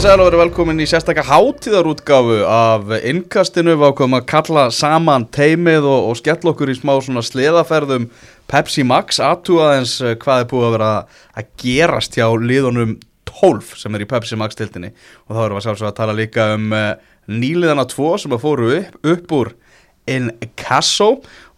Komið sæl og verið velkomin í sérstakka hátíðarútgáfu af innkastinu. Við ákveðum að kalla saman teimið og, og skell okkur í smá svona sleðaferðum Pepsi Max. Aðtúaðins hvað er búið að vera að gerast hjá liðunum 12 sem er í Pepsi Max tildinni og þá erum við sjálfsög að tala líka um uh, nýliðana 2 sem að fóru upp, upp úr Inkasso.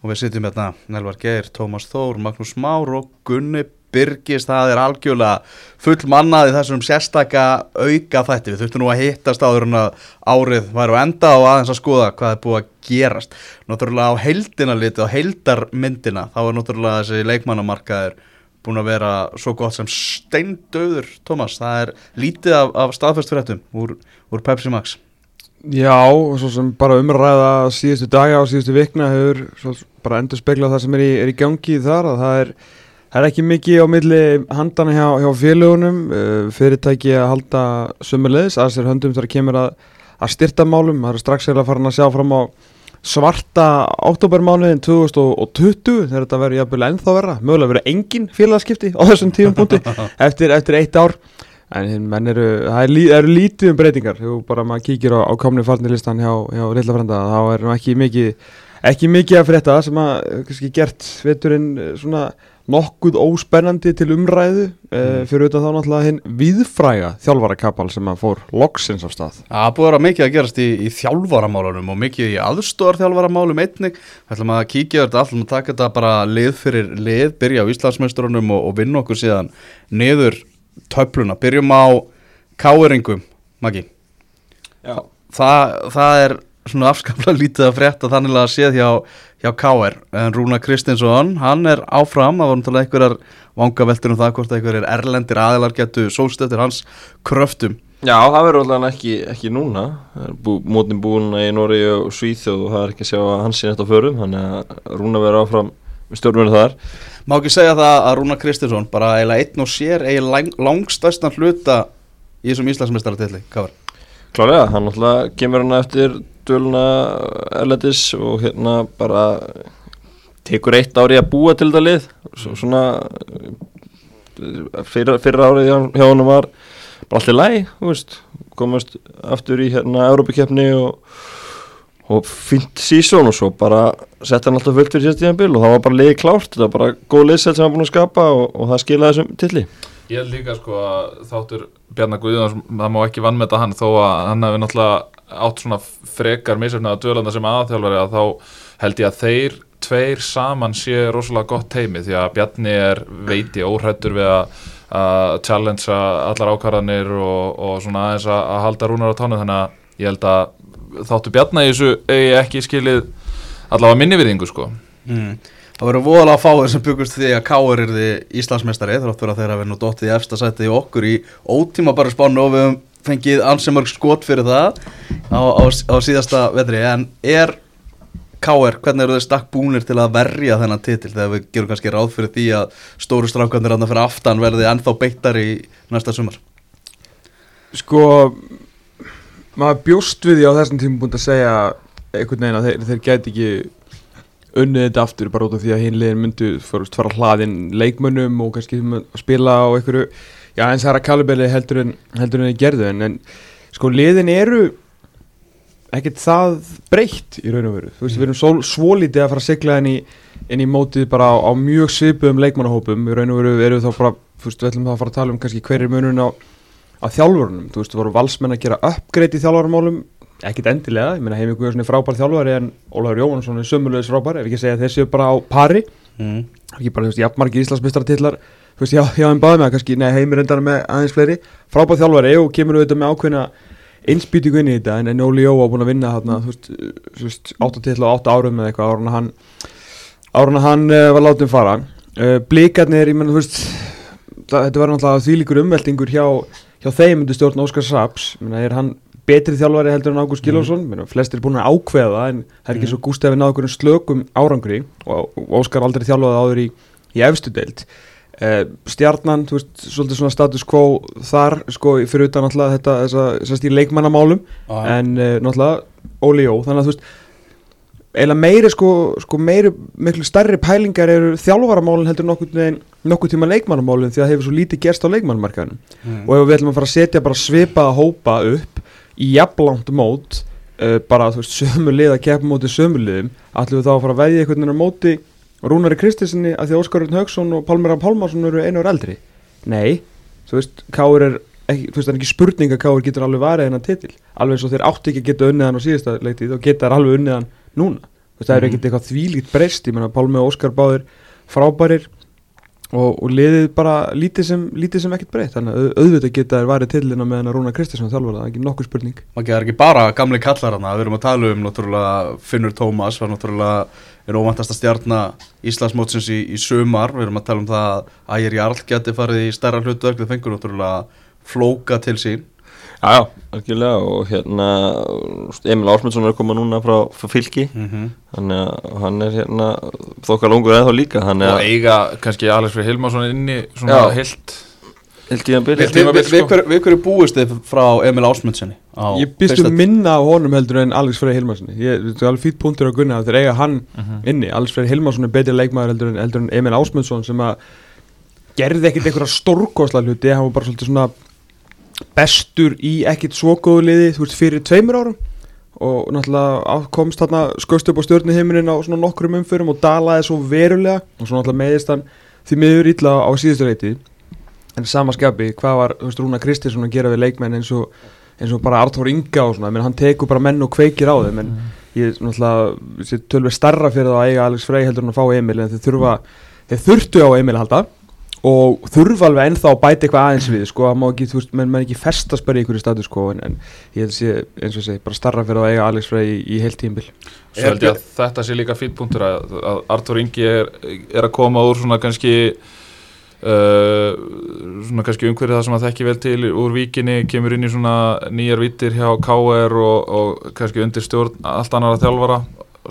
Og við sittum hérna Nelvar Geir, Tómas Þór, Magnús Már og Gunni Byrgis, það er algjörlega full mannaði þessum sérstaka auka þætti, við þurftum nú að hittast áður en að árið væru enda og aðeins að skoða hvað er búið að gerast. Náttúrulega á heldina liti, á heldarmyndina þá er náttúrulega þessi leikmannamarkaður búin að vera svo gott sem steindauður, Tómas, það er lítið af, af staðfestfyrirtum úr, úr Pepsi Max. Já, og svo sem bara umræða síðustu daga og síðustu vikna hefur bara endur speglað það sem er í, er í gangi þar að það er, það er ekki mikið á milli handana hjá, hjá félagunum uh, fyrirtæki að halda sömulegis að sér höndum þar kemur að, að styrta málum, það er strax eða farin að sjá fram á svarta oktobermánuðin 2020 þegar þetta verður jafnvel ennþá vera mögulega verður engin félagskipti á þessum tíum punkti eftir, eftir eitt ár. En menn eru, það eru, eru lítið um breytingar. Þú bara maður kíkir á, á komni farnilistan hjá, hjá Lilla Frenda. Þá er ekki mikið, ekki mikið að frétta. Sem að kannski gert veturinn svona nokkuð óspennandi til umræðu mm. uh, fyrir auðvitað þá náttúrulega hinn viðfræga þjálfarakapal sem að fór loksins af stað. Það búið að vera mikið að gerast í, í þjálfaramálunum og mikið í aðstóðar þjálfaramálum einnig. Það ætlum að kíkja þetta ætlum að taka þetta bara lið fyrir lið, byrja á Íslandsmestrunum og, og vinna okkur síðan niður töfluna, byrjum á káeringum, Maggi það, það er svona afskaplega lítið að frétta þannig að séð hjá, hjá Káer en Rúna Kristinsson, hann er áfram það var náttúrulega einhverjar vangaveltur um það hvort einhverjar erlendir aðilar getur sólstöttir hans kröftum. Já, það verður alltaf ekki, ekki núna. Bú, mótin búin í Nóri og Svíþjóð og það er ekki að sjá að hans sé nætt á förum þannig að Rúna verður áfram stjórnverðu þar. Má ekki segja það að Rúna Kristinsson bara eiginlega einn og sér eiginlega lang, langstæstan hluta í þessum Íslandsmeistarartilli, var? Klálega, hann alltaf kemur hann eftir döluna erletis og hérna bara tekur eitt ári að búa til það lið. Svo, svona fyrra, fyrra árið hjá hann var bara allir læg komast aftur í hérna Európa-kjöfni og og fint sísón og svo bara sett hann alltaf fullt fyrir sérstíðan bil og það var bara liði klárt, þetta var bara góð liðsett sem hann búin að skapa og, og það skilaði þessum tilli Ég held líka sko að þáttur Bjarnar Guðjóns, það má ekki vannmeta hann þó að hann hefði náttúrulega átt svona frekar misöfnaða dölanda sem aðþjálfari að þá held ég að þeir tveir saman sé rosalega gott teimi því að Bjarni er veiti óhrættur við að, að challengea allar ákvarðanir og, og svona aðeins að, að halda rúnar á tónu þannig að ég held að þáttu Bjarnar í þessu eigi ekki skilið allavega minni viðingu sko mm. Það verður voðalega fáið sem byggust því að Káur er því Íslandsmeistari þráttur að þeirra verður nú dóttið í efsta sæti í okkur í ótíma bara spánu og við hefum fengið ansimörg skot fyrir það á, á, á síðasta vetri. En er Káur, hvernig eru þau stakk búnir til að verja þennan titil þegar við gerum kannski ráð fyrir því að stóru strafgandir aðna fyrir aftan verði ennþá beittar í næsta sumar? Sko maður bjóst við því á þessum tímum búin að segja einhvern veginn að þeir, þeir gæti ekki unnið þetta aftur bara út af því að hinlegin myndu fara hlaðinn leikmönnum og kannski spila á einhverju já eins aðra kalibeli heldur en heldur en þeir gerðu. En, en sko liðin eru ekkert það breytt í raun og veru. Þú veist við erum svo, svo lítið að fara að sigla inn í, inn í mótið bara á, á mjög svipum leikmannahópum. Í raun og veru við þá bara þú veist við ætlum þá að fara að tala um kannski hver er munun á á þjálfurunum, þú veist, þú voru valsmenn að gera uppgreitt í þjálfurumálum, ekkit endilega ég meina Heimi Guðarsson er frábær þjálfari en Ólaður Jóhansson er sömulegis frábær ef ekki segja að þessi er bara á pari. Mm. ekki bara, þú veist, jafnmargi Íslandsmyndstartillar þú veist, já, já, en báði með að kannski, nei, Heimi reyndar með aðeins fleiri, frábær þjálfari og kemur auðvitað með ákveðna einsbyttingu inn í þetta, en, en Óli Jó á búin að vinna þarna, þú veist, þú veist, 8 til og 8 árum eða eitthvað, árun að hann árun að hann uh, var látið fara. Uh, blikarnir, ég menn, þú veist það, þetta var náttúrulega þýlikur umveltingur hjá hjá þeim myndu stjórn Óskar Saps er hann betri þjálfari heldur en Ágúst Gilvarsson mm. flestir er búin að ákveða en það er ekki mm. svo gúst ef við náðum einhverjum slökum árangri og Óskar aldrei þjálfaði áður í, í efstu deilt eh, stjarnan, þú veist, svolítið svona status quo þar, sko, fyrir utan náttúrulega þetta, þess að, stýr leikmannamálum ah. en eh, náttúrulega Óli Jó, þannig að þú veist eiginlega meiri, sko, sko meiri miklu starri pælingar eru þjálfaramálin heldur nokkur en nokkuð tíma leikmannamálum því að það hefur svo lítið gerst á leikmannamarkaðunum Mm. og ef við ætlum að fara að setja bara svipaða hópa upp í jafnlangt mót uh, bara þú veist sömu lið að keppa móti sömu liðum ætlum við þá að fara að veðja einhvern veginn á móti Rúnari Kristinsinni að því að Óskar Örn Haugsson og Pálmar Pálmarsson eru einu ár eldri? Nei, þú veist, Káur er ekki, þú veist, það er ekki spurning að Káur getur alveg varðið hennan titil. Alveg eins og þeir átti ekki að geta unnið hann á síðasta leiktið og geta alveg unnið hann núna. Þú veist, það er Mhm. ekkert eitthvað þvílíkt breyst ég menna Pálmi og Óskar báðir frábærir og, og liðið bara lítið sem, lítið sem ekkert breytt. Þannig að au- auðvitað geta þær varðið titlina með hann að Rúna Kristinsson þjálfur það er ekki nokkuð spurning. Maki, það er ekki bara gamli kallar hana, við erum að tala um náttúrulega Finnur Tómas, var náttúrulega er óvantasta stjarnar Íslandsmótsins í, í sumar, við erum að tala um það að Ægir Jarl geti farið í stærra hlutverk. Við fengur náttúrulega flóka til sín Já, já, algjörlega og hérna Emil Ásmundsson er að koma núna frá, frá fylki. Mm -hmm. þannig að hann er hérna þokkar langur eða líka þannig og að eiga kannski Alex Freyr Hilmarsson inni svona Já. heilt. Við, sko. hver, við hverju búist þið frá Emil Ásmundssoni? á ég býst fyrsta- um minna á honum heldur en Alex Freyr Hilmarssoni ég, það er alveg fýtt punktur að gunna að þeir eiga hann inni. Alex Freyr Hilmarsson er betri leikmaður heldur en, heldur en Emil Ásmundsson sem að gerði ekkit einhverja stórkosla hluti. Hann var bara svolítið svona bestur í ekkit svo góðu liði þú veist fyrir tveimur árum. Og náttúrulega komst þarna skust upp á stjórnuhiminin á svona nokkrum umförum og dalaði svo verulega. Og svo náttúrulega meðist hann því miður illa á síðustu leiti. En sama skapi, hvað var veist, Rúna Kristinsson að gera við leikmenn eins og, eins og bara Arthur Inga og svona. Menn, hann tekur bara menn og kveikir á þeim en ég náttúrulega tölver starra fyrir það að eiga Alex Frey heldur en að fá Emil en þeir þurfa, þeir þurftu á Emil að halda og þurfa alveg ennþá að bæta eitthvað aðeins við sko, það má ekki, þú veist, menn, menn ekki festast bara í ykkur status sko, en, en ég held sé, eins og segi, bara starra fyrir að eiga Alex Frey í, í heilt tímbil Svo held ég að þetta sé líka fýtt punktur að, að Artur Ingi er, er að koma úr svona kannski uh, svona kannski umhverfið það sem að þekki vel til úr víkinni, kemur inn í svona nýjar vittir hjá KR og, og kannski undir stjórn allt annara þjálfara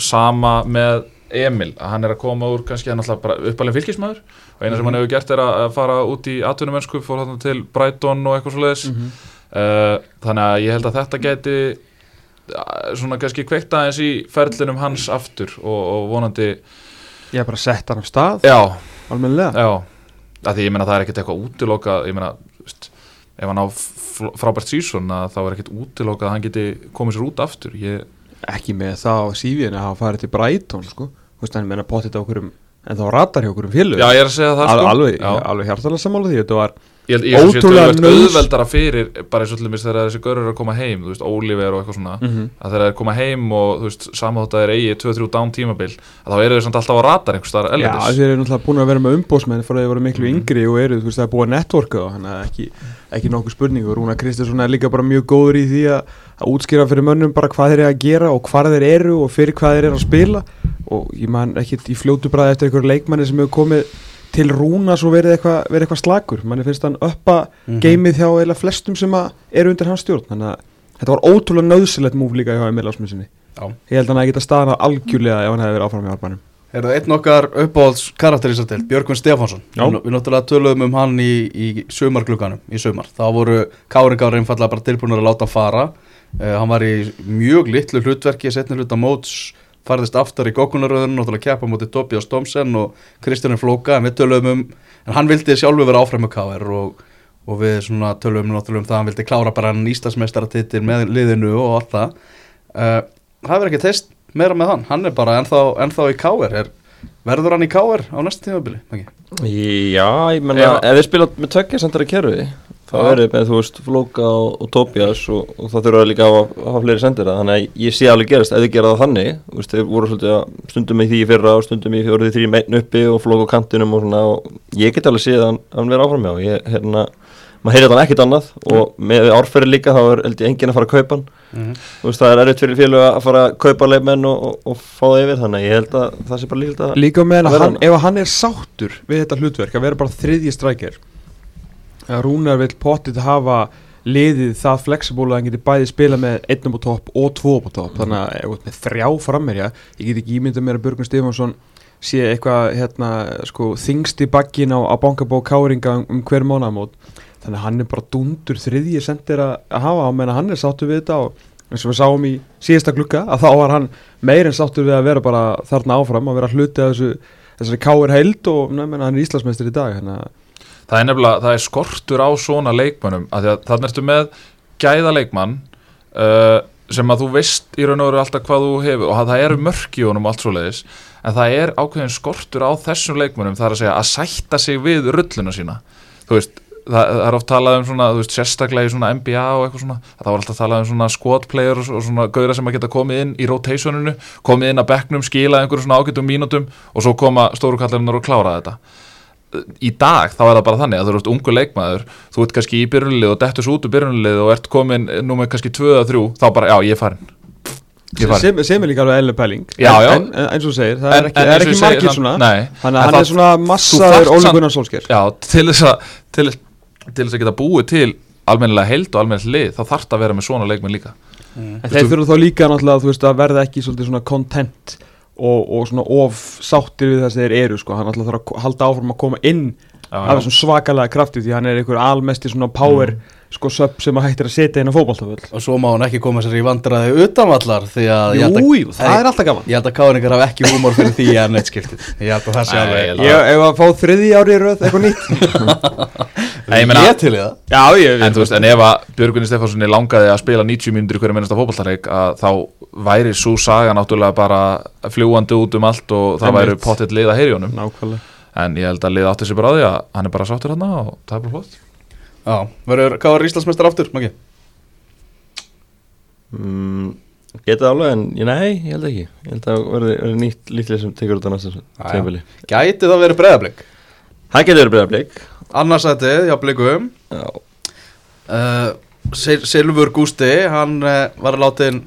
sama með Emil, hann er að koma úr kannski hann alltaf bara uppalinn fylgismæður og eina sem hann hefur gert er að fara út í atvinnumönsku, fór hann til Brighton og eitthvað svo leiðis Mhm. uh, þannig að ég held að þetta geti uh, svona kannski kveikt aðeins í ferlinum hans aftur og, og vonandi Ég hef bara sett hann af stað, já, almennilega. Já. Að því ég meina það er ekkert eitthvað útilokað ég meina, veist, ef hann á frábært sísón að þá er ekkert útilokað að hann geti komið sér út aftur. Ég, Ekki með það á sífiðinu að hafa farið til Brighton sko, þú veist, hann meina potið á okkurum en þá ratar hjá okkurum félög já, ég er að segja það Al, sko alveg, já. alveg hjartalega sammála því þetta var ég ég að sé ótrúlega töluvert nauðs- auðveldara fyrir bara eins og til dæmis þegar þessi görur er að koma heim þú veist, Oliver og eitthvað svona Mhm. að þegar þeir koma heim og þú veist, samátt að þeir eigi 2-3 down tímabil að þá eru þeir samt alltaf á ratar einhvers staðar Já, ellendis þeir eru náttúrulega búin að vera með umbósmenn fyrir að þeir voru miklu Mhm. yngri og eru, þú veist, það er búið að networka og hann er ekki, ekki nokkuð spurning og Rúna Kristinsson er líka bara mjög góður í því að, að útskýra fyrir mönnum bara hvað þeir eru að gera og hvar þeir eru og fyrir hvað þeir eru að spila og ég man ekkit í fljótu bræði eftir einhverju leikmanni sem hefur komið til Rúna svo verið eitthvað verið eitthvað slagur, manni finnst hann uppa Mhm. geimið hjá eða flestum sem eru undir hans stjórn, þannig að þetta var ótrúlega nöðsilegt múf líka hjá Emil Ásmundssoni ég held að hann að geta staðan algjörlega ef hann hefði verið áfram í árbænum Er það einn okkar uppáhalds karakterísatil, Björgvin Stefánsson. Við náttúrulega töluðum um hann í, í sumarglugganum, í sumar. Þá voru Káringar einfallega bara tilbúinur að láta fara. Uh, Hann var í mjög litlu hlutverki, setni hluta móts Farðist aftar í gokkunaröðun, náttúrulega keppa mútið Tobias Tomsen og Kristján Flóka En við töluðum um, en hann vildi sjálfur vera áfram með Káir og, og við svona töluðum náttúrulega um það að Hann vildi klára bara hann Íslandsmeistaratitil með liðinu og allt það uh, Það verður ekki teist meira með hann, hann er bara ennþá, ennþá í Káir er, Verður hann í Káir á næsta tímabili? Ekki? Já, ég menna, ef þið spila með tveggja sendara kerfi þá Já. verður með, þú veist, Flóka og, og Tobias og, og það þurfa líka að hafa- fleiri sendara, þannig að ég sé alveg gerast ef þið gera það þannig, þú veist, þeir voru svolítið að stundum í því í fyrra og stundum í fjóruði þrjum einn uppi og Flóka á kantinum og svona og ég get alveg séð að hann, að vera áfram hjá, ég, hérna maður heyrði hann ekkit annað og með árferði líka þá er held ég enginn að fara að kaupa hann. Mm þú veist, það er erfitt fyrir félög að fara að kaupa leifmenn og, og, fá það yfir þannig að ég held að það sé bara líkt að Líka með Að að hann, ef hann er sáttur við þetta hlutverk að vera bara þriðji strækjar að Rúnar vil pottið hafa liðið það flexible að hann geti bæði spila með einnum á topp og tvo á topp. Þannig að ert með þrjá frammerja ég get ekki ímyndað mér að Björgun Stefánsson sé eitthvað hérna, sko, þingst í bakkin á, á bankabók káringa um, um hver mánaðamót. Þannig að hann er bara dundur þriðji sendir að, að hafa. Á meðan hann er sáttur við þetta og eins og við sáum í síðasta glukka að þá var hann meir en sáttur við að vera bara þarna áfram að vera hluti af þessu, þessari káir heild og menna, hann er Íslandsmeistur í dag hérna. Það er nefnilega, það er skortur á svona leikmönnum að því að þannig ertu með gæða leikmann uh, sem að þú veist í raun og veru alltaf hvað þú hefur og að það eru mörk í honum og allt svo leiðis en það er ákveðin skortur á þessum leikmönnum það er að segja að sætta sig við rulluna sína. Þú veist, það, það er oft talað um svona, þú veist, sérstaklega í svona NBA og eitthvað svona, það var alltaf talað um svona squad player og, svona gauðra sem að geta komið inn í rotationinu, komið inn að bekknum skila einhverju svona ágætum mínútum og svo koma stórukallarinn og klára þetta í dag þá er það bara þannig að þú ert ungu leikmaður, þú ert kannski í byrjunlið og dettur svo út úr byrjunlið og ert komin nú með kannski 2-3, þá bara já ég er farin ég farin sem, sem er líka alveg eðlileg pæling. Já, já. en, en eins og þú segir, það En- er ekki, er ekki margir hann- svona. nei. þannig að hann það- er svona massaður Gunnar Solskjær. Já, til þess að til, til þess að geta búið til almennilega heild og almennilega lið, þá þarf það að vera með svona leikmenn líka. En þeir þurfa þá líka náttúrulega þú veist, að verða ekki svona content og, og svona of sáttir við það sem þeir eru sko. hann náttúrulega þarf að halda áfram að koma inn já, af þessum svakalega krafti því hann er einhver almesti svona power sko söp sem að hættir að setja inn á fótballtaföll Og svo má hann ekki koma sér í vandræði utanvallar Því að held að- Jú, jú, það er alltaf gaman. Ég held að káningar hafa ekki húmor fyrir því að neitt skiptið. Ég held að það sé alveg ég held Ég ef að fá þriði ári í röð eitthvað nýtt ég meina- Ég til í það. Já, ég En þú veist, en ef að Björgunni Stefánssoni langaði að spila 90 mínútur í hverju minnasta fótballtarleik að þá væri svo saga náttúrulega bara fljúandi út um allt og það væri pottitt lið að heyri honum. Nákvæmlega. En ég held að lið átti sig bara á því að hann er bara sáttur hann og það er bara flott. Já, verður Káar Íslandsmeistar aftur, Maggi? mm, Geta það alveg en ég, nei, ég held ekki. Ég held að verði nýtt líklið sem tekur út á næsta já. tímabili. Gæti það verið breyðablík? Það getur verið breyðarblik Annarsætið, já, blíkum Já, uh, Sil Silfur Gústi, hann uh, var látin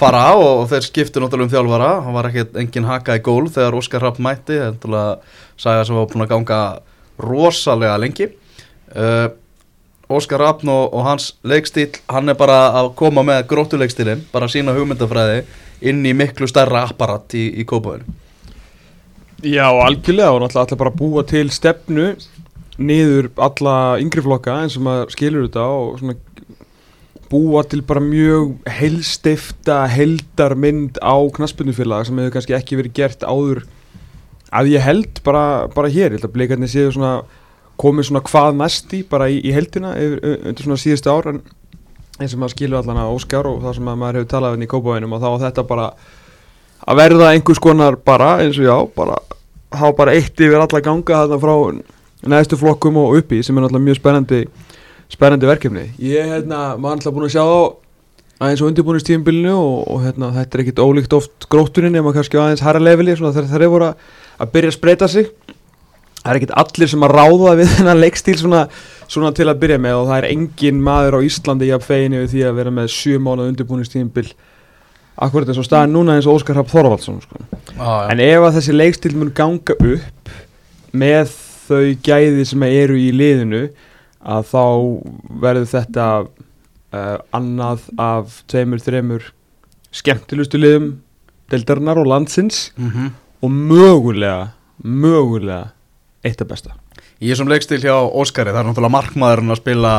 fara og, og þeir skiptu náttúrulega um þjálfara. Hann var ekki engin haka í gól þegar Óskar Rapp mætti. Er náttúrulega saga sem var búin að ganga rosalega lengi. Uh, Óskar Rapp og, og hans leikstíl, hann er bara að koma með gróttuleikstílin, bara sína hugmyndafræði inn í miklu stærra apparat í, í kópaðinu Já, algjörlega og náttúrulega ætla bara að búa til stefnu niður alla yngri flokka eins og maður skilur þetta og svona búa til bara mjög heilstifta heldarmynd á knaspunnufélag sem hefur kannski ekki verið gert áður að ég held bara, bara hér, ég held að bleikarnir séu svona komið svona hvað næst í bara í, í heldina undir svona síðustu ár en eins og maður skilur allan að Óskar og það sem að maður hefur talað um í kópavæðinum og þá þetta bara að verða einhvers konar bara eins og já, bara hafa bara eitt yfir alla ganga þarna frá neðstu flokkum og uppi sem er náttúrulega mjög spennandi spennandi verkefni. Ég hérna, maður alltaf búin að sjá aðeins á undirbúinistíðinbílinu og, og hérna, þetta er ekkit ólíkt oft gróttunin nema kannski á aðeins hæra leveli svona þegar þeir voru að, að byrja að spreita sig það er ekkit allir sem að ráða við þennan leikstíl svona, svona til að byrja með og það er engin maður á Íslandi jafn fegin yfir því að vera með sjö mánu undirbúinistíðinbíl akkurat eins og staðan núna eins og Óskar Rapp Þorvaldsson sko. ah, En ef að þessi leikstíl mun ganga upp með þau gæði sem eru í liðinu að þá verður þetta uh, annað af tveimur, þreimur skemmtilustu liðum deildarinnar og landsins mm -hmm. og mögulega, mögulega eitt af besta. Í þessum leikstíl hjá Óskari, það er náttúrulega markmaðurinn að spila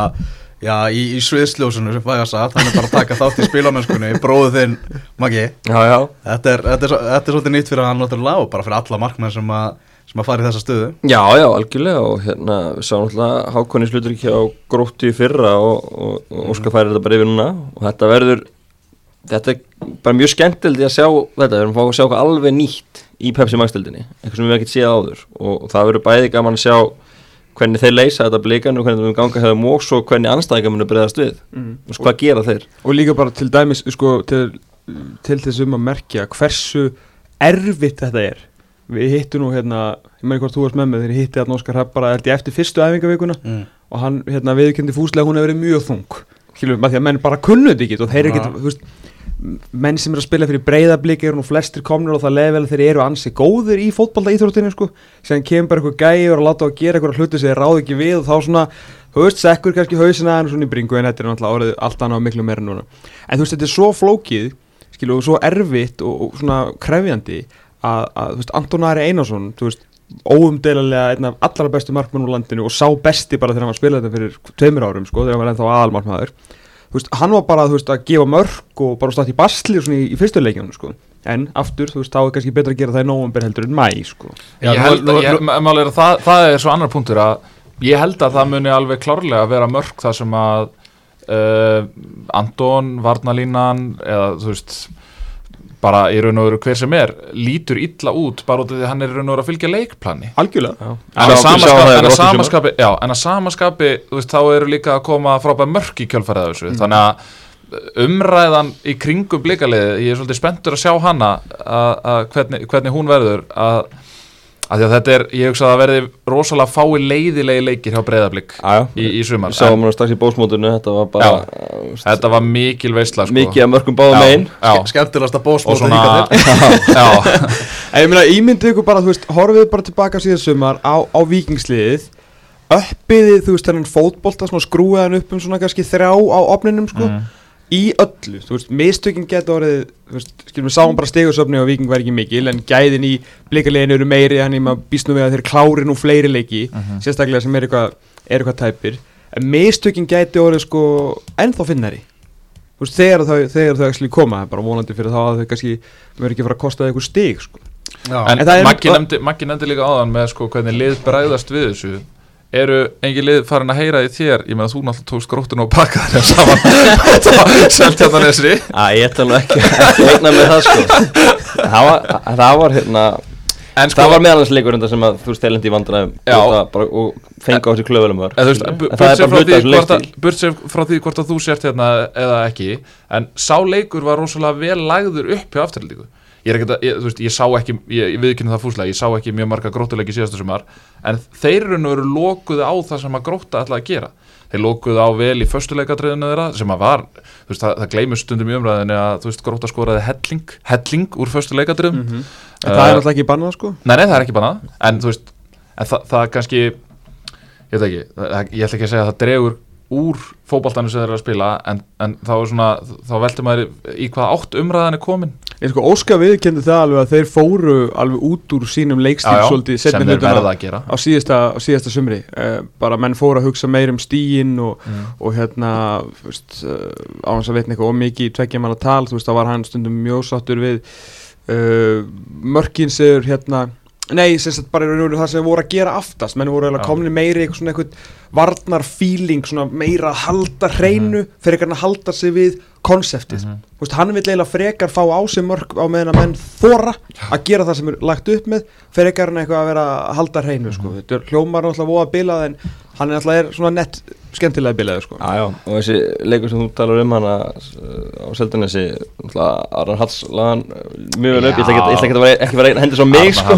já, í, í sviðsljósunu sem fæða satt, hann er bara að taka þátt í spilamennskunni, bróðu þinn Maggi, já, já þetta er, þetta, er, þetta er svolítið nýtt fyrir hann náttúrulega og bara fyrir alla markmenn sem að, sem að fara í þessa stöðu Já, já, algjörlega og hérna við sáum alltaf hákonni slutur ekki á gróttu í fyrra og, og, og Óskar færi þetta bara yfir núna og þetta verður þetta er bara mjög skemmtildi að sjá þetta, við erum að fá að sjá eitthvað alveg nýtt í Pepsi Max-dildinni, eitthvað sem við hefum ekkert séð áður og það verður bæði gaman að sjá hvernig þeir leysa þetta blikan og hvernig þeim ganga hefðum og svo hvernig anstæðingar munu breyðast við Mm. og hvað gera þeir Og líka bara til dæmis, sko, til, til þessum að merkja hversu erfitt þetta er. Við hittum nú hérna, ég meðan hvort þú varst með mig þegar hitti hérna Óskar Rapp bara held ég eftir fyrstu æfingavíkuna mm. og hann hérna, viðkendi fúslega hún hefur verið mjög þung. Skilur, maður því að menn bara kunnu þetta ekki og þeir eru ekki, þú veist menn sem eru að spila fyrir breyðablík eru nú flestir komnir og það level þeir eru ansi góðir í fótbolta íþróttinu sko. Sem kemur bara eitthvað gæjur og láta á að gera eitthvað hluti sem þeir ráð ekki við og þá svona þú veist, sekkur kannski hausina aðeins svona í bringu en þetta er náttúrulega orðið allt annað miklu meira núna. En þú veist, þetta er svo flókið skilur, og svo erfitt og, og svona krefjandi að, að veist, Anton Ari Einarsson óumdeilanlega einn af allra bestu markmenn úr landinu og sá besti bara þegar hann var að spila þetta fyrir tveimur árum sko, þegar hann var ennþá aðalmarkmaður hann var bara veist, að gefa mörk og bara státt í basli svona í, í fyrstu leikjunum sko. en aftur, þú veist, þá er kannski betra að gera það í nóvember heldur en mæ, sko Já, ég held að, ég, er að það, það er svo annar punktur að ég held að það muni alveg klárlega vera mörg það sem að uh, Anton, Varnalínan eða þú veist bara í raun og veru hver sem er lítur illa út bara út af því að hann er í raun og veru að fylgja leikplani Algjörlega. Já. En að samaskapi, þá eru líka að koma frábæð mörk í kjölfærið þessu, þannig að umræðan í kringum blikaliði, ég er svolítið spenntur að sjá hana að, að hvernig, hvernig hún verður að, að því að þetta er, ég hugsa að það verði rosalega fái leiðilegi leikir hjá breyðablík Já, í, í sumar, Sáum hann strax í bósmótinu, þetta var bara uh, veist, þetta var mikil veistla sko. mikið að mörgum báðum megin. já, Skemmtilegasta og bósmóti svona já, En ég meina, ímyndið ykkur bara, þú veist, horfið bara tilbaka síðan sumar á, á vikingsliðið Uppiðið, þú veist, þennan fótbolta, svona skrúið hann upp um svona kannski þrjá á opninum, sko. Mm. Í öllu, þú veist, mistökin geta orðið, þú veist, skilum við sáum bara stegursöfni og viking var ekki mikil En gæðin í blikaleginu eru meiri, hann í maður býst nú við að þeir klári nú fleiri leiki Sérstaklega sem er eitthvað, er eitthvað tæpir. En mistökin gæti orðið, sko, ennþá finnari. Þú veist, þegar þau, þegar þau actually koma, bara vonandi fyrir þá að þau kannski verður ekki fara að kosta eitthvað stig, sko. En, En er- nefndi, Maggi nefndi líka áðan með sko hvernig lið bræðast við þessu eru engin lið farin að heyra í þér? Ég meina þú náttúrulega tókst gróttinu og pakkaði þér saman. Seltjarnanesri Æ, ég tala nú ekki, ekki eigna með það sko. Það var, það var hérna sko, Það var meðalansleikur sem að þú veist telendi í vandræðum. Já. og, fengi á þessi klöfulum var eða, þú veist, bu- En það er burtséð bara frá, því hvort að- að þú sért hérna eða ekki. En sá leikur var rosalega vel lagður upp hjá afturhaldíku ég, er að- ég, veist, ég sá ekki, ég, ég viðkynna það fúslega ég sá ekki mjög marga gróttuleiki síðastu sumar en þeir eru nú eru lokuðu á það sem að grótta ætla að gera. Þeir lokuðu á vel í föstuleikadriðinu þeirra sem að var, veist, það, það gleymur stundum í umræðinu að, þú veist, grótta skoraði helling helling úr föstuleikadriðum mm En það er alltaf ekki bannað, sko. Nei, nei, það er ekki bannað En þú veist, en það, það kannski Ég veit ekki, það, ég ætla ekki að segja að það dregur úr fótboltanum sem þeir eru að spila en, en þá svona, þá veldur maður í hvað átt umræðan er komin Ég sko, Óska viðkendi það alveg að þeir fóru alveg út úr sínum leikstíl svolítið sem þeir verða að gera á síðasta, á síðasta sumri uh, bara menn fóru að hugsa meir um stíin og, Mm. og hérna þú veist, uh, á hans að veitna eitthvað ómikið tveggja manna tal, þú veist, þá var hann stundum mjög sáttur við uh, mörkin sem hérna Nei, sagt bara og veru það sem voru að gera aftast menn voru Já. komni meiri eitthvað svona eitthvað varnar feeling, svona meira að halda hreinu, fyrir ekki að halda sig við konseptið, Mhm. þú veist, hann vil eiginlega frekar fá á sig mörg á meðan að menn þóra að gera það sem er lagt upp með ekki að eitthvað að vera að halda hreinu sko. þetta er hljómar náttúrulega voða bilað en hann er er svona nett skemmtilega bilaður sko. Já, já, og þessi leikur sem þú talar um hana uh, á Seldanesi Aran Hats lagan mjög vel upp, ég ætla ekki, að vera, ekki vera hendi svo mig sko,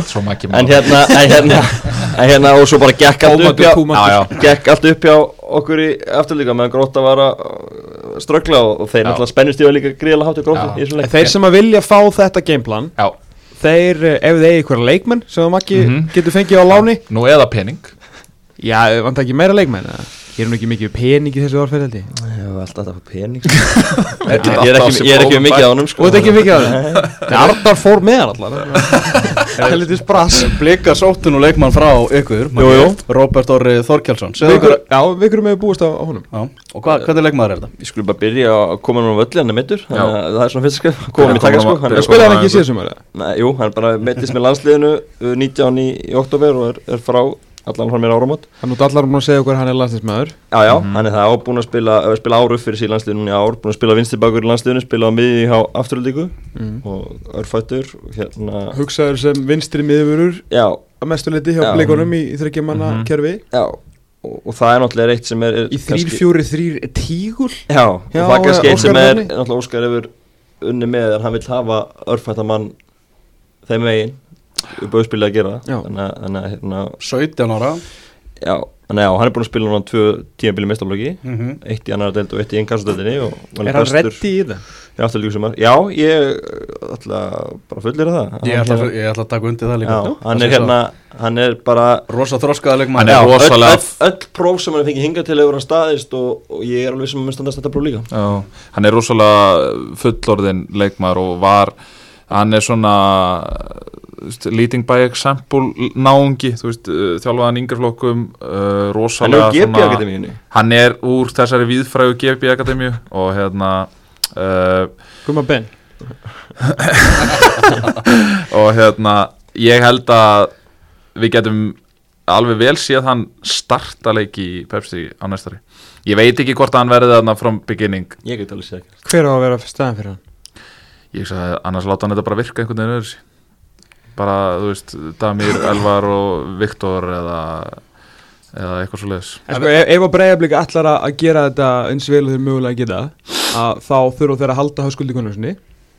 en hérna, en hérna, en hérna og svo bara gekk allt upp hjá kúmatur. já, já, gekk allt upp hjá okkur í afturlíka meðan gróta var að ströggla og, þeir náttúrulega spennustífa líka gríðlega hátt í gróta Já. í þessum leik þeir sem að vilja fá þetta gameplan Já, þeir, eh, ef þeir hverja leikmenn sem að makki Mhm. getur fengið á láni nú eða pening já, vant ekki meira leikmenn eða? Ég er nú ekki mikið pening í þessu orðferðaldi Já, alltaf að fá pening sko. ég, ég er alltaf ekki, ég er ekki mikið fæ- á honum sko. og þetta er ekki mikið af það Arnar fór með hann allar heldur sprass Blika sóttu nú leikmann frá ykkur. Robert Orri Þorkjálsson ykkur, já, við ykkur með búist á, honum. Já, og hvað, hvernig leikmaður er þetta? Ég skulle bara byrja að koma á völli, hann er mittur Já. þannig að það er svona fyrst skrif að í sko er að spilaði hann ekki að- síðan sumar Nei, jú, hann bara mittist með landsliðinu uh, 19 í, í oktober og er, er frá allan frá mér áramót. Hann út allar um að segja okkur að hann er landsinsmaður Já, já, hann er það. Á búin að spila, spila áru fyrir síðan landsliðinu í ár búin að spila vinstri bakur í landsliðinu, spila á miði á afturöldíku mm. og örfættur hérna, hugsaður sem vinstri miðurur já, að mestu leiti hjá Já. blikunum í, í þryggja manna Mhm. kerfi. Já. Og, og það er náttúrulega eitt sem er, er í þrýr, fjóri, þrýr tígul Já, Já, og það er kannski eitt sem er náttúrulega Óskar hefur unni með en hann vil hafa örfættamann þeim veginn upp á uppspilið að gera. Já. þannig að, þannig að hérna, 17 ára. Já, þannig að já, hann er búin að spila núna tvö tímabili mistaflöki mm -hmm. eitt í annar deild og eitt í var er hann bestur. reddi í það? sumar. Já, ég ætla bara fullir að það. Ég, ætla, ég ætla að taka undir það líka. Já, hann er hérna hann er bara. Rosa þroskaða leikmann Já, öll, öll, öll próf sem hann fengið hingað til hefur hann staðist og, og ég er alveg sem að mun standast þetta próf líka. Já, hann er rosalega fullorðin leikmaður og var hann er svona þú veist, leading by example náungi, þú veist, uh, þjálfaðan yngarflokkum uh, Hann er rosalega á GB akademíunni. Hann er úr þessari viðfrægu GB akademíu og hérna uh, Guma Ben. og hérna ég held að við getum alveg vel séð hann starta leiki í Pepsi á næstari ég veit ekki hvort hann verði þarna from beginning. Ég get alveg séð ekki Hver á að vera staðan fyrir hann? Ég sagði annars láta hann þetta bara virka einhvern veginn öðru bara þú veist Damir, Elvar og Viktor eða eða eitthvað svo leiðis sko, ef, ef að breyðablika allar að gera þetta eins vel og þeir mögulega geta að þá þurfa þeir að halda höskuldi konu sinni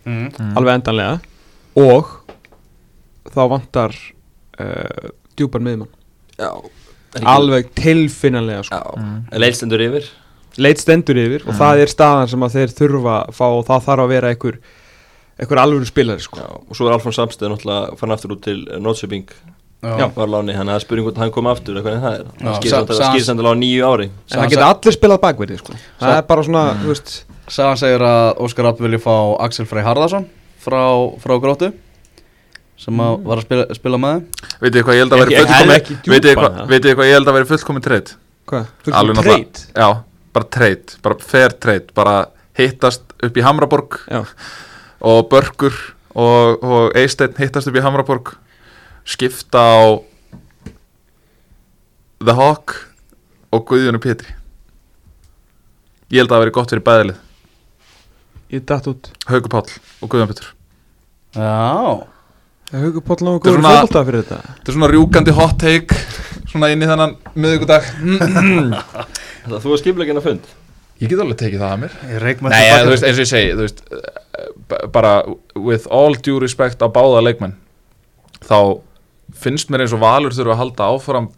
mm. alveg endanlega og þá vantar uh, djúpar miðmann Já alveg tilfinnanlega sko. Já Mm. Leitstendur yfir leit stendur yfir og Mm. það er staðan sem að þeir þurfa að fá og það þarf að vera einhver einhver alvöru spilari sko. Já Og svo er Alfons Samstöð náttúrulega fann aftur út til Nordsjöping Já. Var láni Þannig að það er spurning hvort hann kom aftur eða hvernig það er. Sa- skýrst endilega á nýju ári. En það geta allir spilað bakverði sko. það er bara svona þú veist, Sagan segir að Óskar Rapp vilji fá Axel Frey Harðarsson frá, frá grótu sem að var að spila, spila með hvað ég fullkomin hvað, ég held að veri fullkomin treyt Alveg náttúrulega- treyt já, bara treyt, bara fair treyt bara hittast upp í Hamraborg. Já. Og Börgur og, og Eisteinn hittast upp í Hamraborg skipta á The Hawk og Guðjónu Pétri. Ég held að það veri gott fyrir bæðilið. Ég datt út. Hauku Páll og Guðjón Pétur. Já, er góður svona- fólkta fyrir þetta? þetta er svona rjúkandi hot take svona inn í þennan miðugudag Það þú var skiplegin að fund? Ég get alveg tekið það að mér. Nei, ja, þú veist, eins og ég segi þú veist, bara with all due respect á báða leikmenn þá finnst mér eins og Valur þurfa að halda áfram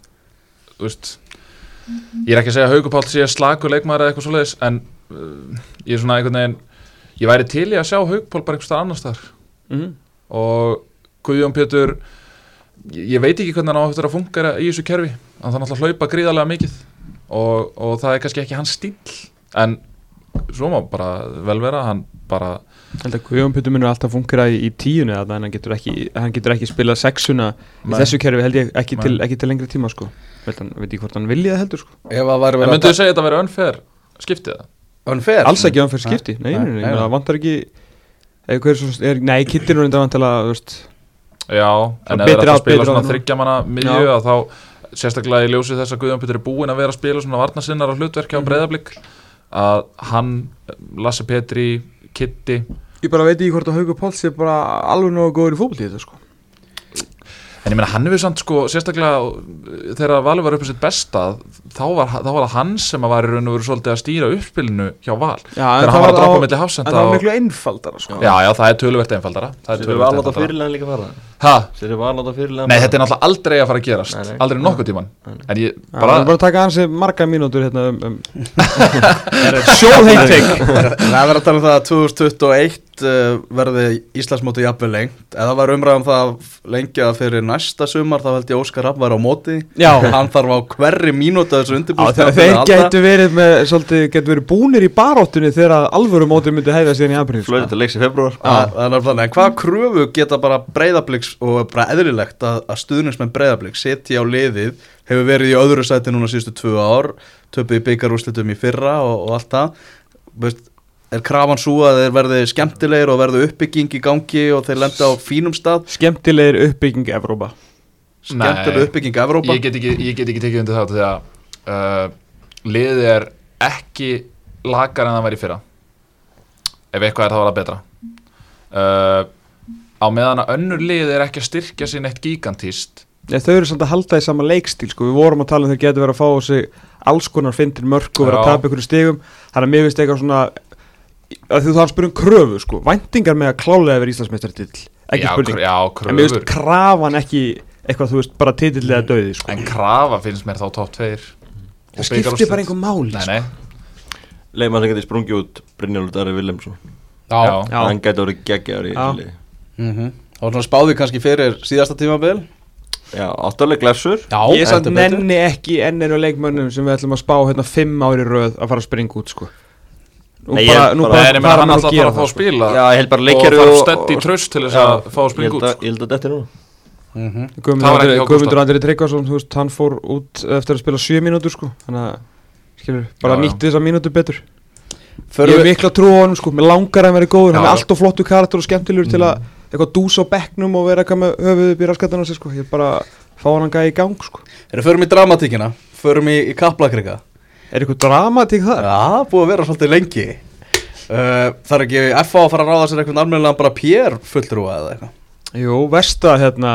þú veist ég er ekki að segja að Haugupáll sé slagur leikmaður eða eitthvað svoleiðis en uh, ég er svona einhvern veginn ég væri til í að sjá Haugupáll bara einhvers staðar annars staðar mm. og Guðjón Pétur ég ég veit ekki hvernig hann á eftir að fungera í þessu kerfi hann náttúrulega að hlaupa gríðarlega mikið og, og það er kannski ekki hans stíl en svo má bara vel vera hann bara held að Guðjón Pétur munur alltaf fungera í, í tíunni þannig að hann getur ekki, hann getur ekki spilað sexuna í Nei. þessu kerfi held ég ekki, til, Nei. ekki til lengri tíma sko veit, hann, veit ég hvort hann vilja það heldur sko Ef að væri en verið myndu þið segja að þetta verið unfair skiptið það? Unfair alls ekki fyrir skipti, nei, nei, nei, nei, það vantar ekki eða hver svo, er, nei, kittir hún þetta vantilega, þú veist Já, en ef það betri er að á- spila betri á svona nú. þryggja manna miðju að þá sérstaklega í ljósi þess að Guðjón Pétur er búinn að vera að spila svona varnasinnar á hlutverki á Mhm. breyðablík að hann, Lasse Petri Kitty ég bara veit ekki hvort að Haugur Páll sé bara alveg nógu góður í fótbolti í þetta sko. En ég meina hann hefur samt sko sérstaklega uh, þegar Valur var upp á sitt besta þá var, þá var það hann sem að var í raun og veru svolítið að stýra uppspilinu hjá Val. Já, þegar hann það var að droppa á- milli en hafsenda það var miklu einfaldara sko. Já, já, það er töluvert einfaldara. Það er töluvert einfaldara Nei, þetta er náttúrulega aldrei að fara að gerast. Nei, nei. Aldrei nokkuð tíman En ég bara bara, bara að taka hansi marga mínútur hérna um, um sjóðheitek Það er verið að tala um það að 2021 uh, verði Íslandsmóti jafnvel lengt. Eða var umræðum það lengja fyrir næsta sumar þá held ég Óskar Rapp var á móti. Já. hann þarf á hverri mínútu af þessu Já, undirbúst þeir, þeir getur verið með svolítið, getur verið búnir í baróttunni þegar alvöru móti myndi hefða síðan í apríl sko. Flöyti til leiks í februar Breyðabliks og bara eðlilegt að, að stuðningsmenn breyðabliks setja á liðið hefur verið í öðru sæti núna síðustu tvö ár töpuð í byggarúslitum í fyrra og, og allt það. Veist, er krafan svo að þeir verði skemmtilegir og verði uppbygging í gangi og þeir lenda á fínum stað? Skemmtilegir uppbygging Evrópa. Skemmtileg Nei. uppbygging Evrópa? ég get, ekki, ég get ekki tekið undir það því að uh, liðið er ekki lagar en það væri í fyrra. Ef eitthvað er það var það betra. Uh, á meðan að önnur lið er ekki að styrkja sér neitt gigantíst ja, þau eru samt að halda í sama leikstíl sko. við vorum að tala um þau getur verið að fá á sig alls konar fyndir mörg og vera að tapa ykkur stigum. Þannig að mér finnst eitthvað svona að þú þarf að spyrja um kröfu sko. væntingar með að klálega vera Íslandsmeistar ekki já, spurning. já, en mér finnst krafan ekki eitthvað þú veist bara titill eða döði sko. en krafa finnst mér þá top 2 það skiptir bara einhver máli nei, sko. nei, Leifmann sem getur sprungið út Brynjólfur Dari Já. Hann gæti orðið geggjar í Mm og svona spáði kannski fyrir síðasta tímabil Já, áttalega glefsur Já, ég betur. nenni ekki enn einu leikmönnum sem við ætlum að spá hérna fimm ári röð að fara að springa út sko. nú Nei, ég bara, er nú bara- bara, fara hann alltaf þarf að fá að sko. spila Já, ég held bara og leikjaru og- stedd í og- tröst til þess að fá að springa út sko. ég held að þetta er nú Mhm. Guðmundur Andri- Tryggvason þú veist, hann fór út eftir að spila sjö mínútur sko. þannig að skilur, bara nýtti þessa mínútur betur Ég við, mikla trú á honum sko, mér langar að hann verið góður, hann er alltaf flottu karakter og skemmtilegur til að eitthvað dúsa á bekknum og vera eitthvað með höfuð upp í raskatana sér sko, ég er bara að fá hann gæði í gang sko. erum förum í dramatíkina? Förum í, í kaplakrika? Er eitthvað dramatík þar? Já, búið að vera svolítið lengi. Uh, Það er ekki FA að fara að ráða sér eitthvað almennilega bara Pér fulltrúa eða eitthvað? Jú, versta hérna,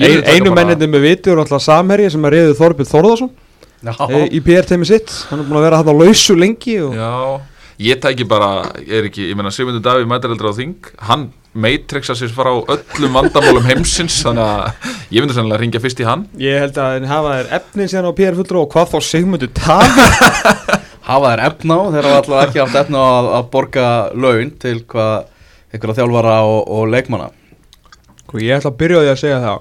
Ég ein, einu menninni með viti og alltaf samherji sem er reyðið Þorbjörn Þórðarsson Já, e, í PR-teimi sitt, hann er búin að vera hann á lausu lengi og Já, ég tæki bara, er ekki, ég meina Sigmundur Davíð mætareldur á þing, hann matrixa sér frá öllum vandamálum heimsins, þannig að ég myndi sannlega ringja fyrst í hann. ég held að hann hafa þér efni síðan á PR fulltrú og hvað þá Sigmundur Tag hafa þær efna á Þeir hafa alltaf ekki haft efna á að, að borga laun Til hvað einhverja þjálfara og, og leikmanna. Og Sko, ég ætla að byrja á því að segja það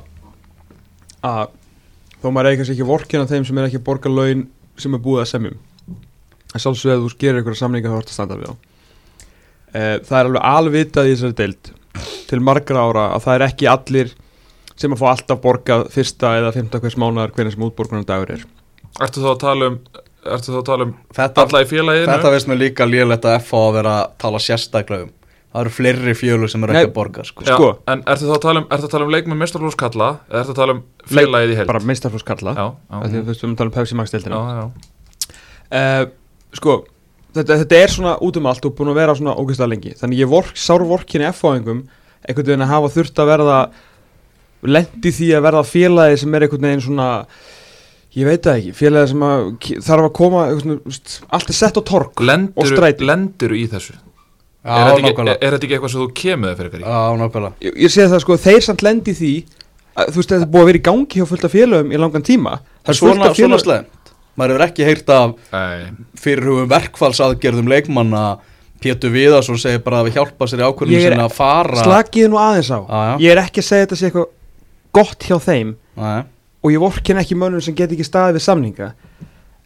að þó maður eigi kannski ekki vorkina þeim sem er ekki að borga laun sem er búið að semjum en sjálfsög að þú gerir einhverja samninga þá ertu að standa við þá. E, það er alveg alvitað í þessari deild til margra ára að það er ekki allir sem að fá alltaf borgað fyrsta eða fymta hvers mánuðar hvernig sem útborgunum dagur er Ertu þá að tala um, ertu þá að tala um Þetta, alla í félaginu? þetta veist mér líka lélegt að FA að vera að tala sérstaklega um Það eru fleiri fjölur sem eru ekki að borga sko. Já, sko. En ertu þá að tala um, um leik með mestarflóskalla eða ertu að tala um félagið í held? bara meistarflós kalla Já, af því já, að þú veist við erum að tala um já, já. uh, sko þetta, þetta er svona út um allt og búin að vera svona ógeðslega lengi þannig ég vork, sár vorkinni F-fáingum einhvern veginn að hafa þurft að verða lendi því að verða félagi sem er einhvern veginn svona ég veit það ekki, félagi sem að þarf að koma svona, allt er sett á tork og Lendur, stræti. lendur í þessu? Já, er, þetta ekki, er, er þetta ekki eitthvað sem þú kemur þig fyrir í? Já, nákvæmlega ég, ég sé það sko, þeir samt lendi í því að, þú veist, þetta er búið að vera í gangi hjá fullt af félögum í langan tíma Það er Svona, svona slemt Maður hefur ekki heyrt af Nei, fyrirhugum verkfallsaðgerðum leikmanna. Pétur Viðarsson segir bara að við hjálpa sér í ákvörðinu sinna að fara Slakið nú aðeins á. Já, já. Ég er ekki að segja þetta sé eitthvað gott hjá þeim. Nei, og ég vorkin ekki mönnum sem get ekki staðið við samninga.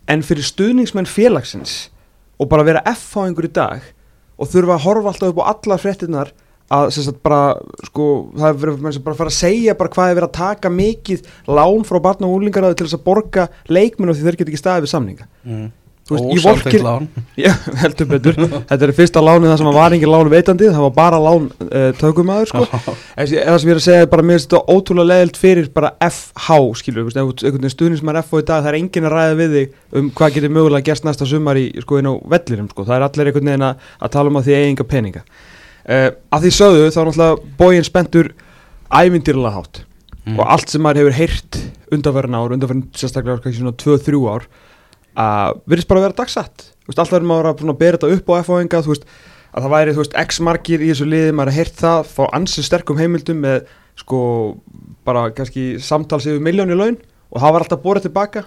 En fyrir stuðningsmenn félagsins og bara vera F á einhverju dag og þurfa að horfa alltaf upp á allar fréttinnar að sagt bara sko það er verið menn sem bara fara að segja hvað er verið að taka mikið lán frá barna og úlingaráði til þess að borga leikmennu því þeir get ekki staðið við samninga mm. Veist, Ósamþykkt vorkin- lán. Já, heldur betur Þetta er fyrsta lánið það sem var engin lán veitandi það var bara lán uh, tökumæður sko. Það sem ég er að segja er bara mér þetta ótrúlega leðilt fyrir bara FH skilur, einhvern veginn stuðning sem er FH í dag það er engin að ræða við þig um hvað getur mögulega gerst næsta sumar í sko inn á vellirum sko. það er allir einhvern veginn að, að tala um að því eigi enga peninga uh, að því sögðu þá er náttúrulega bógin spendur ævindýrlega hátt Mm. og allt sem maður hefur heyrt undanverðin ár, undanverðin sérstaklega kannski svona 2-3 ár að virðist bara að vera veist, alltaf er maður að bera þetta upp á veist, að það væri veist, x margir í þessu liði, maður har heyrt það fá ansið sterkum heimildum með sko bara kannski samtals yfir miljónu laun og það var alltaf borðið tilbaka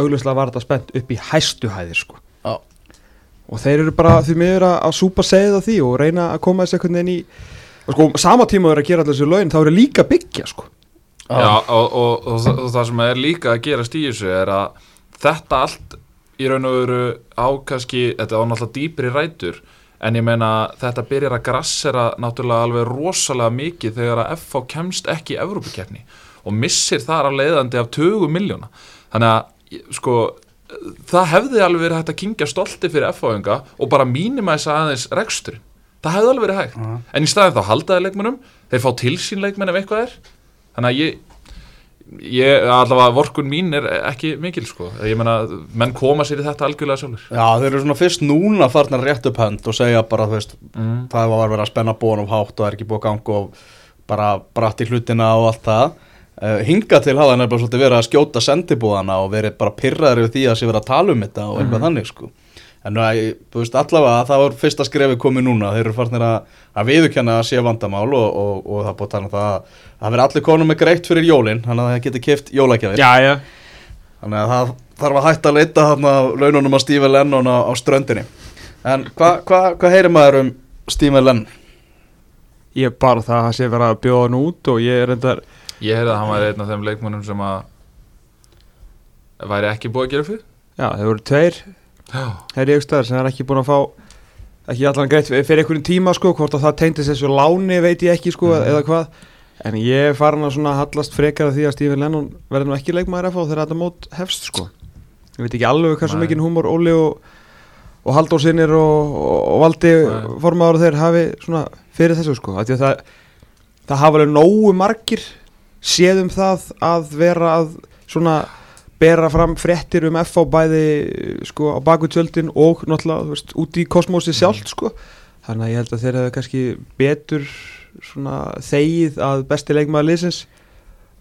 augljóslega var þetta spennt upp í hæstu hæðir sko. Og þeir eru bara því miður að, að súpa segið á því og reyna að koma þessu einhvern veginn í og sko sama tíma þau eru að gera allir þessu laun þá eru líka að byggja sko. Já, og, og, og, það- og það sem er líka að gerast í þessu er að þetta allt í raun og veru á kannski, þetta á náttúrulega dýpri rætur en ég meina þetta byrjar að grassera náttúrulega alveg rosalega mikið þegar að FH kemst ekki í Evrópukeppni og missir þar af leiðandi af 20 miljóna þannig að sko það hefði alveg verið hægt að kingja stolti fyrir FH-enga og bara mínimæsa aðeins rekstur það hefði alveg verið hægt. Já. en í staðin þá haldaði leikmennum þeir fá til sín leikmenn ef eitthvað er. Þannig að ég ég, allavega vorkun mín er ekki mikil sko, ég meina, menn koma sér í þetta algjörlega sjálfur Já, þeir eru svona fyrst núna farnar rétt upp hönd og segja bara, veist, mm. það var verið að spenna of hátt og er ekki búið að ganga og bara bratt í hlutina og allt það uh, hinga til hafa nefnilega svolítið verið að skjóta sendibúðana og verið bara pyrraður yfir því að sé verið að tala um þetta og eitthvað þannig sko. En nú, eh, þú veist, allavega það var fyrsta skrefi komið núna, þeir eru farnir að, að viðurkenna að sé vandamál og, og, og það er búið að tala um það að það verið allir konum með greitt fyrir jólin, þannig að það geti kift jólækjafir Já, já. Þannig að það þarf að hætta að leita þarna laununum á Steve Lennon á, á ströndinni. En hvað hva, hva heyrir maður um Steve Lennon? Ég er bara það að það sé verið að bjóða hann út og ég er reyndar ég heyrði að hann væri einn af þeim leikmennum sem að væri ekki búið að gera fyrir Já, þeir voru tveir. Herri Eikstæðar sem er ekki búin að fá ekki allan greitt fyrir einhverjum tíma sko hvort að það tengdist þessu láni veit ég ekki sko Mhm. eða hvað. En ég er farin að svona hallast frekar að því að Stephen Lennon verður nú ekki leikmaður FH þegar þetta mót hefst sko. Ég veit ekki alveg hversu Nei. mikinn húmor Óli og, og Halldór Sinir og, og, og Valdi og þeir hafi svona fyrir þessu sko að það, það hafa alveg nógu margir séð um það að vera að svona bera fram fréttir um FH bæði sko á baku tjöldin og náttúrulega veist, út í kosmósi sjálft sko. Þannig að ég held að þeir hefðu kannski betur svona þegið að besti leikmaður liðsins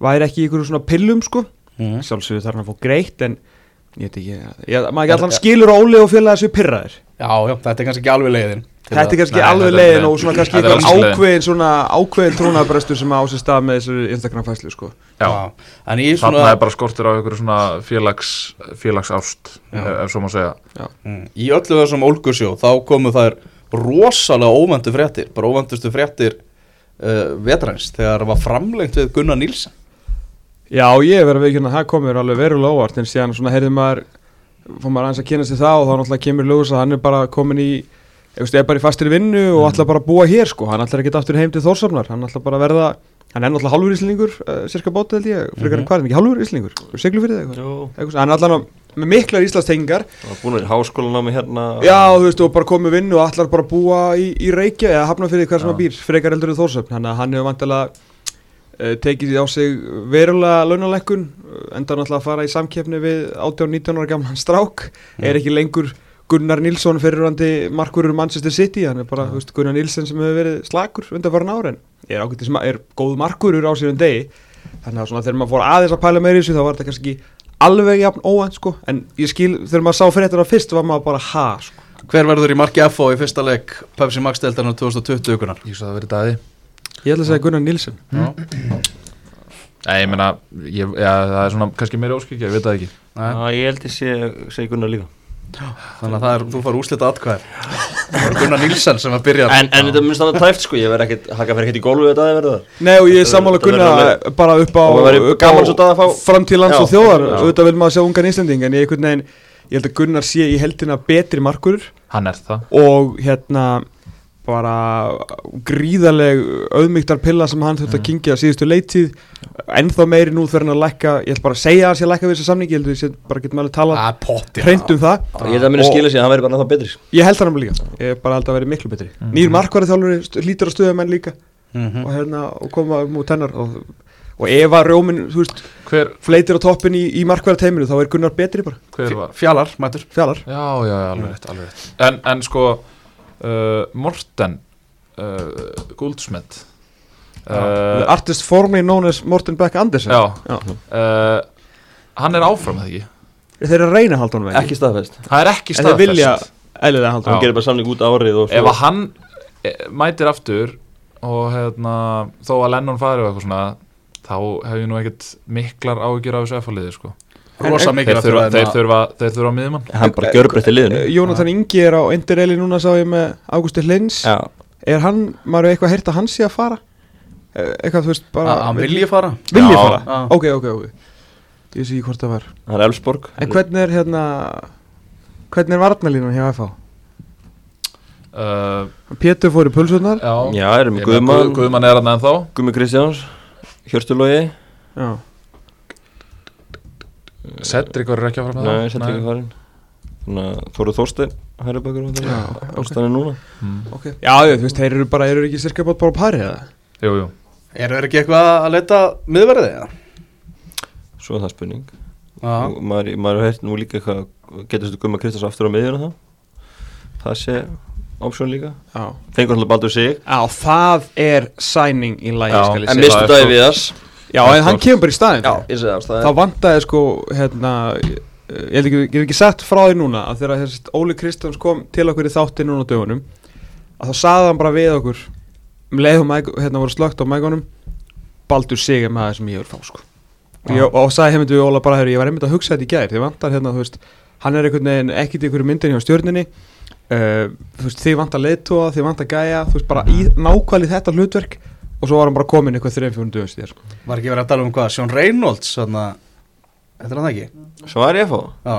væri ekki í ykkur svona pillum sko. Mhm. sjálfsögur þarf hann að fá greitt en ég veit ekki, ég, maður ekki allan skilur að Óli og félaga þessu pyrraðir Já, já, þetta er kannski ekki alveg leiðin þetta er kannski Nei, alveg leiðin ekki og svona kannski er eitthvað ákveðin svona ákveðin trúnabrestur sem á sér stað með þessu Instagram fæslu sko. Já, þannig svona er bara skortur á einhverju svona félags, félagsást Já. ef, ef svo má segja. Mm. Í öllu þessum ólgursjó þá komu þær rosalega óvæntu fréttir bara óvæntustu fréttir uh, vetrans þegar var framlengt við Gunnar Nílsen Já, ég verður að veikina að það komur alveg verulega óvart en síðan svona heyrði maður fór maður aðeins að kynna sig það og þá náttúrulega kemur ljós að hann er bara komin í eitthvað, er bara í fastir vinnu og ætlar bara að búa hér sko, hann ætlar ekki aftur heim til Þórsafnar hann ætlar bara að verða, hann er náttúrulega hálfur íslingur uh, cirka bótið held ég, frekar Mhm. en hvað er ekki hálfur íslingur, seglu fyrir þig eitthvað, hann er allan með miklar íslastengingar það var búin að í háskólan á mig hérna. Já, þú veist, og bara komið vinnu og allar bara búa í, í Reykja eða hafna fyrir hvað sem að býr, frekar eldur í Þórsöfn hann hefur vantilega tekið á sig verulega launalekkun enda náttúrulega að fara í samkeppni við 18-19 ára gamlan strák. Er ekki lengur Gunnar Nilsson fyrirrandi markurur Manchester City hann er bara, þú veist, Gunnar Nilsson sem hefur verið slakur undan farin ára en er er góð markurur á en degi. Þannig að svona þegar maður fór aðeins að pæla meira í þessu þá var þetta kannski alveg jafn óvænt sko. En ég skil, þegar maður sá fréttina fyrst var maður bara ha sko. Hver verður í marki FO í fyrsta leik Pepsi Max deltarnar 2020 gunnar? Ég svo það verið dæði Ég ætla að segja Gunnar Nilsson Nei, ég meina, ég, ja, það er svona kannski meira óskikja, ég veit það ekki. Nei, Já, ég held sé, segi Gunnar líka. Þannig að það er, þú fara úslita atkvæðir Það er Gunnar Nílsen sem að byrja. En, en þetta minnst þannig tæft sko, ég verð ekkert, haka fyrir ekkert í gólfu þetta að verða Nei og ég er Þetta sammála Gunnar þetta bara upp á, á gaman svo dag að fá- framtíð lands og þjóðar. Auðvitað vil maður sjá ungan Íslanding en ég, veginn, ég held að Gunnar sé í heldina betri markur Hann er það. Og hérna bara gríðaleg auðmygtar pilla sem hann þurfti að kingja síðustu leittíð ennþá meiri nú þegar hann að lækka ég ætla bara að segja að hann sé að lækka við þessu samningi ég held að sé bara getum alveg talað Það er potti hreint um það. Ég held að minni Og- skilja sig að hann verði bara ennþá betri. Sko. ég held hann um líka, ég bara held að vera miklu betri. Nýr markvarið þjálfur lítur að stöða menn líka. Mhm. og hérna og koma um út hennar. Og, og ef að Rjómin, þú veist, Hver, fleitir á toppin í, í markværa teiminu þá er Gunnar betri bara, hver var? Fjalar, mætur fjallar Já, já, já, alveg rétt, alveg rétt. En, en sko, uh, Morten uh, Goldsmith the uh, artist formerly known as Morten Beck Andersen. Já, Já. Uh, Hann er áfram, eða ekki? þeir eru að reyna að halda honum Ekki? Staðfest. Það er ekki en þeir staðfest. vilja eðlilega halda Hann honum gerir bara samning út árið og Ef að hann eh, mætir aftur og hérna, þó að Lennon fari og eitthvað svona þá hef ég nú ekkert miklar áhyggjur af þessu F-liði sko. Rosa mikið þeir, þurfa, þeir, þurfa, þeir þurfa miðjumann. Hann bara gjörbreytti liðinu. Eh, Jónatan Ingi er á Endireli núna sá ég með Ágústi Hlins Já, er hann, maður hefur eitthvað heyrt að hann sé að fara? Eh, eitthvað þú veist bara Hann vilji fara? Vilji fara, Já. ok ok ok. Ég sé ekki hvort það var. Hann er Elfsborg. En hvernig er hérna hvernig er varnalínan hjá FH uh, Pétur fór í pulsunar Já, Já, erum meina, Guðmann Guð- Guðmann er hann ennþá. Gumi Kristjáns Hjörstulógi já Cedric var ekki að fara með Nei, sett ekki farin Þannig að Þóru Þórstein Hæri bakur Ástæðan er núna. Mm. okay. Já, ég, þú veist, þeir eru bara, eru ekki sirka bátt bara á pari eða? Jú, jú. Eru þeir ekki eitthvað að leita miðverðið? eða? Svo er það spurning. Já, Og maður, maður heyrt nú líka eitthvað Getur þessu Guma Kristjáns aftur á miðjuna þá? Það sé option líka. Já. Fengur alltaf baldur sig. Já, það er signing í lægi, En mistu það er það Já, en hann kemur bara í staðinn. Já, ég segi það það Þá er- vantaði sko, hérna Ég held ekki, ég hef ekki sagt frá því núna að þegar þessi Óli Kristjáns kom til okkur í þátti núna á dögunum að þá saði hann bara við okkur um leið og mæk, hérna voru slögt á mækunum Baldur sig er maður sem ég vil fá sko. Og, ég, og sagði heimind við Óla bara hefur ég var einmitt að hugsa þetta í gær þið vantar hérna, þú veist, hann er einhvern veginn ekkit í einhverju myndin hjá stjörninni uh, þú veist, þið vantar leiðtóa, þið vantar gæja þú veist, bara í nákvæmlega þetta hlutverk og svo var hann bara komin eitthvað þreim fjórum dögum síðar sko. var ekki verið að tala um hvað? Sjón Reynolds, svona Þetta er hann ekki? Svar ég að fá Já,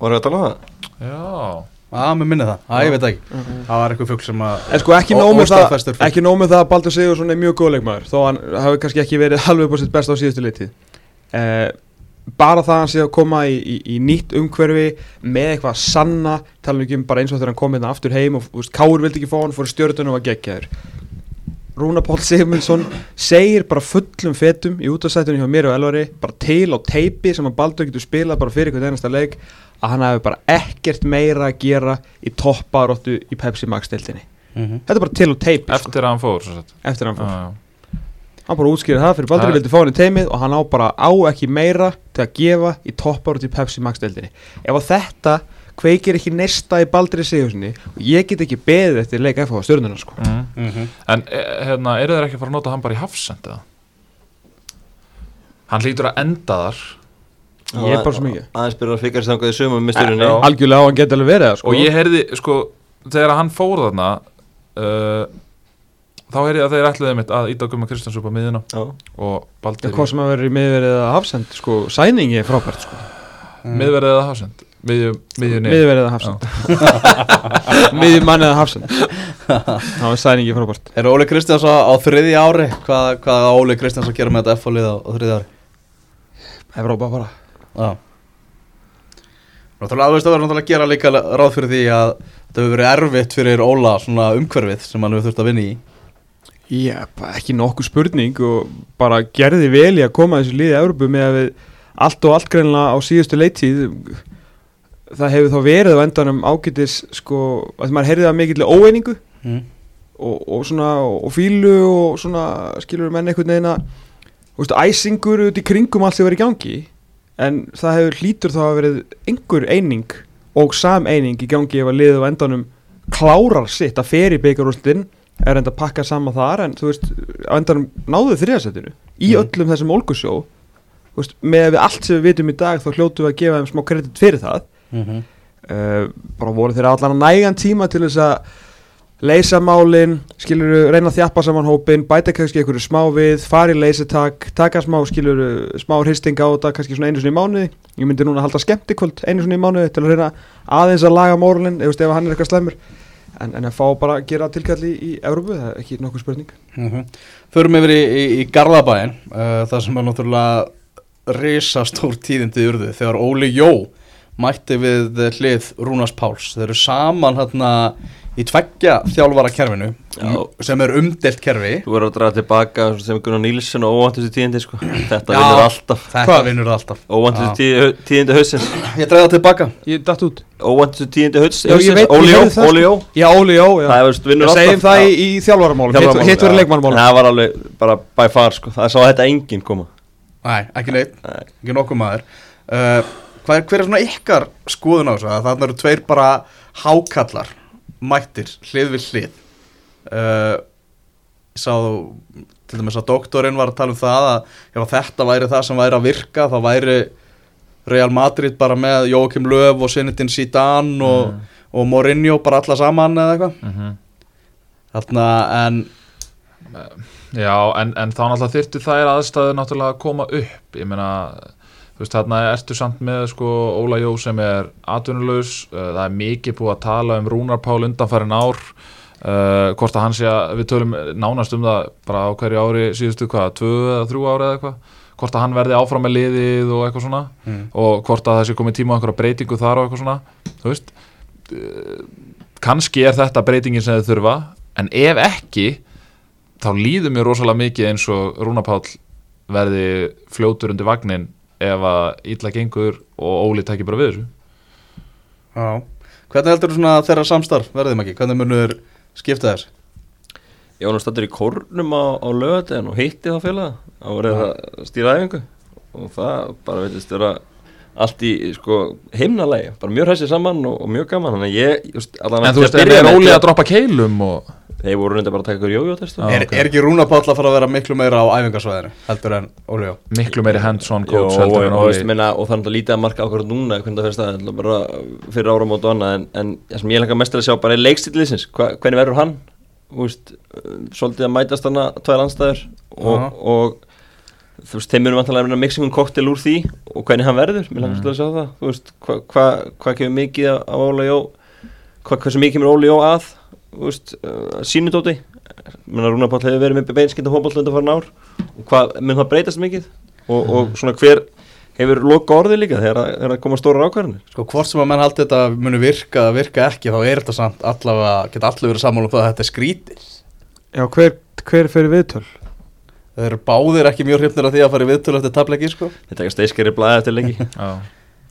Var ég að tala um það? Já Já, mér minni það, Æ, ég veit það ekki Það var eitthvað fugg sem að En sko ekki nóg með það óstaðfestur fugl. Ekki nóg með það að Baldur Sigursson er mjög góð leikmaður Þó hann hafi kannski ekki verið alveg búið sitt best á síðustu leitið uh, bara það að hann sé að koma í, í, í nýtt umhverfi með eitthvað að sanna tala ekki um bara eins og þegar hann kom hérna aftur heim og þú veist, Káur vildi ekki fá hann fór í stjórnunum og var geggjaður Rúna Páll Sigmundsson segir bara fullum fetum í útastættunum hjá mér og Elvari bara til á teipi sem að Baldur getur spilað bara fyrir hvern einasta leik að hann hefur bara ekkert meira að gera í topparóttu í Pepsi Max deltinni Mhm. þetta er bara til á teipi sko, eftir að hann fór eftir að hann fór. Já, já. hann bara útskýrði það fyrir Baldur Það- vildi fá hann í teimið og hann á bara á ekki meira til að gefa í topparóttu í Pepsi Max deltinni ef að þetta kveikir ekki neista í Baldri Sigurssoni og ég get ekki beðið eftir leik FH á stjórnuna sko Mm. Mhm. En e, hérna, eru þeir ekki að fara að nota hann bara í hafsend eða? Hann hlýtur að enda þar Ég er bara svo mikið. Aðeins byrjar að fikast þangað í sömum með styrunni Já. algjörlega á hann geti alveg verið það sko Og ég heyrði, sko, þegar hann fór þarna uh, Þá heyrði ég að þeir ætluðu mitt að íta Guma Kristjáns upp á miðina Já. Og Já, Baldur hvað sem að vera í miðverið að hafsend sko, sæningi er frábært sko Miðverðið eða hafsend Miðju, miðjunni miðverið að hafsend. Miðjum manni að hafsend. Það var sæningi frábært. Er Óli Kristjáns á, á þriðja ári? Hvað, hvað á Óli Kristjáns að gera með þetta F-lið á, á þriðja ári? Evrópa bara. Já. Náttúrulega aðveist að vera náttúrulega að gera líka ráð fyrir því að þetta hefur verið erfitt fyrir Óla svona umhverfið sem hann hefur þurft að vinna í. Já, bara ekki nokkuð spurning og bara gerði vel í að koma þessu liði Evrópu með að við allt og allt greinlega á síðustu leittíð það hefur þá verið á endanum ágætis sko, að maður heyrði það mikill óeiningu mm. og, og svona og fílu og svona skilur menn einhvern veginn að þú veist, æsingur út í kringum allt sem verið í gangi en það hefur hlýtur þá að verið einhver eining og sameining í gangi ef að liðið á endanum klárar sitt að fer í byggarústin er enda að pakka saman þar en þú veist, á endanum náðu þriðasettinu í Mm. öllum þessum veist, með við allt sem við vitum í dag þá hljótu við að gefa þeim smá kredit fyrir það Mm -hmm. uh, bara voru þeir allan að nægan tíma til þess að leysa málin, skilur reyna að þjappa saman hópin, bæta kannski einhverju smá við, fara í leysitak, taka smá skilur, smá hristing á þetta kannski svona einu svona í mánuði, ég myndi núna halda skemmtikvöld einu svona í mánuði til að reyna aðeins að laga mórlinn, ef, hann er eitthvað slemur en, en að fá bara að gera tilkalli í, í Európu, það er ekki nokkuð spurning. Mm Förum yfir í, í, í Garðabæin uh, það sem er náttúrulega risastór tíðindi urðu þegar Óli Jó mætti við hlið Rúnars Páls. Þeir eru saman hérna í tveggja þjálfara kerfinu Já. sem er umdelt kerfi. Þú verður að draga tilbaka sem Gunnar Nílsson og óvæntustu tíðindi sko. Þetta Já. vinnur alltaf. þetta Hvað? vinnur alltaf? Tíð, tíðindi hausins ég það tilbaka. Ég datt út. Óvæntustu tíðindi hausins Óli það, Óli Jó Já, Óli Jó, já. Það veist, vinnur alltaf. Segjum það í, Þjálfaramálum, hitt verður leikmannmálum Það var alveg bara by far sko. Það sá þetta enginn koma. Nei, ekki neitt, Nei. ekki nokkuð maður. Uh, er, Hver er svona ykkar skoðun á þessu? að Þarna eru tveir bara hákallar mættir, hlið við hlið uh, Ég sá til dæmis að doktorinn var að tala um það að ef þetta væri það sem væri að virka þá væri Real Madrid bara með Jókim Löf og Sinnetin Zidane og, og Mourinho bara alla saman eða eitthvað mm -hmm. Þarna en Já, en, en þá náttúrulega þyrftu þær aðstæður náttúrulega að koma upp Ég meina, þú veist, þarna ertu samt með sko Óla Jó sem er atvinnulegs, uh, það er mikið búið að tala um Rúnar Pál undanfærin ár uh, hvort að hann sé að við tölum nánast um það bara á hverju ári síðustu hvað, tvö eða þrjú ári eða eitthvað hvort að hann verði áfram með liðið og eitthvað svona mm, og hvort að það sé komið tíma á einhverja breytingu þar og eitthvað svona þú veist uh, kannski er þetta breytingin sem þið þurfa en ef ekki þá líður mér rosalega mikið eins og Rúna Páll verði fljótur undir vagnin ef að illa gengur og Óli tekir bara við þessu já. Hvernig heldur þú svona þeirra samstarf verðum ekki? Hvernig munur skipta þess? Ég var nú stættur í kórnum á, á lögadegin og hitti það félaga á verið að stýra æfingu og það bara veitist vera allt í sko heimnalegi bara mjög hræsið saman og, og mjög gaman. Þannig að ég just, allan en þú veist, en byrja er með Óli til að droppa keilum og þeir voru reynda bara að taka ykkur jójótest Já, er, ok. er ekki Rúna Páll að fara að vera miklu meira á æfingarsvæðinu heldur en Óli Jó? miklu meiri hands-on Jó, coach og, heldur en veist, minna, og það er náttúrulega lítið að marka ákvörð núna hvernig það stað, það bara fyrir áramót og annað en, en það sem ég langar mest til að sjá bara er leikstíliðsins, Hva, hvernig verður hann? Úst, svolítið að mætast hana tvær anstæður og, Já. og þú veist, þeim munum vantanlega að reyna mixingum koktel úr því og hvernig hann verður, mér langar Mm. svolítið að sjá það. Þú veist, hvað hva, hva kemur mikið af Óla Jó hvað hversu mikið kemur Óli Jó að þú veist, uh, sínudóti menna Rúnar Páll hefur verið með beinskynda hópallönda farin ár. Og hvað mun það breytast mikið? Og, og svona hver hefur loka orðið líka þegar það- koma stóra ákvarðanir? Sko hvort sem að menn haldi þetta muni virka eða virka ekki þá er þetta samt allavega, geta allir verið sammála um það að þetta er skrítið. Já, hver, hver fyrir viðtöl? Þeir eru báðir ekki mjög hrifnir af því að fara í viðtölu eftir tableggi sko. þetta ekki steiskeri blæði eftir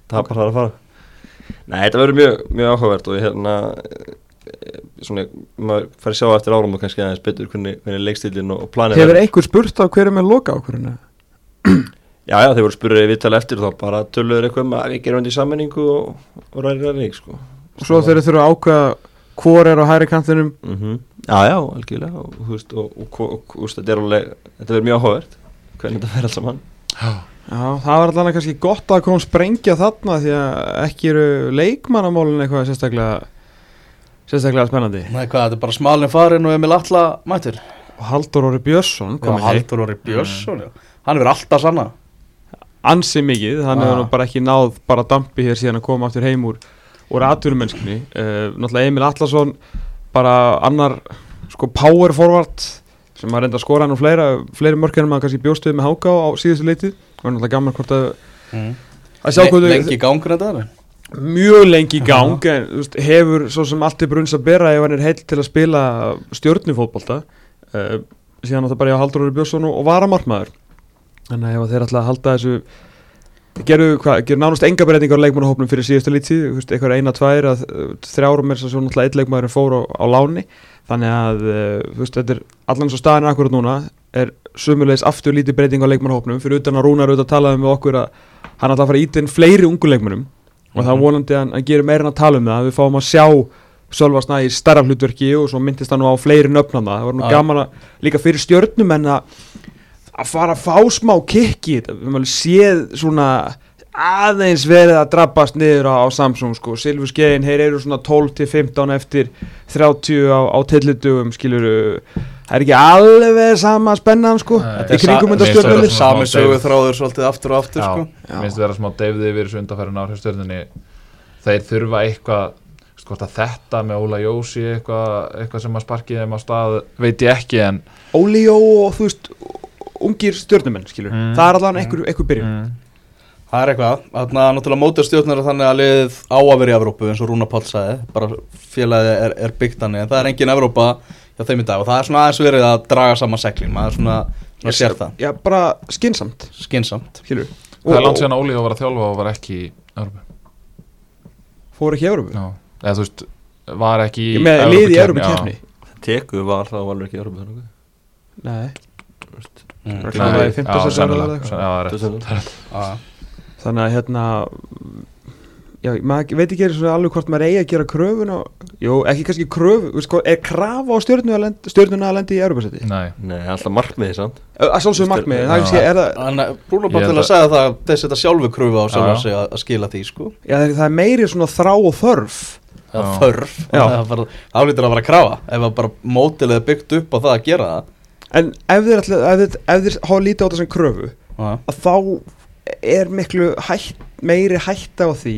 það bara þarf að fara. Nei, þetta verður mjög, mjög áhugavert og ég hérna eh, svona, maður fær að sjá eftir árum og kannski aðeins betur hvernig, hvernig leikstílinn og planið Hefur einhver spurt á hverju með loka ákvörðinu? Já, já, þeir voru spurðið í viðtali eftir og þá bara töluður eitthvað um að við gerum þetta í sammenningu og, og ræri ræri, sko. Og svo þeir þurfa að ákveða hvor er á hæri kantinum. Mm Já, já, algjörlega og, þú veist, og, og, og, og þetta er alveg þetta verður mjög áhugavert hvernig þetta fer allt saman Já, það var allavega kannski gott að koma sprengja þarna því að ekki eru leikmannamálin eitthvað sérstaklega sérstaklega spennandi Nei hvað, þetta er bara smalin farin og Emil Atla mættur. og Haldur Óri Björnsson ekki Haldur Orri Björnsson, já. Hann hefur alltaf sanna. ansi mikið, hann Ah. hefur nú bara ekki náð bara dampi hér síðan að koma aftur heim úr úr atvinnumennskunni uh, náttúrulega Emil Atlason bara annar sko power forward sem að reynda að skora hann og fleira fleiri mörk en maður kannski bjóstuði með háká á síðustu leitið og náttúrulega gaman hvort að Mm. að sjá hvað Lengi í gangur þetta er. mjög lengi í gang en, veist, hefur svo sem allt er brunns að bera ef hann er heill til að spila stjórnufótbolta uh, síðan átt það bara ég að Haldur Óri Björnsson og varamartmaður þannig að ef þeir ætla að halda þessu gerðu, gerðu nánast enga breytingar á leikmannahópnum fyrir síðustu lítið, eitthvað eina, tvær að uh, þrjárum er svo náttúrulega eitt leikmaður fór á, á láni, þannig að uh, veist, þetta er allan svo staðin akkurat núna er sumulegis aftur lítið breyting á leikmannahópnum, fyrir utan að Rúnar auðvitað talaði með okkur að hann að fara íta inn fleiri ungu leikmannum og það er vonandi að hann gerir meira en að tala um það. Við fáum að sjá Sölva Snæ í starra hlutverki og svo myndist hann á fleiri nöfnum það var nú gaman að líka fyrir stjörnum en að að fara að fá smá kikki við höfum alveg séð svona aðeins verið að drabbast niður á, á Samsung sko, Silfur Skeiðin, þeir eru svona 12 til 15 eftir 30 á, á tillitugum, skiluru það er ekki alveg sama spennan sko, í kringum Þetta þetta er sa- stjörnum mér finnst Sami sögu þráður svolítið aftur og aftur Já, sko. Já. minnst vera smá deyfði yfir þessu undanfærin ár hjá stjórnunni þeir þurfa eitthvað að þetta með Óla Jósi eitthvað, eitthvað sem að sparkið þeim á stað veit ég ekki en Ólijó og þú veist ungir stjörnumenn, skilur, Mm. það er allavega einhver, einhver byrjun. Mm, Það er eitthvað, þannig að náttúrulega mótið stjórnur þannig að liðið á að vera í Evrópu eins og Rúna Páll sagði, bara félagið er, er byggt þannig, en það er engin Evrópa hjá þeim í dag. Og það er svona aðeins verið að draga saman seglin, maður svona, svona sér það, Já, bara skinsamt, skinsamt. það er langt síðan að Óli var að þjálfa og var ekki í Evrópu. Fór ekki í Európu Já. eða þú veist, var ekki í í Evrópukeppni, kefni Teku var það var ekki Európa þannig Nei, Mm. Þannig að hérna Já, maður veit ekki alveg hvort maður eigi að gera kröfun ekki kannski kröfu veist, hvað, Er krafa á stjörnuna að lendi, að í Európa-seti? Nei, Nei, alltaf markmiði samt Að sjálfsögum markmið, það Já. kannski- er það Þannig að að segja það að þessi þetta sjálfu kröfu á sig að, að skila því, sko. Já, það er- það er meiri svona þrá og þörf þörf, Já. það álítur að vera að krafa, ef að bara mótilið er byggt upp á það að gera það. En ef þeir, þeir, þeir hafa lítið á þetta sem kröfu Já. að þá er miklu hætt, meiri hætta á því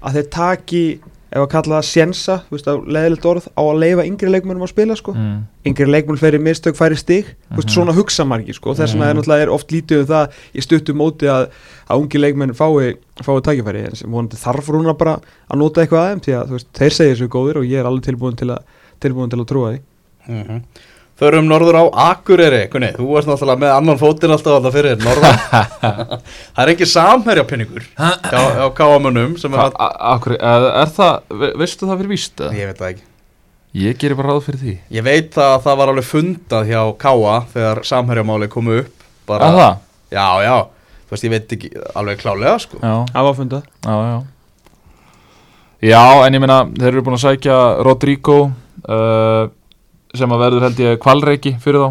að þeir taki ef að kalla það sjensa, þú veist, á leðilegt orð á að leifa yngri leikmönnum að spila sko. mm. yngri leikmönn færi mistök færi stig þú veist, Mhm. svona hugsa margir sko. þess vegna er Mhm. náttúrulega er oft lítið um það í stuttu móti að, að ungi leikmenn fái, fái tækifæri en sem vonandi þarf rúna bara að nota eitthvað aðeim því að veist, þeir segja þessu góðir og ég er alveg tilbúin til að, tilbúin til að trúa því Mm Förum norður á Akureyri, kunni, þú ert náttúrulega með annan fótinn alltaf alltaf fyrir norðan. það er ekki samherjapinningur hjá káamönnum sem er að... a, akkur, er, það, ve- veistu það fyrir víst? eða? Ég veit það ekki. Ég gerir bara ráð fyrir því Ég veit að það var alveg fundað hjá Káa þegar samherjamáli komu upp. Bara, Er það? Já, já, þú veist, ég veit ekki alveg klálega, sko. Já, það var fundað já, já Já, en ég meina, þeir eru búin að sækja Rodrigo uh, sem að verður held ég kvalreiki fyrir þá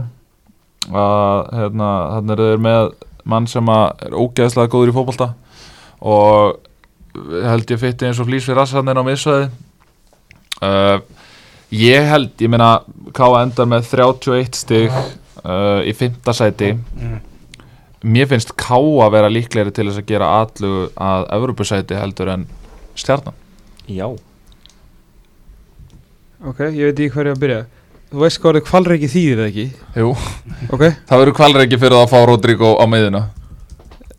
að hérna, þannig eru þeir með mann sem að er ógeðslega góður í fótbolta og held ég fytti eins og flýs við rassarnir á miðsvæði uh, ég held, ég meina K.A. endar með 31 stig uh, í fymta sæti Mm. mér finnst K.A. vera líklegri til þess að gera allu að Evropasæti heldur en stjarnan Já ok, ég veit ekki hverju að byrja þú veist hvað er kvalreiki þýðir eða ekki? Jú, ok, það verður kvalreiki fyrir það að fá Rodrigo á miðuna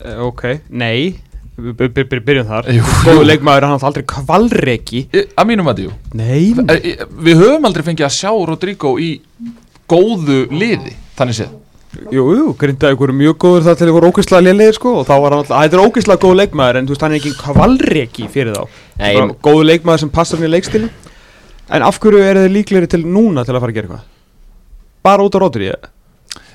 Eh, ok, nei. Við by- by- by- byrjum þar. Jú. Góðu leikmaður, hann átti aldrei kvalreki Í- Að mínum að jú. Nei. Eh, Við höfum aldrei fengið að sjá Rodrigo í góðu liði Þannig séð. Jú, jú, grindaði ykkur mjög góður það til ykkur ógeðslega lélegir sko og þá var hann alltaf, þetta er ógeðslega góð leikmaður en þú veist hann er ekki kvalreki fyrir þá. Góðu leikmaður sem passar hann í leikstilin en af hverju eru þið líklegri til núna til að fara að gera eitthvað? Bara út á rótur ég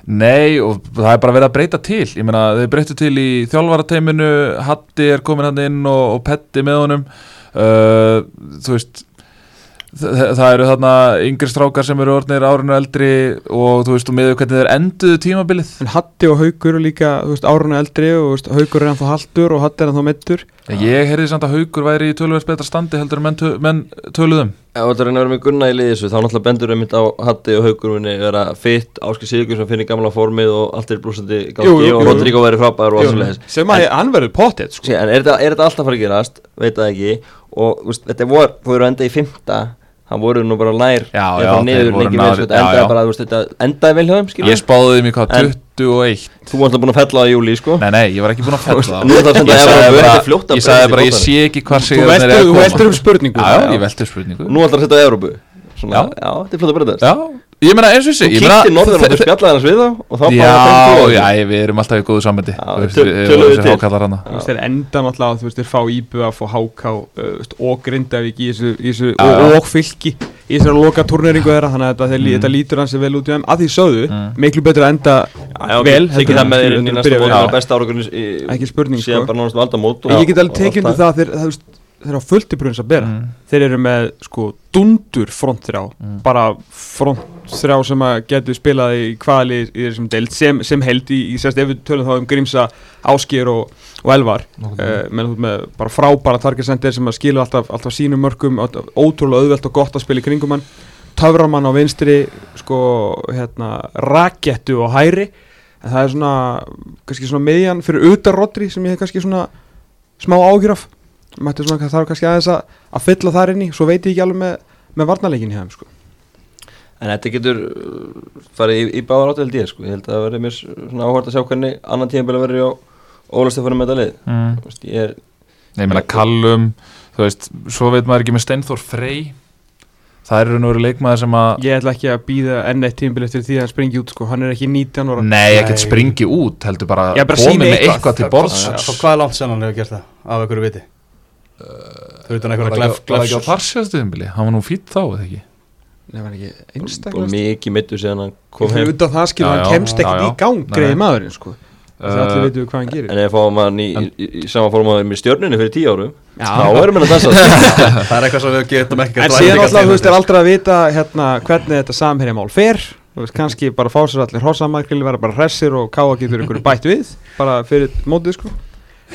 Nei og það er bara verið að breyta til. Ég meina þeir breyttu til í þjálfarateiminu Hatti er komin hann inn og, og Petti með honum. Uh, Þú veist það, það eru þarna yngri strákar sem eru orðnir árinu eldri og þú veist og með hvernig þeir enduðu tímabilið. En Hatti og Haugur eru líka, þú veist, áruna eldri og þú veist, Haugur er ennþá haldur og Hatti er ennþá mittur Ég heyrði samt að Haugur væri í töluvert betra standi heldur en menn, tö, menn töluðum Ef þú ætlar að vera með gunna í liði þessu þá náttúrulega bendur við mynd á Hatti og Haugurvinni vera fitt, Áskil Sigur sem finnir gamla formið og allt er blúsandi gangi og. Rodrigo væri frábæður og alls sem að hann verður pottet sko. En er þetta, er þetta alltaf að að þetta Það voru nú bara nær Já, eða já, niður lengi sko, Þetta endaði bara, veist, þetta endaði vel hjá þeim skilur Ég spáði þeim í hvað, En- 21 Þú varst búin að fella það í júli, sko. Nei, nei, ég var ekki búin að fella það. Ég sagði bara, að ég sagði breyta bara, í ég boltanum. sé ekki hvað veldur, þú veldur um spurningu. Já, já, ég veldur spurningu. Nú ætlar að setja á Európu Já. þetta er flott að breytast Já, ég meina eins og þessi Þú kíkti norður og þú spjallaði hans við þá Og þá bara Já, já, ég- við erum alltaf í góðu sambandi Já, Þú veist, töl- við- til. hákallar hana Þú veist, þeir enda náttúrulega, þú veist, þeir fá íbúða, fá háká uh, og grindavík í þessu, og, fylki í þessu loka turneringu þeirra, þannig að þetta, Mm. lítur hans vel út í þeim, að því sögðu, Mm. miklu betur að enda vel, Tekið það með þér í næsta. Það í- Ekki spurning, sko. ég get alveg tekið undir það að þeir, það, þú veist, þeir hafa fullt í brunns að bera. Mm. þeir eru með sko dundur frontþrjá. Mm. bara frontþrjá sem að getur spilað í kvali í þessum deild sem, sem held í, í sérst ef við tölum þá um Grímsa, Áskir og, og Elvar. Uh, með, með bara frábæra targetsendir sem að skilja alltaf, alltaf sínum mörgum alltaf, ótrúlega auðvelt og gott að spila í kringum hann. Töframann á vinstri sko hérna rakettu og hæri en það er svona kannski svona miðjan fyrir utan Rodri sem ég hef kannski svona smá ágjur af Mætti svona, það þarf kannski aðeins að, að fylla þar inn í svo veit ég ekki alveg með, með varnarleikin hjá þeim sko. En þetta getur uh, farið í, í báðar áttu held ég sko. Ég held að það verði mér svona áhvert að sjá hvernig annan tíðanbæla verður á Óla Stefanin með þetta lið Mm. Veist, Ég er Nei, Ég meina Callum, þú veist, svo veit maður ekki með Steinþór Frey Það er raun og veru leikmaður sem að ég ætla ekki að býða enn eitt tímbil eftir því að hann springi út sko. hann er ekki 19 ára Nei, ekkert springi út, heldur bara, bara komið með eitthvað. eitthvað til borðs hvað er langt sen hann hefur gert það af einhverju viti? Þau utan Var einhverja það glef, ekki- var það ekki á glefsur farsjöðstuðumbili? Hann var nú fýtt þá, eða ekki? Nei, var hann ekki og einstaklega mikið mittur síðan hann kom heim utan það skilur hann kemst ekkert í gang greiði maðurinn sko. Það allir Uh, veitum við hvað hann gerir En ef fáum hann í, í, í, í sama formaður með stjörnunni fyrir tíu árum Já. þá erum við að dansa Það er eitthvað sem við getum ekki En síðan alltaf, þú veist, er aldrei að vita hérna, hvernig þetta samherjamál fer Þú veist, kannski bara fá sér allir hossamarkli vera bara hressir og káa getur ykkur bætt við bara fyrir mótið, sko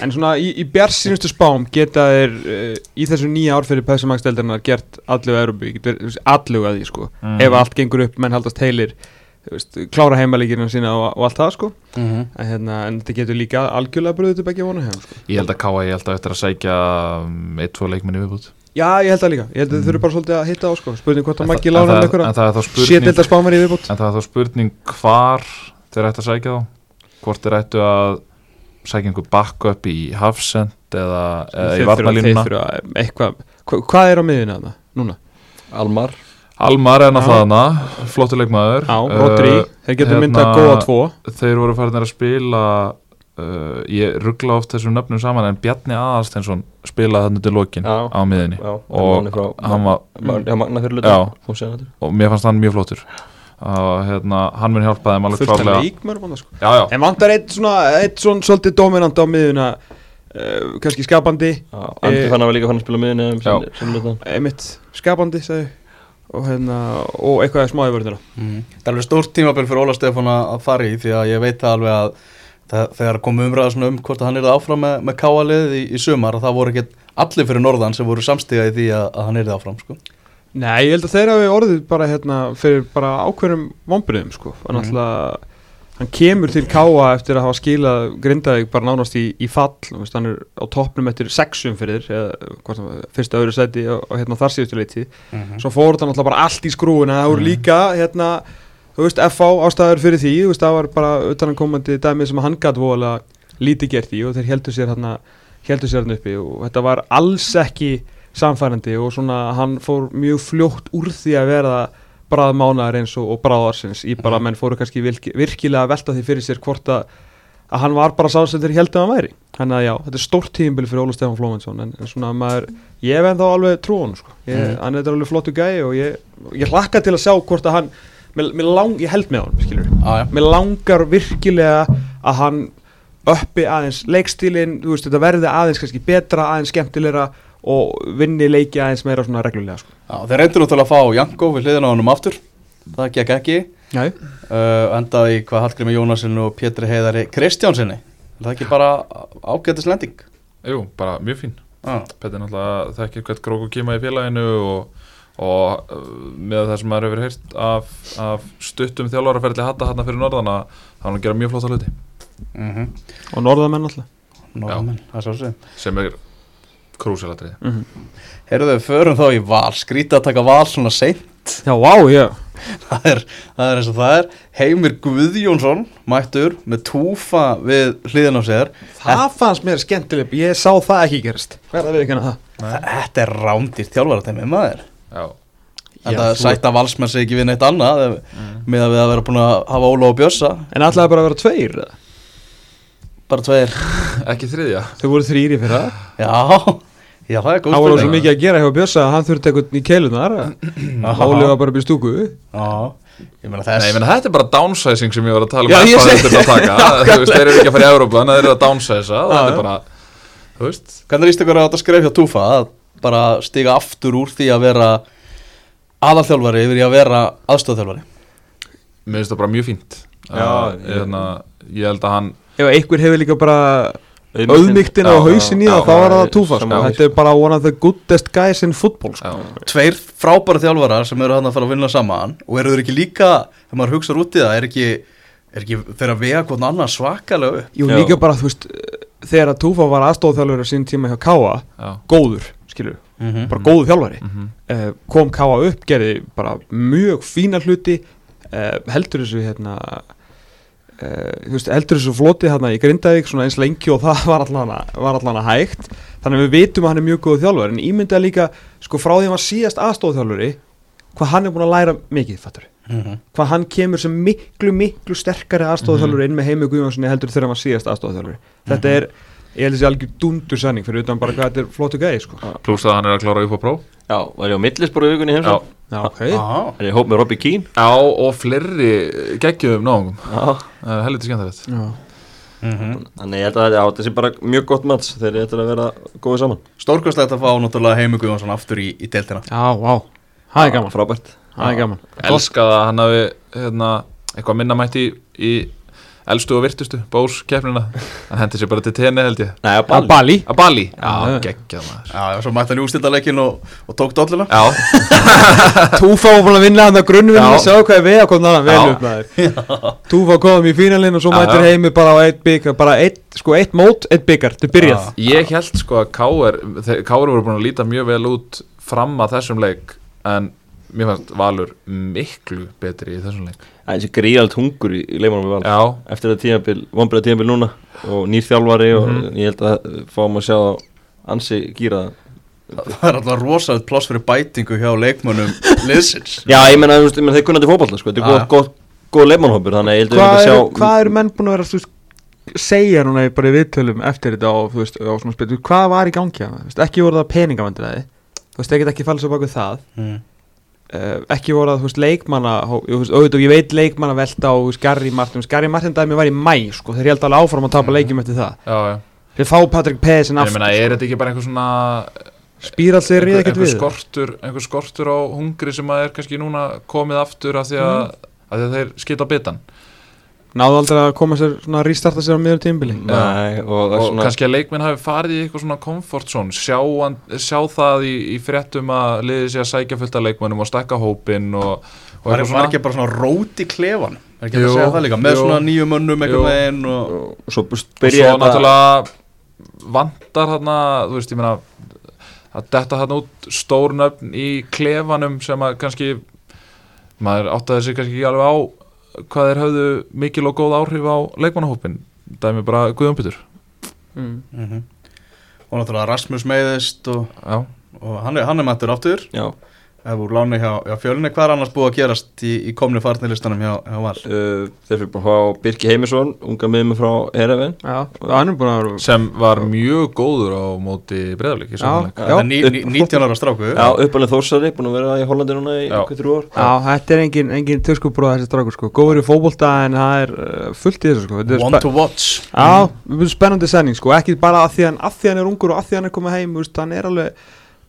En svona í, í björnsýnustu spám geta þeir uh, í þessu nýja ár fyrir pæsumagsteldarnar gert allu að Európu, allu að því, sko. Mhm. Ef allt gengur upp, menn haldast heilir þú veist, klára heimalíkirinn sína og, og allt það, sko. Mhm. en, hérna, en þetta getur líka algjörlega bröðið til begge vonu hefum, sko. Ég held að K.A. ég held að eftir að sækja um, eitt, tvo leikminni viðbútt Já, ég held það líka, ég held að þau þurfi bara svolítið að hitta á, sko. Spurning hvort En að það- Maggi lána það er þá spurning Sétildar spámar í viðbútt En það er þá spurning hvar þeir ættu að sækja þá. Hvort þeir ættu að sækja einhver backup í Hafsend eða, eða í varnalínuna hva, hvað er á miðinu þarna núna? Almar. Almar er náttúrulega hana, flottur leikmaður. Já, Uh, Rodri, þeir getur hérna- myndað góða tvo. Þeir voru farin að spila uh, Ég ruggla oft þessum nöfnum saman En Bjarni Aðarsteinsson spilaði þannig til lokin Já. á miðinni Já, Og hann var- Og mér fannst hann mjög flottur og hérna, hann mun hjálpa þeim alveg fullt af klárlega leikmörum þarna, sko. Já, já, En vantar eitt svona, eitt svona svolítið dominant á miðuna uh, kannski skapandi Já, Andi Eh, fann að vera líka fann að spila um Já. sem- sem luta einmitt skapandi sagði, og, hérna, og eitthvað smáði vörðina Mhm. Það er alveg stórt tímabil fyrir Óla Stefán að fara í því að ég veit það alveg að það, þegar kom umræða svona um hvort að hann er áfram með, með káalið í, í sumar að það voru ekki allir fyrir norðan sem voru samstiga í því að, að hann er áfram sko. Nei, ég held að þeir hafi orðið bara hérna fyrir bara ákveðnum vombriðum sko, hann Mhm. alltaf hann kemur til Káa eftir að hafa skilað Grindavík bara nánast í, í fall. Veist, hann er á toppnum eftir sexum fyrir eða fyrsta öðru seti og, og hérna þar síðustu leiti svo fór þetta náttúrulega bara allt í skrúina það voru líka hérna þú veist FH ástæður fyrir því. Þú veist það var bara utanankomandi dæmi sem hann gætt vola lítið gert í og þeir heldur sér hérna heldur sér hann uppi. Og þetta var alls ekki samfærandi og svona hann fór mjög fljótt úr því að vera bráð mánaðar eins og, og bráð ársins í bara menn fóru kannski virki, virkilega að velta því fyrir sér hvort að, að hann var bara sá sem þeir heldur að hann væri þannig að já, þetta er stórt tíðinbili fyrir Óla Stefán Flóvensson en, en svona maður, ég hef ennþá alveg trú á hann sko. ég, Mm. hann er alveg flottu gæi og ég, ég hlakka til að sjá hvort að hann mér, mér lang, ég held með hann Já, já. mér langar virkilega að hann uppi aðeins leikstílin, þú veist, þetta verði aðeins kannski betra, aðeins skemmtilegra og vinni leiki aðeins meira svona reglulega sko. Já, þeir reyndur náttúrulega að fá Janko við hliðina á honum aftur. Það gekk ekki. Uh, Endaði hvað Hallgrími Jónasson og Pétri Heiðari Kristjánsinni Er það ekki bara ágætis lending? Jú, bara mjög fín. Já, Petti náttúrulega þekkir hvert gróku kima í félaginu og, og uh, með það sem maður hefur heyrt af, af stuttum þjálfaraferðli hatta hann fyrir norðana þá er hann að gera mjög flotta hluti. Mm -hmm. og norðamenn alltaf. Norðmenn, það er svo sem er krúsilatriði mm -hmm. Heyrðu þau, förum þá í val. Skrítið að taka val svona seint. Já, vá, já það er, það er eins og það er. Heimir Guðjónsson mættur með túfa við hliðin á sér. Það fannst mér skemmtileg, ég sá það ekki gerast Verða við ekki hana? Það Þetta er rándýrt þjálfaratæmi maður. Já, En það sætta valsmenn sig ekki við neitt annað ef, með að við að vera búin að hafa Óla og Bjössa. En ætlaði bara að vera tveir bara tveir. Ekki þriðja. Þau voru þrýri fyrir það Já, já það er góð Það voru svo mikið að gera hjá Bjössa að hann þurfti eitthvað í keilunar. Óli var bara í stúku. Já, ég meina Nei, þess ég meina þetta er bara downsizing sem ég var að tala um Já, að ég segi- þetta er að taka. Þú veist, þeir eru ekki að fara í Európa þannig að þeir eru að downsiza og Já, þetta já. er bara, þú veist. Hvernig líst ykkur á þetta skref hjá Túfa að bara stiga aftur úr því að vera aðalþjálfari yfir í að vera aðstofþjálfari Mér finnst það bara mjög fínt. Já, Auðmygtina og hausin í það þá er það túfa sko. Þetta er bara one of the goodest guys in football sko. Tveir frábæra þjálfarar sem eru hann að fara að vinna saman og eru þeir ekki líka, þegar maður hugsa út í það er ekki, er ekki þeir að vega hvort annar svakalega upp Jú líka bara þú veist Þegar að Túfa var aðstofþjálfur á sín tíma hjá Káa já, Góður, skilur mm -hmm. Bara góður þjálfari mhm. uh, Kom Káa upp, gerði bara mjög fína hluti uh, Heldur þessu hérna Þú veist, heldur þessu floti hérna í Grindavík Svona eins lengi og það var allan, var allan að hægt. Þannig að við vitum að hann er mjög góður þjálfari En ímyndaði líka, sko frá því að hann var síðast aðstofþjálfuri Hvað hann er búin að læra mikið, fattur hvað hann kemur sem miklu, miklu sterkari aðstofþjálfur inn með Heimi Guðjónssoni heldur þegar hann var síðast aðstofþjálfur þetta er, ég held að þessi algjör dundur sanning fyrir utan bara hvað þetta er flottu gæði sko. Plús að hann er að klára upp á próf. Já, var ég á millisboru vikunni heimsum já, ok. Er ég hóp með Robbie Keane? Já og fleiri geggjum náðum Já. Helviti skemmtilegt. Já. Mm Þannig ég held að þetta sé bara mjög gott mats þegar ég ætla að vera góðið saman. Stórkostlegt að fá náttúrulega Heimi Guðjónsson aftur í, í deltina já, vá, það er gaman. Frábært. Það er gaman. Elskað að hann hafi hérna, eitthvað minna mætti í, í elstu og virtustu bós keppnina hann hendi sér bara til tenni held ég. Nei, á á Bali. Bali? Að Bali, Já, geggjað maður. Já, svo mætti hann í ústildaleikin og, og tók dolluna. Já, Túfa var búin að vinna hann að grunnvinni Já. og sjá hvað er við að koma hann vel Já. upp maður. Túfa kom í fínalinn og svo Já, mættir já. Heimi bara á eitt byggar bara eitt, sko eitt mót, eitt byggar, þetta er byrjað ég held sko að Káur Káur voru búin að líta mjög vel út fram að þessum leik en mér fannst Valur miklu betri í þessum leik Það er þessi gríalt hungur í, leimanum við val já, Eftir það tímabil, vonbreið tímabil núna Og nýr þjálfari og Mhm. ég held að fáum að sjá það ansi gýra Það er alltaf rosalega pláss fyrir bætingu hjá leikmönnum liðsins Já, ég menna, þú veist, ég menna þeir kunnandi fótballa sko. Þetta er Já. góð, góð, góð leimannhópur Þannig að ég held að við hvað að sjá hvað eru menn búin að vera þú veist, segja núna í- bara í viðtölum eftir þetta og þú veist, á svona spil, hvað var í gangi hana? Þú veist, ekki voru það peningavandiræði þú veist, ekki ekki falla svo baku það mm. Uh, ekki voru þú veist, leikmanna auðvitað, ég veit leikmanna velta á Gary Martin, Gary Martin dæmi var í mæ sko, þeir held alveg áfram að tapa leikjum eftir það. Já, já. Þeir fá Patrick Pesen ég aftur meina, er þetta ekki bara einhver svona ríða einhver, ekkert við skortur einhver skortur á hungri sem að er kannski núna komið aftur af því að, að, því að þeir skita bitan náðu aldrei að koma sér, svona restarta sér á miður tímbili Nei, og, og og svona, kannski að leikminn hafi farið í eitthvað svona comfort zone. Sjá, sjá það í, í fréttum að liðið sé að sækja fullt af leikmennum og stakka hópin og, og Var, eitthvað var ekki bara svona rót í klefan Er ekki Jú, að segja það líka? Með jú. svona nýju mönnum Jú. einhvern veginn og... og svo og svo náttúrulega vantar þarna þú veist, ég meina að detta þarna út stórnöfn í klefanum sem að kannski maður áttaði sig kannski ekki alveg á hvað þeir höfðu mikil og góð áhrif á leikmannahópin dæmi bara Guðjón Pytur mm. mm og náttúrulega Rasmus meiðist og, og hann, er, hann er mættur aftur. Já, ef úr láni hjá, hjá fjölunni, hvað er annars búið að gerast í, í komni farnilistanum hjá, hjá Val? uh, þeir fyrir bara að fá Birki Heimisson, unga miðum frá er vera sem var mjög góður á móti er ní, ní, 19 ára stráku Já, uppalinn Þórsari, búin að vera í Hollandi núna í einhver þrjú ár. Já, þetta er engin, engin töskubróða þessi strákur sko. Góður í fótbolta en það er uh, fullt í þessu sko. Þetta er One to watch. Já, mm. spennandi sending sko. Ekki bara að því hann, að því hann er ungur og að því hann er komið heim Hann er alveg,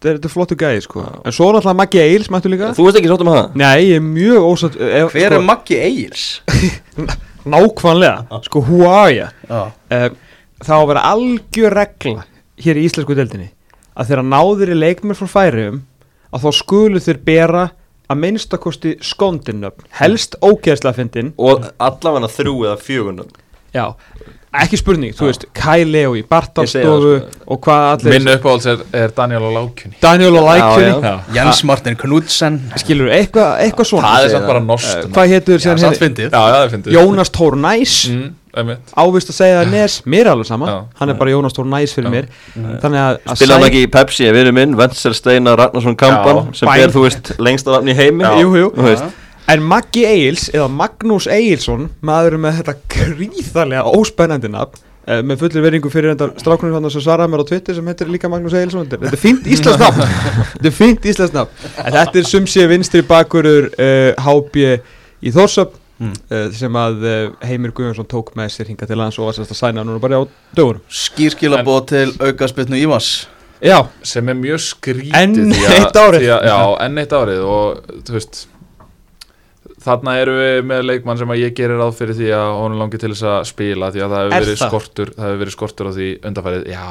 er, þetta er flottu gæði sko. En svo er náttúrulega Maggi Eils, mættu líka. Þú veist ekki sátt um það? Nei, ég er mjög ósatt ef, Hver sko, er Maggi Egils? Nákvæmlega, sko, you? Já, um, það á að vera algjör regla hér í íslensku deildinni að þeirra náður í leikmenn frá færium að þá skulu þeir bera að minnstakosti skóndinnöfn helst ógeðslega fyndin. Og allavega þrjú eða fjögunum já, ekki spurning, þú veist Kai Leo í Ég segi Bartalstofu sko. og hvað allir Minn uppáhalds er, er Daniel á lákunni Daniel og Já, Lækjunni já. Jens Martin Knudsen. Skilur, eitthvað eitthva svona. Það er samt bara nost uh, hvað Já, Já, já, það finnst Jónas Tór Næs. Mm, ávist að segja það nes, mér er alveg sama. Já. hann er bara Jónas Tór Næs fyrir Já. mér. Þannig að, að Spila hann sæ- ekki í Pepsi, ég verið minn Wenzel Steinar Ragnarsson Kampan Já. sem ber, þú veist, lengst af nafni í heimi. Já. Jú, jú. En Maggi Egils eða Magnús Egilsson maður með þetta gríðarlega óspennandi nafn eh, með fullir veringu fyrir enda strákunum hann sem svaraði mér á Twitter sem heitir líka Magnús Egilsson. Þetta er- þetta er fínt íslensk nafn. Þetta er fínt íslensk nafn. En þetta er sumsið vinstri bakurur uh, HB í Þórsöp Mm. uh, sem að uh, Heimir Guðjónsson tók með sér hinga til lands og var sérst að sæna núna bara á dögurum Skýrskilabóð til aukaspilnu Ívars Já, sem er mjög skrítið Enn því að- eitt árið. Já, enn eitt árið og þú veist þarna eru við með leikmann sem ég gerir ráð fyrir því að honum langi til þess að spila því að það hefur Er verið það? skortur það hefur verið skortur á því undarfærið já,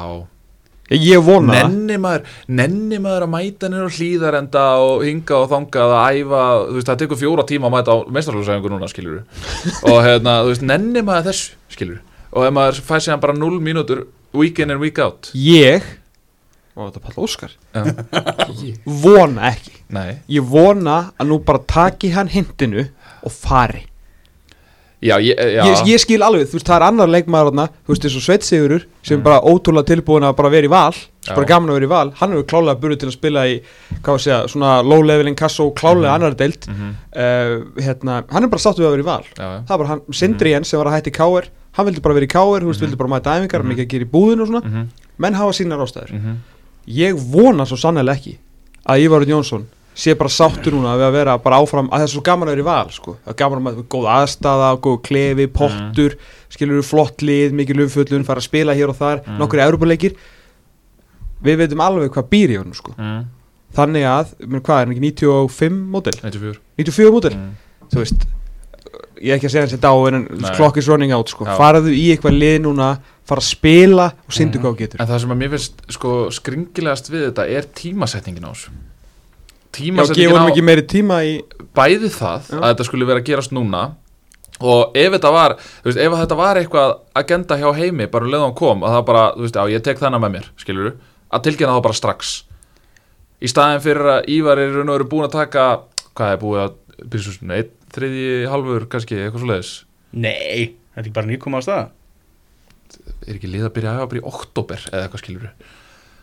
ég vona nenni maður nenni maður að mæta á hlýðarenda og hinga og þanga að æfa þú veist, það tekur fjóra tíma að mæta á meistarlöfsæfingu núna, skilur og hérna, þú veist, nenni maður þessu, skilur og ef maður fær sér bara 0 mínútur week in and week out. Ég og þetta er Pall Óskar. Já, vona ekki. Nei. Ég vona að nú bara taki hann hintinu og fari. Já, ég, já. ég, ég skil alveg, þú veist, það er annar leikmaður þarna, þú veist, eins og Sveit Sigurur sem er bara ótrúlega tilbúin að bara vera í val sem Já. bara gaman að vera í val, hann hefur klálega burið til að spila í, hvað var að segja, svona low leveling kasso og klálega annar deild. Mhm. uh, hérna, hann er bara sáttu við að vera í val. Það er bara hann, Sindri Jens sem var að hætti í KR hann vildi bara vera í KR, þú veist, vildi bara mæta æfingar mikið að gera í búðinu og svona, Mhm, menn hafa sínar ástæður. Mhm. Ég vona svo sannlega ekki að Ívar Örn Jónsson sé bara sáttur núna að vera bara áfram að það er svo gaman að vera í val sko. það er gaman að vera góð aðstaða, góð klefi, pottur skilur við flott lið, mikil umfjöllun fara að spila hér og þar, Mm. nokkur Európa-leikir við veitum alveg hvað býr í honum sko. Mm, þannig að, hvað er hann ekki 95 mótil, 94 94 mótil mm. þú veist, ég er ekki að segja hans þetta á en clock is running out sko. Faraðu í eitthvað lið núna fara að spila og syndu Mhm. hvað þú getur En það sem að mér finnst sko skringilegast við þetta er tímasetningin á þessu Tímasetningin á tíma í bæði það Já. að þetta skulle vera að gerast núna og ef þetta var, veist, ef þetta var eitthvað agenda hjá heimi, bara um leið og hann kom að það bara, þú veist, já, ég tek þennan með mér skilur að tilkynna það bara strax í staðin fyrir að Ívar er búin að taka, hvað er búið að byrjusúsinu, einn, þriðji, halvur kannski, eitthvað svo leiðis, Nei, þetta er ekki bara nýkoma á stað. Er ekki lið að byrja að bara í oktober eða eitthvað skilur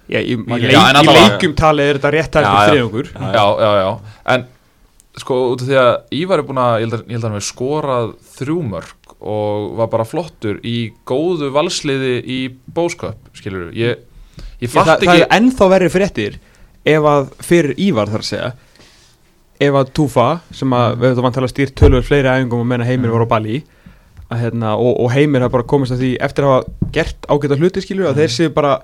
Já, í, í, Já, leik, en í leikum talið er þetta rétt Já, hægt já. þriðungur já, já, já, en sko út af því að Ívar er búin að ég held að, ég held að skorað þrjú mörg og var bara flottur í góðu valsliði í bósköp, skilur ég, ég það, fatt það ekki er ennþá verið fréttir ef að fyrir Ívar þar að segja ef að Túfa sem að við þetta vantilega stýrt tölur fleiri æfingum og menna Heimir var á Bali að, hérna, og, og Heimir hafa bara komist að því eftir að hafa gert ágæta hluti skilur að þeir séu bara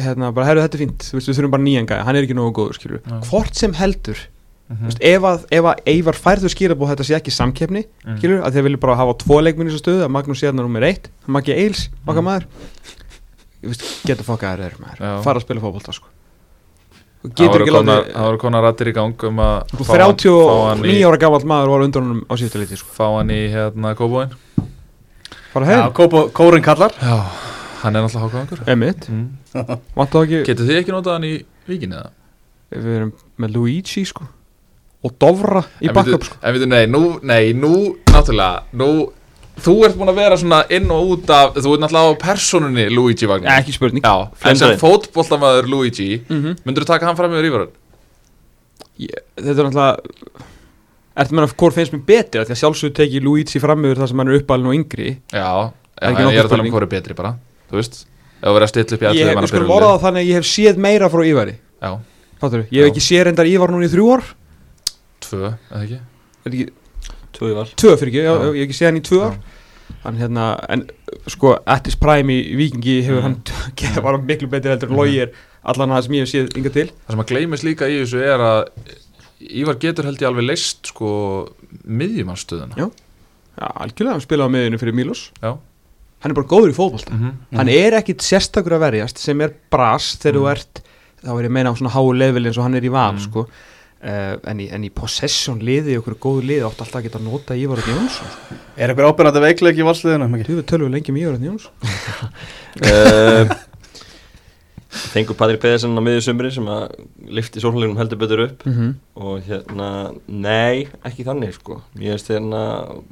hérna, bara herru þetta er fínt, við þurfum bara nýjan gæja hann er ekki nógu góður skilur Já. hvort sem heldur, Mhm. þú veist, ef að, að Eivar færðu skilabóð þetta sé ekki samkeppni Mhm. skilur, að þeir vilja bara hafa tvo leikminni svo stöðu að Magnús Sérna nummer eitt, Maggi Eils okkar Mhm. maður Ég veist, geta fokkað þér maður Já. fara að spila fótbolta sko það getur voru konar, konar rættir í gang um að Þú fá hann- fá hann í- 39 ára gamall maður var undan honum á síðustu liti sko. fá hann í hérna kóbóin fara Já, Kórin kallar. Já, hann er náttúrulega hákaðangur emitt mm. getur þið ekki notað hann í víkinni eða? við erum með Luigi sko. Og Dovra í veitu- sko. En veitu, nei, nú, nei, nú, náttúrulega, nú þú ert búin að vera svona inn og út af þú ert náttúrulega á personunni Luigi Wagner. Ekki spurning. Já, en sem fótboltamaður Luigi Mhm. myndur þú taka hann fram yfir Ívarun? ég, þetta er náttúrulega Ertu meina hvort finnst mér betri Því að sjálfsögur teki Luigi fram yfir það sem hann er uppalinn og yngri. Já, en ekki ég nokkur er að tala um spurning? hvað er betri bara Þú veist, ef þú verður að stilla upp í Ég atriði hef, við skulum orða það þannig að ég hef séð meira frá Ívari. Já, Fattur Ég hef Já. ekki séð reyndar Ívar núna í þrjú ár. Tvö, eða ekki? Er ekki, Tvö val Tvö fyrir ekki, já, Já. ég hef ekki séð hann í tvö ár Hann hérna, en sko Attis Prime í Víkingi hefur Mm. hann gefið bara miklu betri heldur en Logi er allan það sem ég hef séð yngar til Það sem að gleymist líka í þessu er að Ívar getur held ég alveg leist sko miðjumannstöðuna Já. Já, algjörlega, hann spilaði á miðinu fyrir Milos Já. Hann er bara góður í fótbolta Mhm. Hann er ekkit sérstakur að verjast sem er bras þegar þú Mm. ert þá er ég að meina á svona háu level eins og hann er í val Mm. sko. Uh, en, í, en í possession liði okkur góðu liði átt alltaf að geta nota Ívar Örn Jónsson Er eitthvað ábyrgandi veikleik í valsliðinu? Þú við lengi um Ívar Örn Jónsson uh, Fengur Patrik Pedersen á miðju sumri sem að lifti sólhælinum heldur betur upp mm -hmm. og hérna, nei, ekki þannig sko ég veist hérna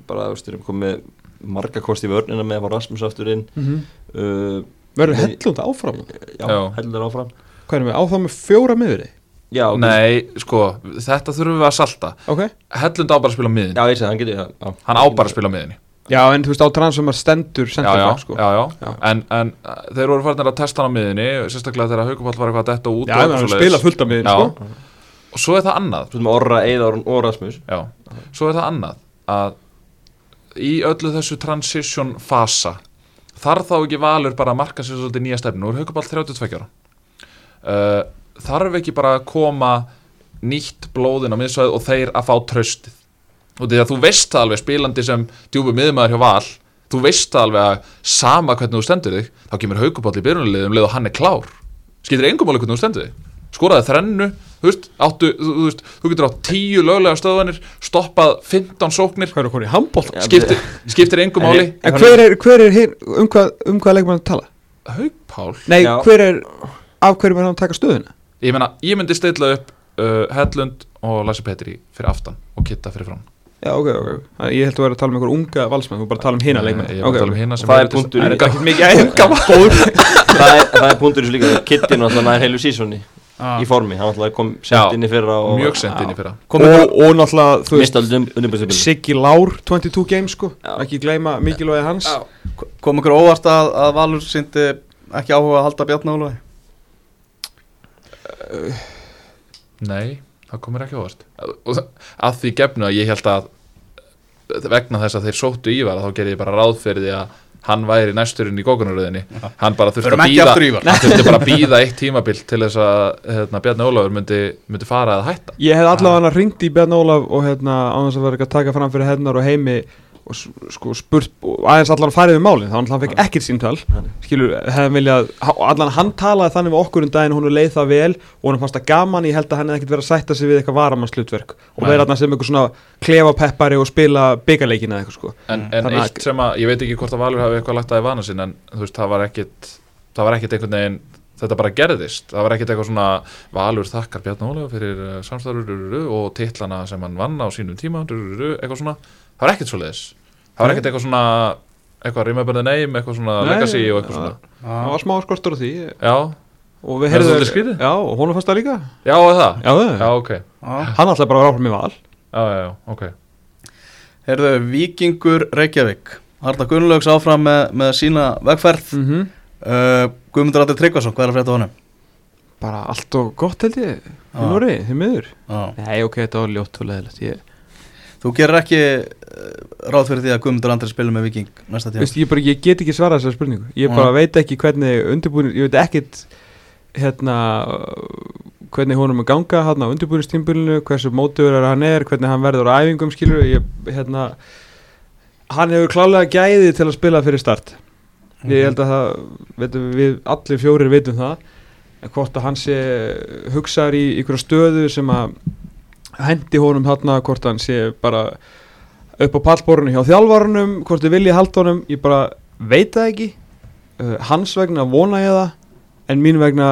bara, þú veist, við erum komið marga kosti í vörnina með að var Rasmus aftur inn uh, Verður hellund áfram já, Já. heldur áfram Hvað erum við áfram með fjóra miðuri? Já, ok. Nei, sko, þetta þurfum við að salta. Ok. Hellund á bara að spila á miðin já, ég segi, hann getur já, já. Hann á bara að spila á miðinni Já en þú veist á transformar stendur já, já, sko. já, já. Já. En, en uh, þeir voru farin að testa hann á miðinni Sérstaklega þegar Haukupall var eitthvað að detta út Já, og hann eitthvað spila fullt af miðin Já. sko Og svo er það annað. Svo með Orra, Eidar og Rasmus. Já, svo er það annað að í öllu þessu transition fasa þarf þá ekki valur bara að marka sér svolítið nýja stefnu, nú er Haukaball 32 ára. Uh, þarf ekki bara að koma nýtt blóðin á miðsvæð og þeir að fá tröstið og því að þú veist það alveg spilandi sem djúbu miðmaður hjá val þú veist það alveg að sama hvernig þú stendur þig þá kemur Haukaball í byrjunarliðum leið og hann er klár skilur engum alveg hvernig þú stendur þig skoraði þrennu, þú veist, áttu, þú, þú, veist, þú getur átt tíu löglega stöðvanir stoppað 15 sóknir Hvað er okkur í handbólt? Skiptir, skiptir engum En máli En hver er, hver er hinn, um hvað, um hvað leikmann að tala? Haugpál Nei, Já. hver er, af hverjum er hann að taka stöðuna? Ég meina, ég myndi stilla upp uh, Hellund og Lassi Petri fyrir aftan og Kitta fyrir fram. Já, ok, ok. Ég held að vera að tala um einhver unga valsmenn, þú bara tala um hina leikmenn. ég bara að tala um hina sem Það er punktur í- Það er ekki mikið enga góður það, er, það er punktur í þessu líka Kittin var alltaf nær heilu sísoni Ah. í formi, hann alltaf kom sent inn í fyrra og mjög sent inn í fyrra. Og, og náttúrulega, þú veist, Siggi Lár 22 games sko, Já. ekki gleyma mikilvægi hans. Já. Kom ykkur óvart að, að Valur síndi ekki áhuga að halda Bjarni Ólaði? nei, það komur ekki ávart og að því gefnu að ég held að vegna þess að þeir sóttu Ívar þá gerði ég bara ráð fyrir því að hann væri næsturinn í gókunaröðinni hann bara þurfti að býða aftur í Ívar. hann þurfti bara að býða eitt tímabil til þess að hérna, Bjarni Ólafur myndi, myndi fara að hætta Ég hef allavega hann ringt í Bjarn Ólaf og hérna, á þess að vera ekki að taka fram fyrir hennar og heimi og sko spurt og aðeins allan farið við málið, þannig að hann fekk ekkert síntal skilur, hefði viljað allan hann talaði þannig við okkur um daginn hún leið það vel og hann fannst það gaman, ég held að hann hefði ekkert verið að sætta sig við eitthvað varamannshlutverk og vera þarna sem eitthvað svona klefapeppari og spila byggarleikina eitthvað sko. En, en Þannig að- eitt sem að, ég veit ekki hvort að Valur hafi eitthvað lagt að í vana sinn en þú veist, það var ekkit það var ekkit einhvern veginn, þetta bara gerðist. Það var ekkit eitthvað svona Valur þakkar Bjarni Ólafur fyrir uh, samstæður og titlana sem hann vann á sínum tíma eitthvað svona, það var ekkit svo leiðis það var ekkit eitthvað svona eitthvað remember the name, eitthvað svona Nei, legacy og eitthvað já. svona. Það var smá skortur á því. Já, og við Það er heyrðum svolítið skrítið. já, og hún fannst það líka. Já, er það? Já, já, já. ok, hann ætlaði bara að vera áfram í val. Já, já, já, ok. Herðu, Víkingur Reykjavík. Arda Gunnlaugs áfram með, með sína vegferð. Mm -hmm. uh, Guðmundur Andi Tryggvason, hvað er að frétta á honum? bara allt og gott held ég. Í Já. Nóri, því miður. Já. nei, ok, þetta var ljótt og leðilegt ég, Þú gerir ekki uh, ráð fyrir því að Guðmundur Andri spilur með Viking næsta tíma veist, ég, bara, ég get ekki svarað þessar spurningu. Ég bara veit ekki hvernig undirbúin ég veit ekkit hérna hvernig honum er ganga hann á undirbúinistímbilinu, hversu mótuður hann er hvernig hann verður á æfingum skilur ég, hérna hann hefur klálega gæði til að spila fyrir start. Ég held að það veitum, við allir fjórir veitum það en hvort að hann sé hugsaður í einhverja stöðu sem að hendi honum þarna hvort hann sé bara upp á pallborunni hjá þjálfarunum hvort þið vilja halda honum, ég bara veit það ekki. Uh, hans vegna vona ég það en mín vegna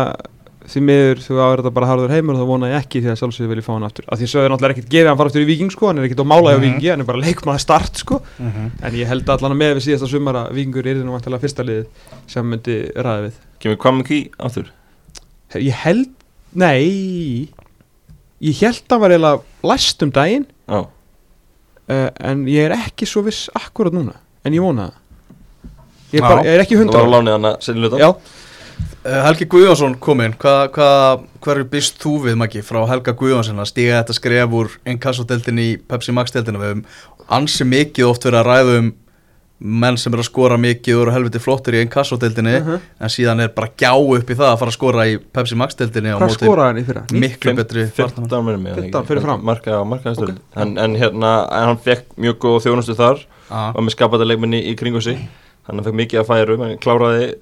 því miður þú áður þetta bara harður heimur og þá vona ég ekki því að sjálfsögðu vilja fá hann aftur. Af því sögur náttúrulega ekkert gefið hann fara aftur í Viking sko hann er ekkert á mála á Mhm. Vikingi, hann er bara leikmaður start sko. Mhm. en ég held allan að með við síðasta sumar að Vikingur er nú vantilega fyrsta liðið sem myndi ræða við. Kemur Kwame Key aftur? Ég held, nei ég held að var eiginlega læst um daginn. Já, uh, en ég er ekki svo viss akkurat núna en ég vona það. Ég er, bara, ég er ekki það var hundra á lánið hann að senni luta já, Eh, Helgi Guðjónsson kominn, hvað hva, hverju býst þú við Maggi frá Helga Guðjónsson að stíga þetta skref úr inkassodeldin í Pepsi Max deldina við höfum ansi mikið oft verið að ræða um menn sem eru að skora mikið og eru helviti flottir í inkassodeldinni Mhm. en síðan er bara gjá upp í það að fara að skora í Pepsi Max deldinni á hvað skoraði hann í fyrra? Miklu betri 15 varnarmann. minnum mig 15 fyrir fram. Marka, já, markaðastöld en, en hérna, en hann fekk mjög góð þjónustu þar Já. var með skapandi leikminni í kringu sig hann fekk mikið að færum, hann kláraði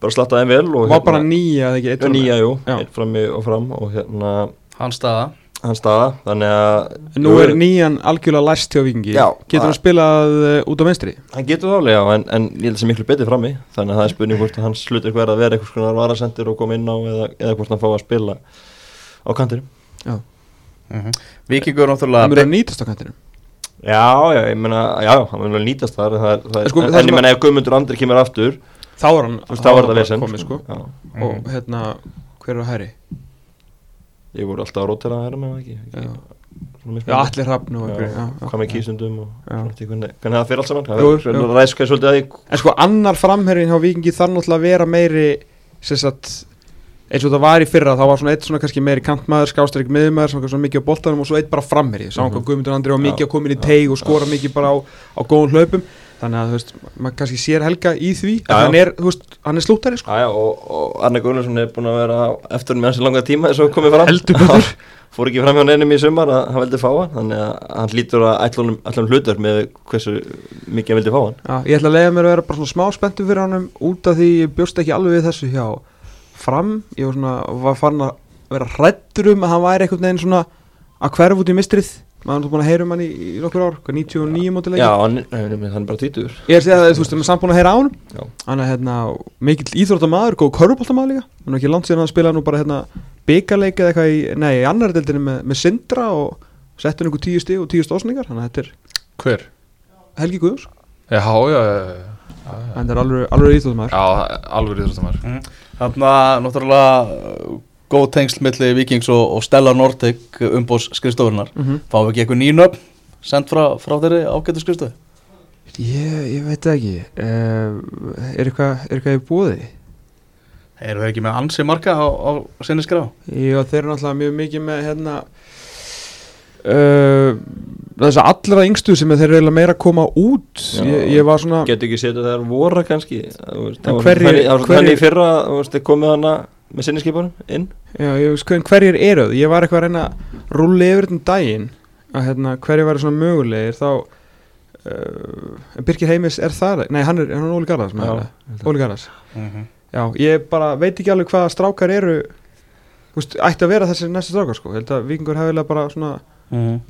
bara slattaði vel og var bara nýja eða ekki nýja, jú, Já. eitt frammi og fram og hérna Hans staða hann staða, þannig að nú er nýjan algjörlega læst hjá Vikingi Já, Getur hann það- spilað uh, út á vinstri? hann getur það alveg, já, en, en ég held að það sé miklu betið frammi þannig að það er spurning hvort að hans hlutur hver að vera eitthvað svona varasendur og koma inn á eða, eða hvort hann fá að spila á kantinum. Víkingur Það náttúrulega mjög að nýtast á kantinum. Já, já, ég meina, já, já, hann vil vel nýtast þar það, er- það, er- Sko, en, það en ég að- meina ef Guðmundur Andri kemur aftur Þá er hann þá er þetta vesen sko. Já, Og hérna, hver er að hæri? Ég voru alltaf að rótera að herra með það ekki, ekki já allir hrafn og hvað með kýsundum hvernig, það fyrir allt saman? Það ræðs hvað svolítið að því. En sko annar framherrin hjá Vikingi þarf náttúrulega að vera meiri sagt eins og það var í fyrra, þá var svona eitt svona kannski meiri kantmaður, skástrík miðmaður, svona, svona mikið á boltanum og svo eitt bara framherri, sá Mhm. hvað Guðmundur Andri var mikið að koma inn í teig og skora mikið bara á, á góðum hlaupum þannig að þú veist, maður kannski sér Helga í því en hann er, þú veist, hann er slúttari sko. Aja, og, og Arne Guðnarsson er búin að vera eftir með hans í langa tíma þess að komið fram. Fór ekki fram hjá neinum í sumar að hann veldi fá hann þannig að hann lítur að ætlunum, ætlunum hlutur með hversu mikið hann vildi fá hann. Já, ég ætla að leiða mér að vera bara svona smá spenntu fyrir honum út af því ég bjóst ekki alveg við þessu hjá fram, ég var svona var farin að vera hrættur um að hann væri einhvern veginn svona að hverf út í mistrið maður er búin að heyra um hann í, í nokkur ár hvað 99 mótileiki Já, hann, hann, hann er bara títur ég er að segja að þú veist, við erum samt búin að heyra á hann Já. hann er hérna mikill íþróttamaður, góð körfuboltamaður líka. Hann er ekki langt síðan hann spilaði nú bara hérna byggarleik eða eitthvað í, nei, í annar deildinni með, með Sindra og settur einhver tíu stig og tíu að þetta er Hver? Helgi Guðurs Já, já, já, já, já, hann er alveg, alveg íþróttamaður. Já alveg íþróttamær Þannig að náttúrulega uh, góð tengsl milli Víkings og, og Stella Nordic umbós skrifstofurinnar mm -hmm. Fáum við ekki eitthvað nýnöfn sendt frá, frá þeirri ágætu skrifstofu? Ég, ég veit ekki uh, Er eitthvað er eitthvað í búði? Erum við ekki með ansi marga á, á sinni skrá? Já, þeir eru náttúrulega mjög mikið með hérna uh, þess að allra yngstu sem þeir eru meira að koma út Já. ég, ég var svona Getur ekki setið þær voru kannski þannig- það var hverjir- þannig í fyrra komið hana með sinniskipunum inn já, ég veist hverjir eru það? Ég var eitthvað að reyna að rulli yfir þetta daginn að hérna, hverjir væri svona mögulegir þá uh, Birgir Heimis er það Nei, hann er, hann er Óli Garðars. Óli Garðars Mm Já, ég bara veit ekki alveg hvaða strákar eru þú veist, ætti að vera þessi næstu strákar sko, ég held að vikingur hefilega bara svona -hmm.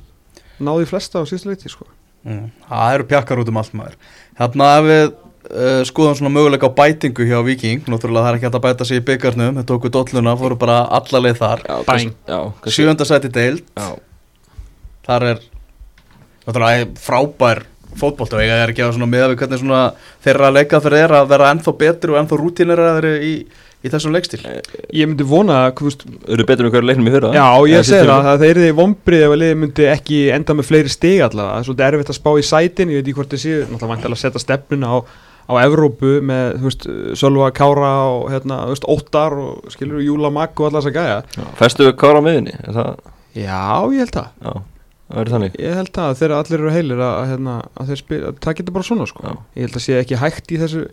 náði flesta á síðustu leiti sko. Mm. Það eru pjakkar út um allt maður Hérna við uh, skoðum svona möguleika á bætingu hjá Viking Náttúrulega það er ekki hægt að bæta sig í byggarnum Þetta tóku dolluna, fóru bara alla leið þar. Já, Bang. kannski- Já, Þar er Náttúrulega frábær fótbolta og ég er ekki að svona miða við hvernig svona þeirra leikaðferð er að vera ennþá betri og ennþá rútineraðri í, í þessum leikstíl Ég myndi vona að, eru betur með hverju leiknum í fyrra? Já, ég Eða segi síðustu það, það þeir eru því vombrið ef að liðið myndi ekki enda með fleiri stig allavega, það er svolítið erfitt að spá í sætin ég veit ekki hvort þið séu, náttúrulega vantilega að setja stefnuna á, á Evrópu með, þú veist, Sölva Kára og, hérna, þú veist, Óttar og skilur Júla Magg og allar þess að gæja Festu við kára á miðinni það, Já, ég held það, já, það verður þannig. Ég held það þegar allir eru heilir að, að, hérna, að þeir spila, að það getur bara svona, sko. Já. ég held að sé ekki hægt í þessu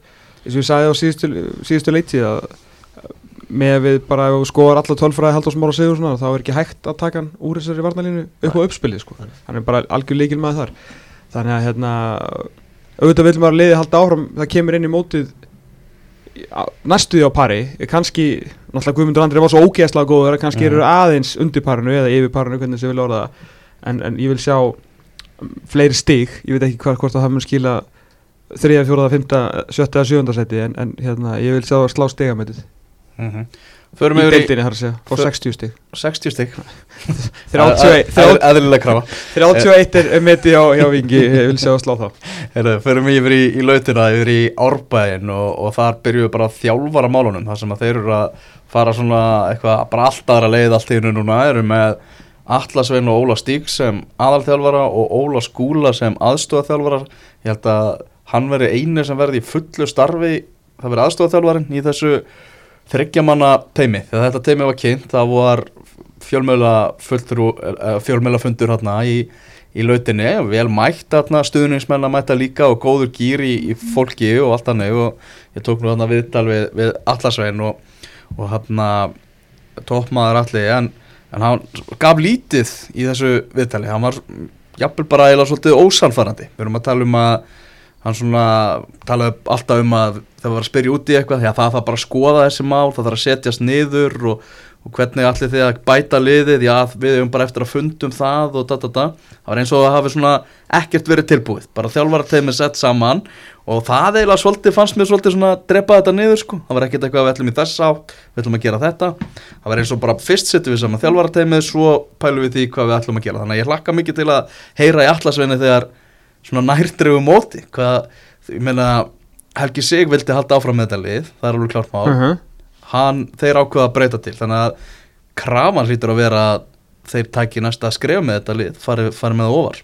eins og ég sagði á síðustu, síðustu leitið að með við bara skoðar alla tölfræði Halldórs Mára Sigur svona, þá er ekki hægt að taka hann úr þessari varnalínu upp á uppspilið sko. hann er bara algjör leikil með þar. Þannig að hérna auðvitað viljum maður liði halda áfram það kemur inn í mótið næstuði á pari. Kannski, náttúrulega Guðmundur Andri var svo ógeðslega góður að kannski Mhm. eru aðeins undir parinu eða yfir parinu, hvernig sem vil orða en, en ég vil sjá um, fleiri stig, ég veit ekki hvað hvort að það mun skila þriða, fjóraða, fymta, sjötta eða sjönda seti en, en hérna, ég vil sjá slá stigamætið mm Förum í deildinni þar að segja, För- 60 stig. 60 stygg 31 Eðlilega krafa. 31 er- metið hjá, hjá Vingi, ég vil segja að slá Heyrðu, förum yfir í, í lautina, yfir í árbæðin og, og þar byrjuðu bara að þjálfara málunum þar sem að þeir eru að fara svona eitthvað, bara allt aðra leið allt í hennu núna, eru með Atlasvein og Óla Stík sem aðalþjálfara og Óla Skúla sem aðstofaþjálfara ég held að hann veri einu sem verði í fullu starfi það veri aðstofaþjálfarin í þessu þryggjamanna teimi, þegar þetta teimi var kynnt það var fjölmjöla fjölmjöla fundur hérna í í lautinni, vel mætt þarna stuðningsmenn að mæta líka og góður gýr í, í fólki og allt hannig og ég tók nú þarna viðtal við, við Allasvein og, og hann toppmaður allir en, en hann gaf lítið í þessu viðtali, hann var jafnvel bara eða svolítið ósannfærandi. Við erum að tala um að hann svona talaði alltaf um að það var að spyrja út í eitthvað því að það þarf bara að skoða þessi mál, það þarf að setjast niður og, og hvernig allir þið að bæta liðið, já við hefum bara eftir að fundum það og da da da, það var eins og að hafi svona ekkert verið tilbúið, bara þjálfarateimi sett saman og það eiginlega svolítið fannst mér svolítið svona að drepa þetta niður sko, það var ekkert eitthvað að við ætlum í þess átt, við ætlum að gera þetta, það var eins og bara fyrst setjum við saman þjálfarateimið, svo pælum við því hvað við ætlum að gera, þannig að ég hlakka mikið til að heyra í allasveinu þegar svona nærdregu móti, hvað, ég meina Helgi Sig vildi halda áfram með þetta lið, það er alveg klárt mál. -huh. hann, þeir ákveða að breyta til þannig að krafan hlýtur að vera að þeir tæki næsta að skrifa með þetta lið fari, fari með það ofar.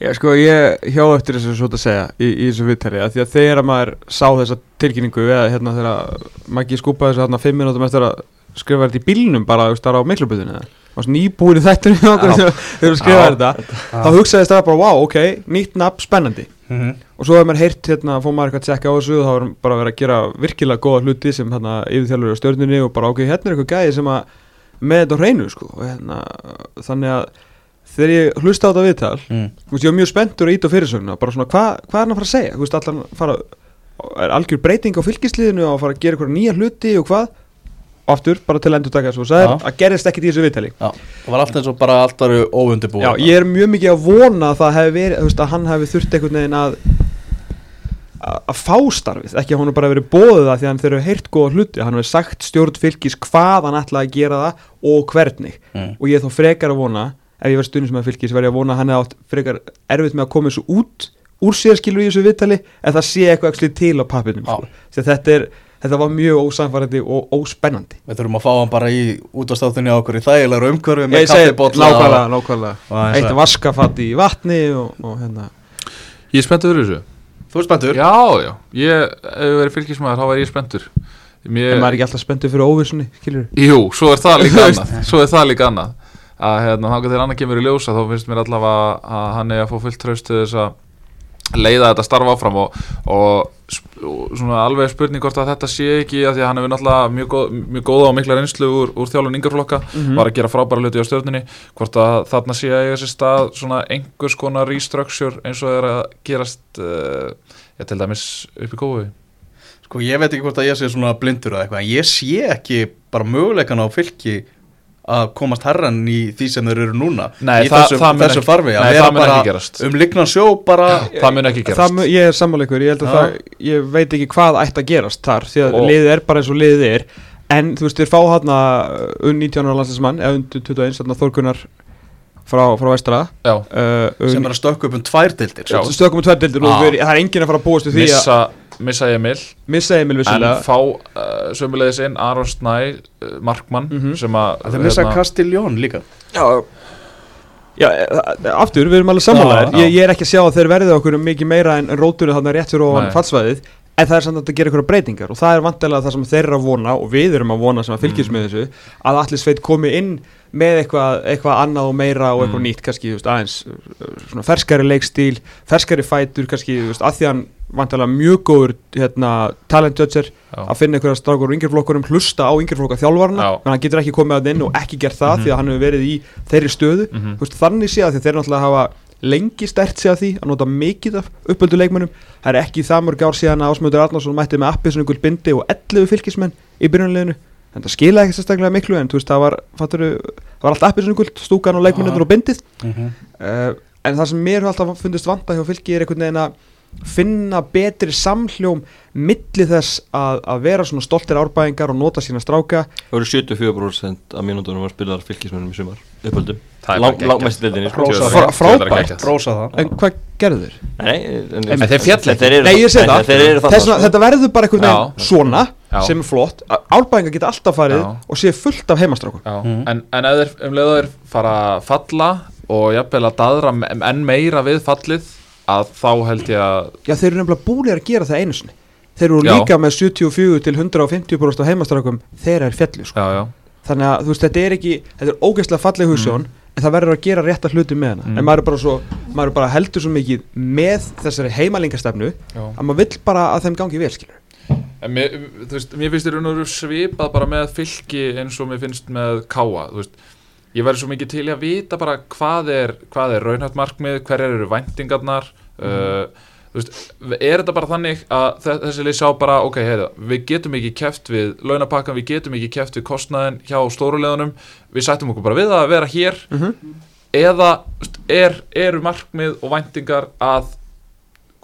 Já, sko, ég hjá eftir þessu svo að segja í, í þessu viðtali að því að þegar maður sá þessa tilkynningu eða hérna þegar Maggi skúpaði þessu hérna fimm minútum eftir að skrifa þetta í bílnum bara, á miklubutinu eða og svona nýbúin í Já. þegar við skrifaði þetta. Þá hugsaðist það bara, wow, ok, nýtt nafn, spennandi. Mm -hmm. og svo hefur maður heyrt hérna, fór maður eitthvað að tjekka á þessu og þá er bara verið að gera virkilega góða hluti sem hérna yfirþjálfur á stjórnunni og bara ok, hérna er eitthvað gæði sem að með þetta hreinu sko. Og hérna, þannig að þegar ég hlusta á þetta viðtal mm. veist, ég var mjög spenntur að ít á fyrirsögna bara svona, hva, hvað er hann að fara að segja? Veist, fara er algjör breyting á fylgisliðinu og að fara að gera eitthvað nýja hluti og hvað aftur, bara til að endur taka þessu og sagði, að gerist ekkit í þessu viðtali. Já, það var allt eins og bara allt varu óundibúið Já, ég er mjög mikið að vona að það hefði verið, veist, að hann hefði þurft einhvern veginn að að fá starfið, ekki að hann bara verið bóðið það því að hann þeir eru heyrt góða hluti. Hann hefði sagt stjórn fylgis hvað hann ætlaði að gera það og hvernig. Mm. og ég er þá frekar að vona, ef ég verð stundin sem að fylgis verð ég að vona að hann hefði átt frekar erfitt með að koma þessu út úr sér skilur í þessu viðtali en það sé eitthvað ekki til á pappinum sko. Þetta, er, þetta var mjög ósamfærandi og óspennandi. Við þurfum að fá hann bara í útastáttunni á okkur í þægilegur umhverfi Ég með segi, kaffibólla nákvæmlega, nákvæmlega. Eitt vaskafatt í vatni og, og hérna. Ég er spenntur fyrir þessu. Þú er spenntur? Já, já, ég, ef ég verið fylgismæður þá væri ég spenntur. Mér, En maður er ekki alltaf spenntur fyrir óvissunni, skilur Jú, svo er það líka annað. Svo er það líka annað. Að hérna, þá þegar annað kemur í ljósa þá finnst mér allavega að hann er að fá fullt til þess að leiða þetta starfa áfram og, og svona alveg spurning hvort að þetta sé ekki að því að hann hefur náttúrulega mjög, góð, mjög góða og mikla reynslu úr, úr þjálfun yngarflokka Mhm. var að gera frábæra hluti á stjórninni hvort að þarna sé að eiga sér stað svona einhvers konar restructure eins og er að gerast uh, ég til dæmis upp í kói Sko ég veit ekki hvort að ég sé svona blindur eða eitthvað en ég sé ekki bara möguleikan á fylki að komast herran í því sem þeir eru núna Nei, í það- þessum, það mun þessum ekki- farfi að vera mun bara um lignan sjó bara það mun ekki gerast. það, mu- Ég er sammála ykkur, ég held að Já. það Ég veit ekki hvað ætti að gerast þar Því að liðið er bara eins og liðið er. En þú veist, þeir fá hann að 19 ára landslæsmann, eða undir 21 þarna Þórkunar frá, frá vestra. Já, uh, sem er að stökku upp um tvær deildir. Já. Stökum um tvær dildur og það er enginn að fara að búast við því að missa, Emil missa Emil en vissulega fá uh, sömulegis inn Aron Snæ, uh, Markmann Mhm. sem að Það er missa hérna- Castiljón líka Já, já e- aftur, við erum alveg já. ég, ég er ekki að sjá að þeir verði okkur mikið meira en, en róturinn þarna rétt fyrir ofan Nei. fallsvæðið en það er samt að gera ykkur breytingar og það er vantilega það sem þeir eru að vona og við erum að vona sem að fylgjast Mm. með þessu að allir sveit komi inn með eitthvað, eitthvað annað og meira og eitthvað Mm. nýtt kannski, veist, aðeins uh, svona ferskari leikstíl, ferskari fætur kannski, veist, að því hann vantilega mjög góður hérna, talent judger Já. að finna einhverja strákur úr yngjörflokkurum hlusta á yngjörflokka þannig að hann getur ekki komið að inn og ekki gert það Mhm. því að hann hefur verið í þeirri stöðu Mhm. Þú veist, þannig sé að þeir náttúrulega hafa lengi stert sig að því að nota mikið af uppöldu leikmönnum það er ekki það mörg ár síðan að Ásmöndur Arnarsson mætti með appi svona ykkur bindi og 11 fylgismenn í byrjunleginu en það skilaði ekki sérstaklega miklu en þú veist það var, fatturu, það var allt appi svona ykkur stúkan og leikmennir og bindið. Uh, en það sem mér hefur alltaf fundist vanda hjá fylki er einhvern veginn að finna betri samhljóm milli þess að, að vera svona stoltir árbæðingar og nota sína stráka. Það voru 74% af mínútonum var spilaðar fylgismennum í sumar uppöldum, það frábært. en hvað gerðu þeir? Nei, en, En þeir sko. þetta verður bara einhvern veginn svona Já. sem er flott árbæðingar geta alltaf farið Já. og sé fullt af heimastrákum Mhm. en, en ef þeir um leiðu þeir fara að falla og jafnvel að daðra me- enn meira við fallið að þá held ég að Já, þeir eru nefnilega búinir að gera það einu sinni Þeir eru Já. líka með 74 til 150% af heimastrákum þegar er fjallu sko. já, já, Þannig að þú veist, þetta er ekki Þetta er ógeðslega falleg hugssjón En það verður að gera rétta hluti með hana Mm. En maður er bara, svo, maður er bara heldur svo mikið með þessari heimalingastefnu að maður vill bara að þeim gangi vel skilur En mér, veist, mér finnst þér raun og svipað bara með fylki eins og mér finnst með káa þú veist, ég verður svo mikið til að vita bara hvað er, hvað er raunhætt markmið hverjar eru væntingarnar uh, þú veist, er þetta bara þannig að þe- þessi lið sjá bara, ok, heyrðu, við getum ekki keft við launapakkan, við getum ekki keft við kostnaðin hjá stóruleðunum við sættum okkur bara við að vera hér. Eða þú veist, er, eru markmið og væntingar að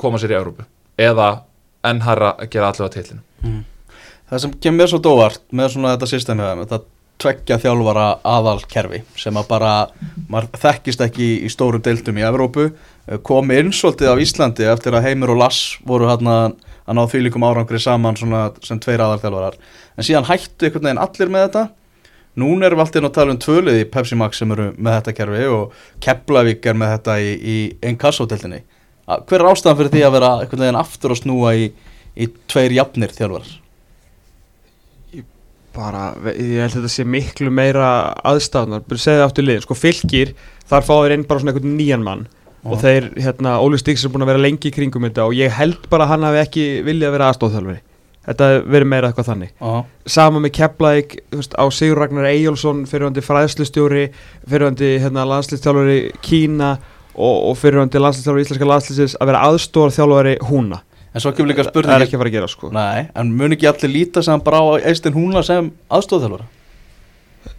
koma sér í Európu eða enn hærra að gera allavega tillinu Það sem kemur mér svo dóvart með svona þetta systemi þetta tveggja þjálfara aðalkerfi sem að bara, maður þekkist ekki í stórum deildum í Evrópu eh, komi inn svolítið af Íslandi eftir að Heimir og Lass voru hann að ná þvílíkum árangri saman sem tveir aðalþjálfarar. En síðan hættu einhvern veginn allir með þetta. Núna erum við alltaf inn að tala um tvölið í Pepsi Max sem eru með þetta kerfi og Keflavík er með þetta í, í Encasso-deltinni. Hver er ástæðan fyrir því að vera einhvern veginn aftur að snúa í, í tveir jafnir þjálfarar? bara, ve- ég held að þetta sé miklu meira aðstæðunar, bara segja aftur liðin. Sko fylgir, þar fá þeir inn bara svona einhvern nýjan mann. Og þeir, hérna, Óli Stíks er búin að vera lengi í kringum þetta og ég held bara hann hafi ekki viljað að vera aðstóðþjálfari þetta verið meira eitthvað þannig. Já, sama með Keflæk, þú veist, á Sigur Ragnar Eyjólfsson, fyrirvandi fræðslustjóri fyrirvandi, hérna, og, og fyrirvandi landslýstjálfari íslenska landslýstis að vera aðstóðarþjálfari húna, en svo kemur líka það er spurning ekki að fara að gera sko Nei, en mun ekki allir líta sem bara á Eistin Húna sem aðstofþjálfara?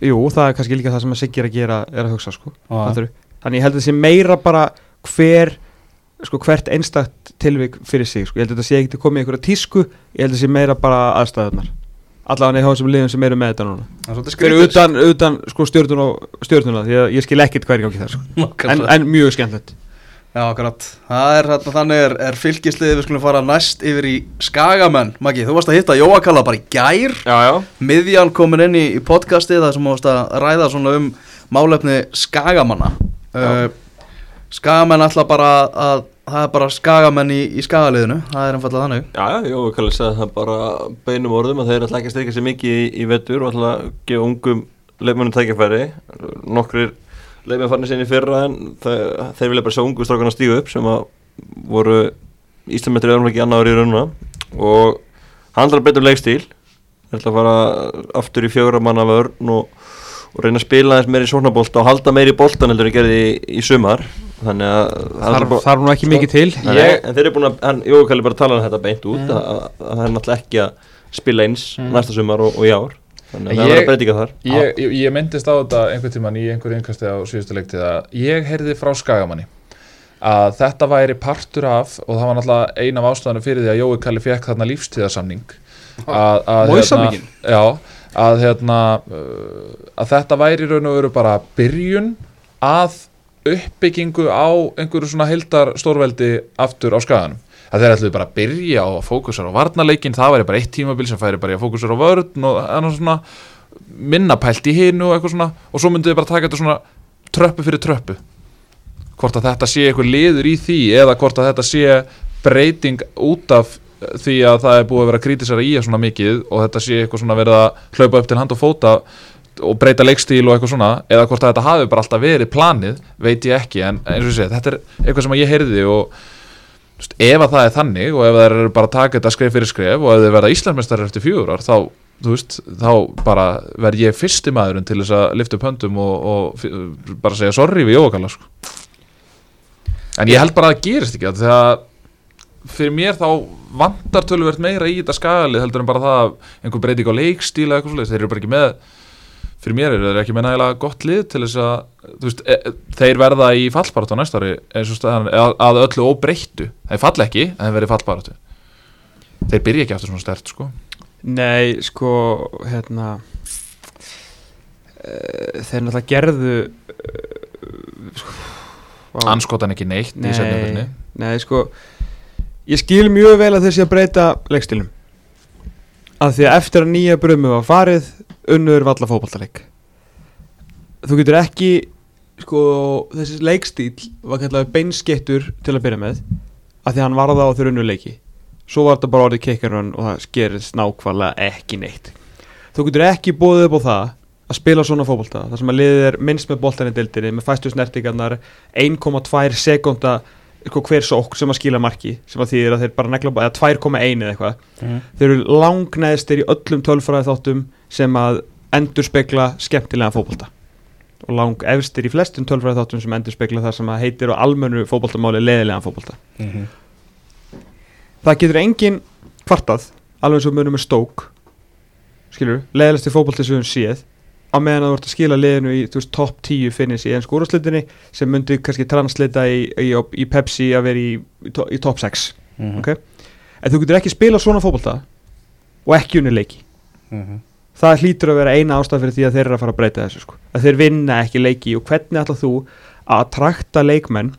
Jú, það er kannski líka það sem að Siggi er að gera er að hugsa sko. Fattarðu? Þannig ég held að það sé meira bara hver sko hvert einstakt tilvik fyrir sig sko. ég held að þetta sé ekki til að koma í einhverja tísku ég held að það sé meira bara aðstæðunar allavega í þessum liðum sem eru með þetta núna er fyrir utan, utan sko stjórnun og stjórnuna því að ég skil ekkit hvað er í gangi þar sko. en, en mjög skemmtilegt Já, akkurat. Það er þarna þannig er, er fylgisliðið við skulum fara næst yfir í Skagamenn. Maggi, þú varst að hitta Jóakalla bara í gær. Já, já Miðjan komin inn í, í podcastið þar sem þú varst að ræða svona um málefni Skagamanna. Uh, Skagamenn ætla bara að, það er bara Skagamenn í, í Skagaliðinu. Það er einfallega þannig. Já, já, Jói Kalli sagði það bara beinum orðum að þeir ætla ekki að styrka sér mikið í, í vettur og ætla að gefa ungum leifmennum tækifæri nokkrir leifmenn farnir sinni fyrra en það, þeir vilja bara sjá ungu strákana stígu upp sem að voru Íslandmetri öðrumleiki annar í raununa og að betur leikstíl þeir ætla að fara aftur í fjögra manna vörn og, og reyna að spila eins meiri sóknabólta og halda meiri bóltan heldur en gerði í, í sumar þannig að er þarf, bara- þarf nú ekki mikið til. Nei, nei, en þeir eru búin að, hann, Jói Kalli bara tala um þetta beint út að, að, að það er náttúrulega ekki að spila eins næsta sumar og, og í ár. Þannig að það Ég- verður breytinga þar. ég, ég, ég myndist á þetta einhvern tíman í einhverju innkasti á síðustu leiktið að ég heyrði frá Skagamanni að þetta væri partur af og það var náttúrulega ein af ástæðanum fyrir því að Jói Kalli fekk þarna lífstíðarsamning að, að, Móðsamninginn? já, að, hérna, uh, að þetta væri í raun og veru bara byrjun að uppbyggingu á einhverju svona heildar stórveldi aftur á skaganum. Að þeir ætluðu bara að byrja á að fókusera á varnarleikin, það væri bara eitt tímabil sem færi bara í að fókusera á vörn og svona minna pælt í hinu og eitthvað svona og svo myndu þið bara taka þetta svona tröppu fyrir tröppu. Hvort að þetta sé eitthvað liður í því eða hvort að þetta sé breyting út af því að það er búið að vera kritisera í það svona mikið og þetta sé eitthvað svona verið að hlaupa upp til hand og fóta og breyta leikstíl og eitthvað svona eða hvort að þetta hafi bara alltaf verið planið veit ég ekki en eins og ég segi þetta er eitthvað sem ég heyrði og veist, ef að það er þannig og ef það er bara að taka þetta skref fyrir skref og ef þið verða Íslandsmeistar eftir fjögur ár þá, veist, þá bara verð ég fyrsti maðurinn til þess að lifta upp höndum og, og bara segja sorry við Jóakalla sko. en ég held bara að það gerist ekki þegar fyrir mér þá vantar töluvert meira í þetta skagalið heldur en bara það að einhver breyting á leikstíla eitthvað þeir eru bara ekki með fyrir mér er þeir ekki með nægilega gott lið til þess að þú veist, e, þeir verða í fallbaráttu á næsta ári eins og staðan að, að öllu óbreyttu. Þeir falla ekki, en þeir verði í fallbaráttu. Þeir byrja ekki aftur svona stert sko. Nei, sko, hérna uh, Þeir náttúrulega gerðu uh, sko, anskotan ekki neitt í setningunni Nei, nei, sko Ég skil mjög vel að þeir sé að breyta leikstilum að því að eftir að nýja bröðum var farið unnur valla fótballtaleik þú getur ekki sko þessi leikstíl var kallar beinskettur til að byrja með að því hann varða á þeir unnur leiki. Svo var þetta bara orðið keikarun og það skerist nákvæmlega ekki neitt. Þú getur ekki búið upp á það að spila svona fótbolta þar sem að liðið er minnst með boltan í dildinni með fæstu snertingarnar 1,2 sekunda sko, hver sók sem að skila marki sem að þýðir að þeir bara negla eða 2,1 eða eitthvað. Mhm. þeir eru langnæðstir í öllum tölfræði þáttum sem að endur spekla skemmtilega fótbolta. Og lang efstir í flestum tölfræði þáttum sem endur spekla það sem að heitir á almennu fótboltamáli leðilega fótbolta. Mhm. það getur engin kvartað alveg eins og munum með stók skilur, leðilegsti fótbolti sem við séð á meðan að þú ert að skila liðinu í veist, top 10 finnis í ennsku úrvarslutinni sem myndi kannski translita í, í, í Pepsi að vera í, í, to- í top 6 Mhm. Ok. en þú getur ekki spila svona fótbolta og ekki unni leiki Mhm. það hlýtur að vera eina ástæð fyrir því að þeir eru að fara að breyta þessu sko. að þeir vinna ekki leiki og hvernig ætlað þú að trakta leikmenn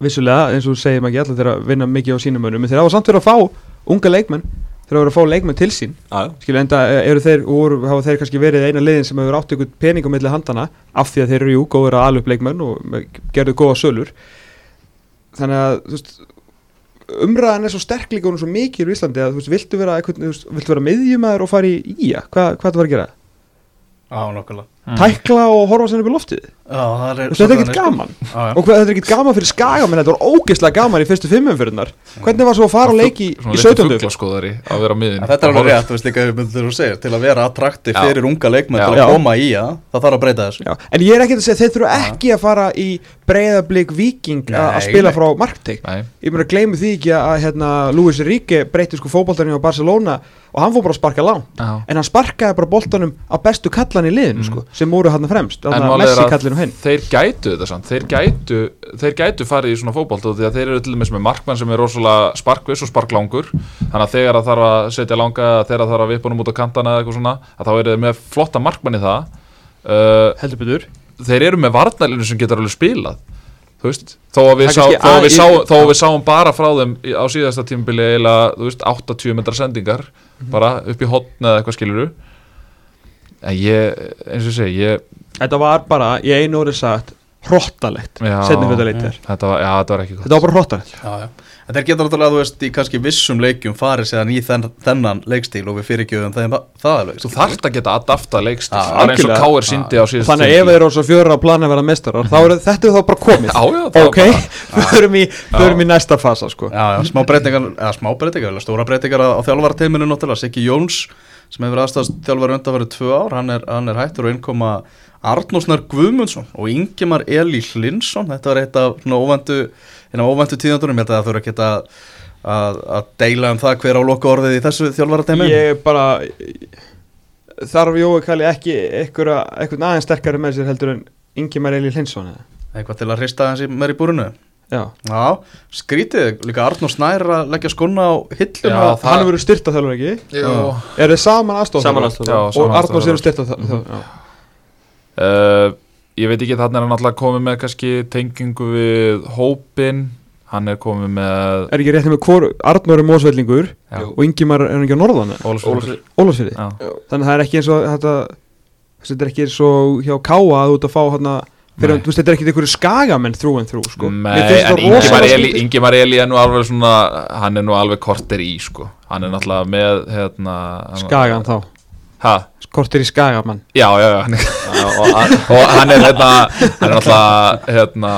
vissulega eins og maður ekki allir þeir að vinna mikið á sínum önum en þeir hafa samt verið að fá unga leikmenn þeir verið að fá leikmenn til sín skilja enda eh, eru þeir og hafa þeir kannski verið eina liðin sem hefur átt ykkur pening á milli handana af því að þeir eru jú góður að alveg leikmenn og með- gerðu góða sölur þannig að veist umræðan er svo sterk líka og svo mikið í Íslandi að þú veist, viltu vera, vera miðjumæður og fara í ía, hvað, hvað það var að gera? Já, nokkulega Mm. Tækla og horfa sinni upp í loftið? Já, það er þetta er ekkert gaman. Já, já. og hvað, þetta er ekkert gaman fyrir skaga menn þetta var ógeðslega gaman í fyrstu fimmumfyrirnar hvernig var svo að fara að leiki í svona 17. fugglaskoðari að vera á miðin En Þetta er alveg rétt, segir til að vera attrakti Já. fyrir unga leikmenn til að koma í það, það þarf að breyta þessu. Já, en ég er ekki að segja, þeir þurfa ekki að fara í breyðablík viking að spila frá markteik. Ég meina gleymu því ekki að hérna, Luis Ríke breyti sko fótboltanum á Barcelona og hann fór bara að sparka langt. Já. en hann sparkaði bara boltanum á bestu kallan í liðinu sko, sem voru hann fremst. Þeir gætu þetta samt. Þeir gætu, þeir gætu farið í svona fótbolt því að þeir eru til dæmis með markmann sem er rosalega sparkviss og sparklangur. Þannig að þegar það þarf að setja langa þegar það þarf að vippa honum út á kantana eða eitthvað svona að þá eru þeir með flotta markmann í það. Uh, heldur betur. þeir eru með varnalinu sem getur alveg spilað. Þú veist, þó að við, sá, þó að við, sá, þó að við sáum bara frá þeim á síðasta tímabili eiginlega, þú veist, 80 metra sendingar Mhm. bara upp í hotn eða eitthvað skiluru en ég, eins og ég segi ég, þetta var bara í einu orði sagt hrottalegt já, setni hluta leitir þetta var, já, þetta var ekki gott þetta var bara hrottalegt Já, já. En þeir geta náttúrulega, þú veist, í kannski vissum leikjum farið séðan í þenn, þennan leikstíl og við fyrirgjöfum þeim það, það alveg. Þú þarft að geta adapta leikstil Já, Það er eins og. K.R. síndi á síðast þannig að ef þeir eru svo fjöra á plana að vera mestarar þá er þetta er þá bara komið Já, já, það ok, förum í, í næsta fasa sko. Já, já, smá breytingar, eða smá breytingar, eða stóra breytingar á, þjálfarateiminu náttúrulega, Siggi Jóns sem hefur aðstæðast þjálfara undanfarið tvö ár, hann er, hann er hættur og innkoma Arnósnar Guðmundsson og Ingimar Eli Hlinsson, þetta var eitt af svona óvendu, tíðandunum, ég held að það þurfa að geta að, að deila um það hver á loka orðið í þessu þjálfarateiminu. ég bara þarf Jói Kalli ekki einhvern aðeins sterkari með sér heldur en Ingi Mareli Hlinsson eða? Eitthvað til að hrista hans í meir í búrunu. Já, Já, skrítið, líka Arnór Snær að leggja skona á hilluna. Já, það- hann hefur verið styrta þjálfur ekki? Er þið saman aðstof Saman aðstoð. Já, og saman Arnórs aðstoð. eru styrta þjálfur Uh, Ég veit ekki, þannig er hann alltaf komið með kannski tengingu við hópin Hann er komið með er ekki rétt með hvor Arnór er mósvellingur og Ingimar er ekki á norðan Já. þannig að það er ekki eins og þetta þetta er ekki eins og hjá Káa að þú ert að fá hann fyrir, veist, þetta er ekki einhverju skagamenn þrú en þrú sko. En rosalega Eli, er nú alveg svona Hann er nú alveg korter í sko. Hann er náttúrulega með hérna, Skagan þá, Ha? kortir í skagamann Já, já, já hann, og, og hann er hérna Hann er náttúrulega hérna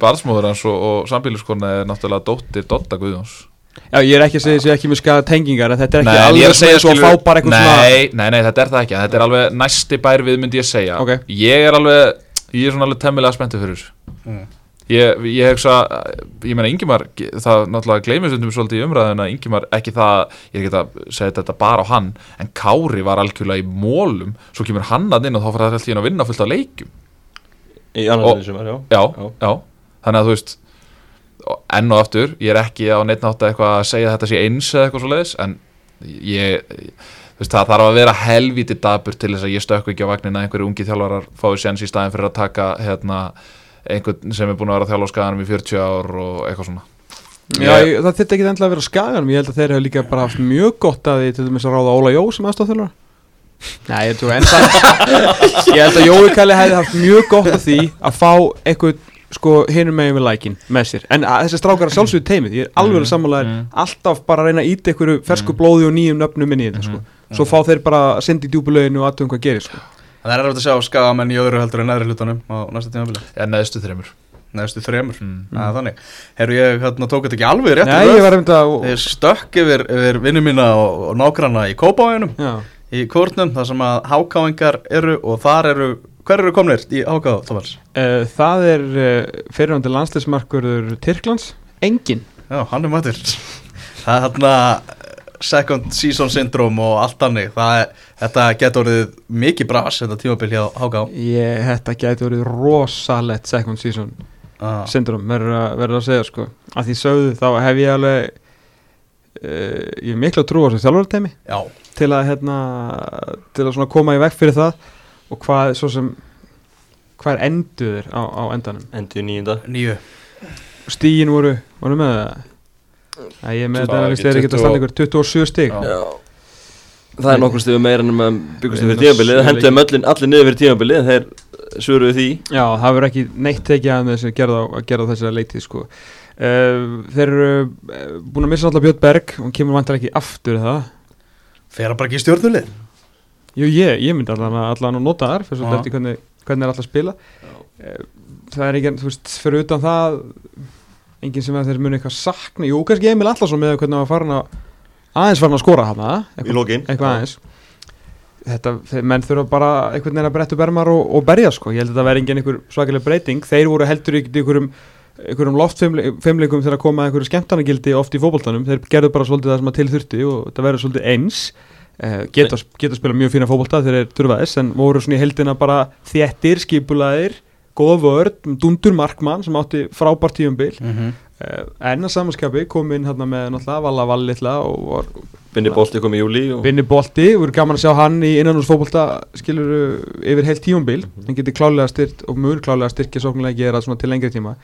Barnsmóður hans og, og sambíliskona er náttúrulega dóttir Dotta Guðjóns Já, ég er ekki að segja þessi ekki með skaga tengingar en þetta er ekki ég alveg er að segja, svo að skilur- fá bara eitthvað nei, nei, nei, þetta er það ekki Þetta er alveg næsti bær við myndi ég segja Ok. Ég er alveg, ég er svona alveg temmilega spenntur fyrir þessu Mm. Ég, ég hugsa, ég meina Ingimar, það náttúrulega gleymið stundum svolítið í umræðina, Ingimar, ekki það, ég er ekki að segja þetta bara á hann, en Kári var algjörlega í mólum, svo kemur hann að inn og þá fara það alltaf inn að vinna fullt af leikjum. Enn og aftur, ég er ekki á neitt nátt eitthvað að segja að þetta sé eins eða eitthvað svo leiðis, en ég, þú veist, það þarf að vera helvíti dabur til þess að ég stökku ekki á vagnin að einhverju ungi þjálfarar fái séns í staðin fyrir að taka, hérna, einhvern sem er búin að vera að þjálfa á skaganum í 40 ár og eitthvað svona. Já, ég, það þurfti ekki endilega að vera á skaganum Ég held að þeir hefur líka bara haft mjög gott að því til dæmis að ráða Óla Jó sem aðstofþjálfara Nei, ég Ég held að Jói Kalli hefði haft mjög gott að því að fá eitthvað sko hinum megin við lækin með sér. En að, þessi strákar að sjálfsögðu teimið ég er alveg mm, sammálaðir, mm. alltaf bara að reyna að íta einhverju fersku blóði og nýjum nöfnum inn í þetta sko. svo fá þeir bara að senda í djúbulöginu og aðtöfum hvað gerir sko. Það er erfitt að sjá skagamenn í öðru heldur en neðri hlutunum á næsta tímabili. Já, neðstu þreymur. Neðstu þremur. Mm. Það er þannig. Herru, ég hérna, tók þetta ekki alveg rétt Nei, ég var einmitt að Þeir stökk yfir, yfir vinnu mína og, og nágranna í Kópáinum í Kvortnum, þar sem að hákáingar eru og þar eru, hver eru komnir í háká, Tófals? uh, Það er uh, fyrirhandi landslismarkurður Tyrklands Engin. Já, hann er mættur. Það er hérna second season syndrome og allt er, þetta getur orðið mikið bras þetta tímabil hjá háká ég, Þetta gæti verið rosalett second season ah. syndrom verður að, segja sko. Að því sögðu þá hef ég alveg uh, ég er miklu að trúa þessu þjálfartemi Já, til að hérna til að svona koma í veg fyrir það og hvað svo sem hvað er enduður á, á endanum? Endur nýjunda nýju stígin voru, voru með það? Æ, ég er með Það er ekki að standa ykkur 27 stíg Það er nokkur stuðu meira en maður byggust Við fyrir tímabilið. erum að Henduðum öllin, allir niður fyrir tímabilið Þeir svöruðu því. Já, það verður ekki neitt tekið að þessu gerða, að gerða þessari leitið sko. uh, Þeir eru uh, búin að missa alltaf Björn Berg. Og hann kemur vantar ekki aftur það? Fer að bara ekki í stjórnulið Jú, ég, ég myndi allan, að- allan að nota þar fyrir svolítið eftir hvernig, hvernig er alltaf að spila. Uh, Það er ekki, þú veist, fyrir utan það enginn sem þeir muni eitthvað sakna. Jú, kannski Emil Allarsson með hvernig hann var farin að aðeins farin að skora hana Í eitthvað, eitthvað aðeins. Þetta, þeir, menn þurfa bara einhvern veginn að brettu bermar og, og berja sko, ég held að þetta verði engin einhver svakalega breyting, þeir voru heldur í einhverjum, einhverjum loftfimleikum þegar að koma einhverju skemmtanagildi oft í fótboltanum, þeir gerðu bara svolítið það sem að til þurfti og þetta verður svolítið eins geta, geta spila mjög fína fótbolta þegar þeir þurfa þess, en voru svona í heldina bara þéttir, skipulaðir góða vörð, dundur markmann sem átti frábært tíumbil mm -hmm. uh, en að samanskapi kom inn hérna með náttúrulega Valla Vallitla og var Binni Bolti kom í júli og Binni Bolti, voru gaman að sjá hann í innanúrsfótbolta skilur yfir heilt tíumbil hann getur klálega styrt og mjög klálega styrkja sóknulega gera svona til lengri tíma.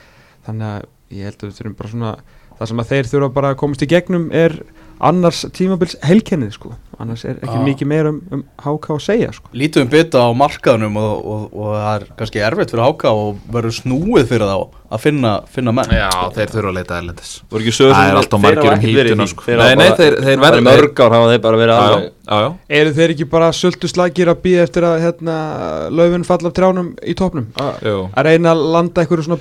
Þannig að ég held að við þurfum bara svona það sem að þeir þurfa bara að komast í gegnum er annars tímabils helkennið sko annars er ekki Ah. mikið meir um, um HK að segja sko Lítum við bytta á markaðunum og, og, og það er kannski erfitt fyrir háká og verður snúið fyrir þá að finna, finna menn Já, þeir þurfa að leita erlendis. Það er alltaf margir um hítuna, sko. Nei, Nei, þeir- þeir verða verða- Mörg ár hafa þeir bara verið alveg. Eru þeir ekki bara söldu slagir að býða eftir að hérna, laufin falla af trjánum í topnum að reyna að landa einhverju svona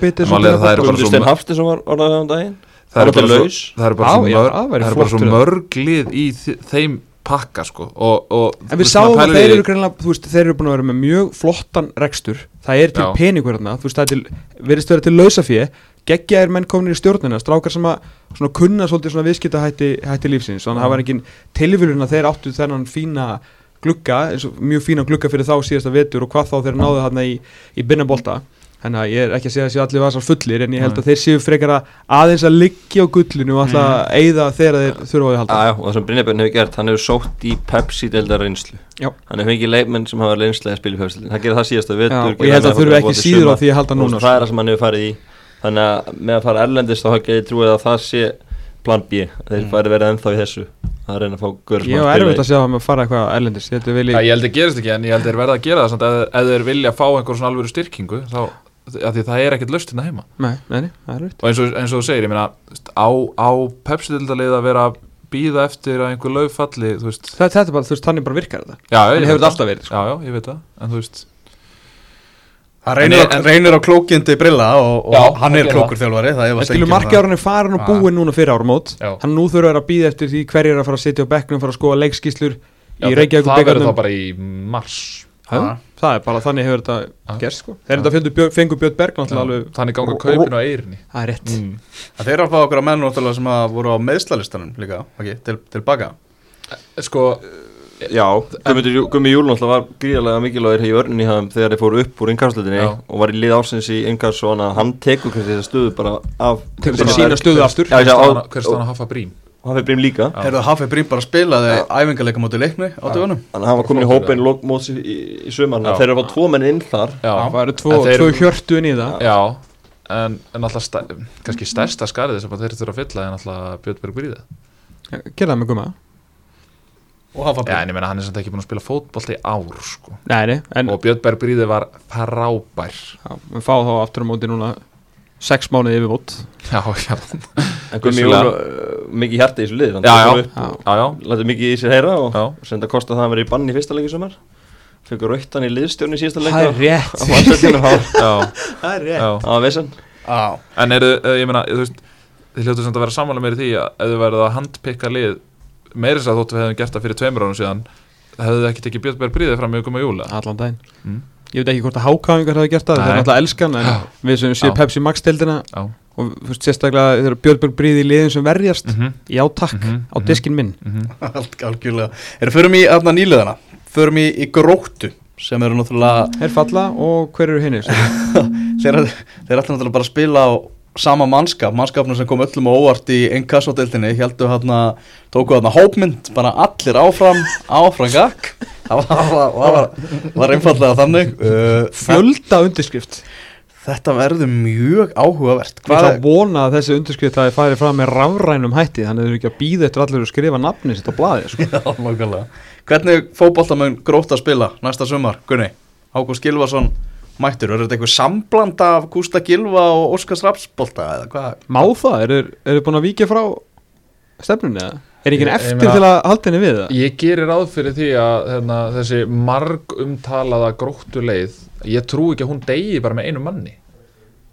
er að það er bara Guðmundur Það Hann bara er svo, laus. það eru bara Já, svo, já, mörg, það væri það eru bara svo flottur. mörg lið í þeim pakka sko. Og, og En við sáum að þeir eru greinlega, þú veist, þeir eru búin að vera með mjög flottan rekstur. Það er til peningur þarna, þú veist, það er til, verðist vera til lausafé. Geggja er menn kominir í stjórnina, strákar sem að svona kunna svolítið svona viðskipta hætti, hætti lífsins. Þannig að það var ekki tilvílun að þeir áttu þennan fína glugga, eins og mjög fína glugga fyrir þá síðasta vetur og hvað þá þeir náðu þarna í, í binnabolta Þannig að ég er ekki að segja að séu allir vasar fullir en ég held að þeir séu frekar að aðeins að liggja á gullinu og alltaf að eyða þegar þeir þurfa á því að halda. Já, já, og það sem Brynjabjörn hefur gert, hann hefur sótt í Pepsi-deldar reynslu. Já. Hann hefur fengið leikmenn sem hafa reynslu að spila í Pepsi-deldar Hann gerir það síðasta vetur Já, og ég held það að með þurfi ekki síður á því að halda Og núna Það er það sem hann hefur farið í. Þannig að með að fara erlendist þá hafði ég trúið að það sé plan B að Þeir Mm. færi verið ennþá í þessu Það er að reyna að fá sem Ég að erfitt í- að sjá það með að fara eitthvað erlendis Ég held að vilji Já, ég held að gerist ekki en ég held að þeir verða að gera það samt, ef, ef þeir vilja fá einhver svona alvöru styrkingu þá, að því það er ekkert löst hérna heima Nei, nei, nei, er og eins og, eins og þú segir, ég meina á, á Pepsi-dildalið að vera að býða eftir að einhver lauf falli Þetta þetta er bara, þú veist, þannig bara virkar þetta já, Þannig hefur þetta það. alltaf verið sko. Já, já, ég veit það, en þú veist Það reynir, En- á, reynir á klókindi brilla og, og Já, hann er klókur þjálfari það En efast skilur enginn um það. markjárun er farin og Já. búin núna fyrir áramót Já. Hann nú þurfa að býða eftir því hverjir er að fara að sitja á bekknum fara að skoða leikskíslur í Reykjavík Já, Ah. það er bara þannig hefur þetta gerst sko. Þeir fengur Björn, fengur Björn Berg Þannig ganga kaupin á eirinni Það er rétt. Mm. Það þeir eru að fá okkur að menn náttúrulega sem að voru á meðslalistanum líka, ok, til, tilbaka Sko, Já, Gummi, Gummi Júl náttúrulega var gríðarlega mikilvægur í örninni hann þegar þeir fóru upp úr innkastlutinni Já. og var í lið ársins í innkast og hann, hann tekur þessa stöðu bara af Tekur bara sína stöðu aftur. Já, já, hver og- staðan að hafa brím og hann fyrir brím líka. Já. Heyrðu Hafið Brím bara spilaði æfingarleika mútið leikni á dögunum. Þannig að hann var komin í hópin móts í, í, í Já. þeir eru fá tvo menn inn þar. Já, Það eru tvo, En tvo hjörtu inn í það. Já, en, en alltaf stæ, kannski stærsta skarið sem þeir þurfa að fylla er alltaf Björn Berg Bríði Gerða það með gumma og Hafið Já, en ég meina hann er samt ekki búin að spila fótbolta í ár sko. Nei, nei, en og Björn Berg Bríði var frábær. Já, við fáum þá aftur á móti núna Sex mánuði yfirbútt Já, já, en Gummi Júl Vissulega. uh, mikið hjarti í þessu lið Já, já. Já. já, já, lætur mikið í sér heyra og já. senda kosta það að vera í bann í fyrsta leiki í sömar fengur rauttan í liðstjórn í síðasta Það leika er rétt á það já, Það er já. var vesen Já, En eru, eh, ég meina, þú veist Þið hljóttu samt að vera sammála meir í því að ef þið verið að handpikka lið meiri þess að þóttu við hefðum gert það fyrir tveimur ánum síðan hefðu þið ekki tekið Björn Berg Bríði fram í Guma Júla Allan daginn Mm. Ég veit ekki hvort að hákáingar hafa gert það Nei. er náttúrulega elskan En við sem séum. Pepsi Max deildina Já, Og sérstaklega þegar Björn Berg bríði í liðin sem verjast mhm, Já takk Mhm, á mhm. diskin minn mhm allt algjörlega Erum förum í aðna nýliðana Förum í, í gróttu sem eru náttúrulega Er falla og hver eru hinni? þeir, þeir ætla náttúrulega bara að spila á sama mannskap, mannskapnum sem kom öllum á óvart í ennkassodeildinni, heldur hérna tóku hérna hópmynd, bara allir áfram áfram gakk það var, var, var, einfallega þannig uh, Fjölda undirskrift þetta verður mjög áhugavert Ég ætla hvað að vona að þessi undirskrift að þið færi fram með rafrænum hætti Þannig að þau ekki að býða eftir allir að skrifa nafni sitt á blaði sko. Já, nákvæmlega. hvernig fótboltamögn grótt að spila næsta sumar, Gunni Ágúst Gilvason mættur, er þetta eitthvað sambland af Gústa Gilva og Óskars Rapsbolta eða hvað? Má það? Eru er búin að víkja frá stefnunni eða? Er ekki ég eftir til að halda henni við það? Ég gerir ráð fyrir því að hérna, þessi marg umtalaða gróttu leið ég trú ekki að hún degi bara með einu manni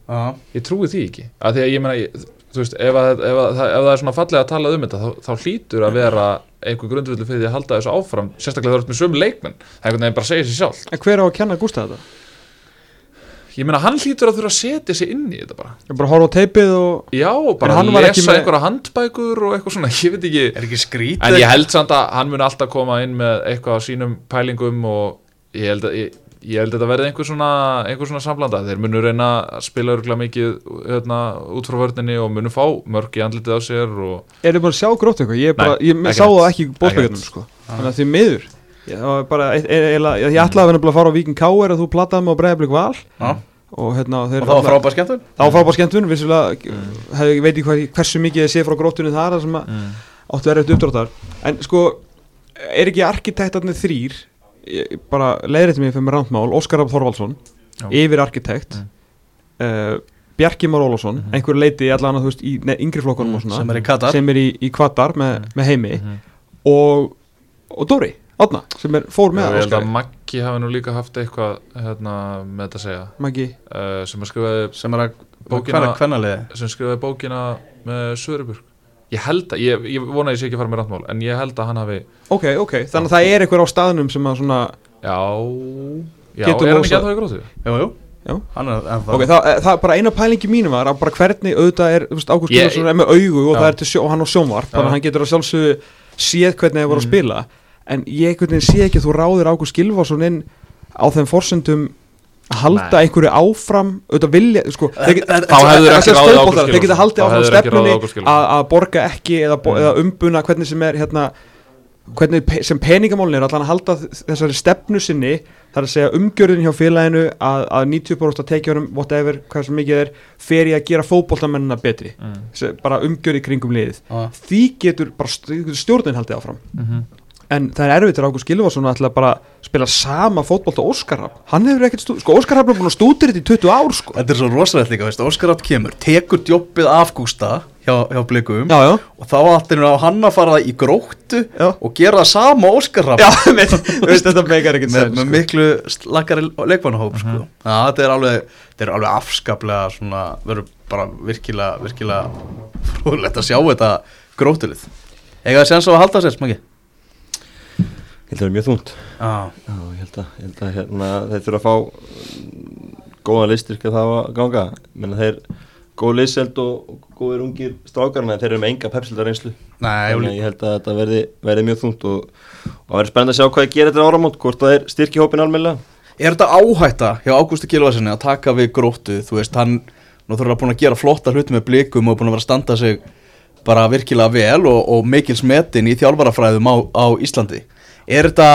Já, ég trúi því ekki að því að ég meina, ég, þú veist, ef, að, ef, að, ef það er svona fallega að tala um þetta þá, þá hlýtur að vera einhver grundvöldu fyrir því að halda þessu áfram sérstaklega það er með sömu leikmenn það er einhvern veginn bara að segja sér sjálf En hver á að kenna Gústa þetta? Ég meina, hann hlýtur að þurfa að setja sig inn í þetta bara. Ég bara horfa á teipið og já, bara En hann að var ekki lesa með- einhverja handbækur og eitthvað svona, ég veit ekki. Er ekki skrítið en ég held samt að hann mun alltaf koma inn með eitthvað á sínum pælingum og ég held að ég, ég held að þetta verði einhver svona, einhver svona samblanda. Þeir munu reyna að spila örgulega mikið hérna, út frá vörninni og munu fá mörg í andlitið á sér og er þið bara að sjá grótt eitthvað? Ég, bara, Nei, ég sá það ekki Ekki sko. Þannig að því miður Ég, var bara, e, e, e, ég, ég ætlaði að vera að fara á Víkin K.R. að þú plattaði mig á Breiðablík Val Já, og hérna þeir og það var frábæð skemmtun Það var frábæð skemmtun, vissulega ég veit ekki hvað, hversu mikið ég sé frá gróttunni þar sem að mm. áttu verið uppdráttar en sko, er ekki arkitektarnir þrýr ég, bara leiðrætti mig fyrir með randmál, Óskar Rapp Þorvaldsson Já. yfir arkitekt Mm. uh, Bjarki Már Ólafsson Mhm. einhver leiti allan að þú veist í ne, yngri flokkunum og svona sem er í Kvatar með, með heimi Mhm. og, og Dóri, Átna sem er, fór ég með held að Óskari Maggi hafi nú líka haft eitthvað hérna, með þetta að segja Maggi, uh, sem að skrifaði sem er að Bókina- sem skrifaði bókina með Söruburg ég held að, ég, ég vona að ég sé ekki að fara með randmál en ég held að hann hafi ok, ok þannig að það er einhver á staðnum sem að svona já, já er hann ekki að það í grótu? Jú, jú, Já. er ok, það, það er bara eina pælingi mínu var að bara hvernig auðvitað er, þú veist, Ágúst Ég- Gunnarsson er með augu og Já. það er til sjó, og hann á sjónvarp þannig að hann getur að sjálfsögðu séð hvernig það voru að Mhm. spila en ég sé ekki að þú ráðir Ágúst Gilvason inn á þeim forsendum að halda Nei. einhverju áfram auðvitað vilja, sko þeir Þá þessi ekki ráðið Ágúst þeir geta haldið áfram stefnunni að að borga ekki eða, bo Mm. eða umbuna hvernig sem er hérna hvernig pe- sem peningamálin er allan að halda þessari stefnu sinni það er að segja umgjörðin hjá félaginu að, að 90% af tekjunum, whatever, hvað sem mikið er fer í að gera fótboltamennina betri Mm. Bara umgjörð í kringum liðið Já. því getur bara st- stjórnin haldið áfram Mhm. En það er erfitt til Ágúst Gilvason að ætla bara að spila sama fótbolta Óskarhafn hann hefur ekkert stúd, sko Óskarhafn er búin að stúdir þetta í 20 ár sko Þetta er svo rosalegt líka, veist, Óskar Átt kemur, tekur djobbið af Gústa hjá, hjá blikum já, já, og þá á hann að fara í gróttu Já. og gera það sama Óskar Rapp já, með, veist, þetta meikar ekkert með, með sko. miklu slakari leikmannahóp sko. Já, þetta er alveg, er alveg afskaplega svona, verður bara virkilega, virkilega frúðlegt að sjá þetta grótulið. Eða það séns á að halda sér, smaki? Held að það er mjög þungt. Já, Já, ég held að, ég held að hérna, þeir þurfa að fá mm, góða listyrk að það að ganga. Menn þeir góð liðseld og, góðir ungir strákar en þeir eru með enga pepsildar reynslu nei, þannig að ég held að þetta verði, verði mjög þungt og, og verði spennandi að sjá hvað ég gerir þetta áramót hvort það er styrki hópin almennilega. Er þetta áhætta hjá Ágústi Kilvarsinni að taka við gróttu, þú veist, hann nú þurfa búin að gera flotta hluti með blikum og búin að vera að standa sig bara virkilega vel og, og mikil smetin í þjálfarafræðum á, á Íslandi Er þetta,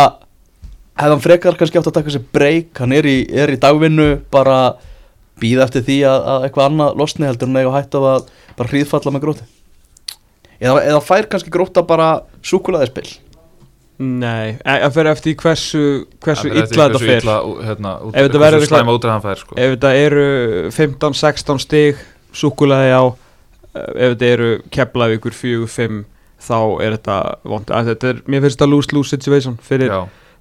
hefði hann frekar kannski átt að taka sér breyk, hann er í, er í dagvinnu bara býða eftir því að, að eitthvað annað losni heldur en eiga hætt af að bara hríðfalla með gróttu eða, eða fær kannski gróta bara súkulaðispill Nei, að fyrir eftir hversu, hversu Það fer eftir illa þetta fer. illa, hérna, út, Ef þetta verður eitthvað- slæma útrið hann fær sko. Ef þetta eru 15-16 stig Súkulaði á eh, Ef þetta eru Keflavíkur 4-5 Þá er þetta vond að Þetta er, mér finnst þetta lose-lose situation Fyrir,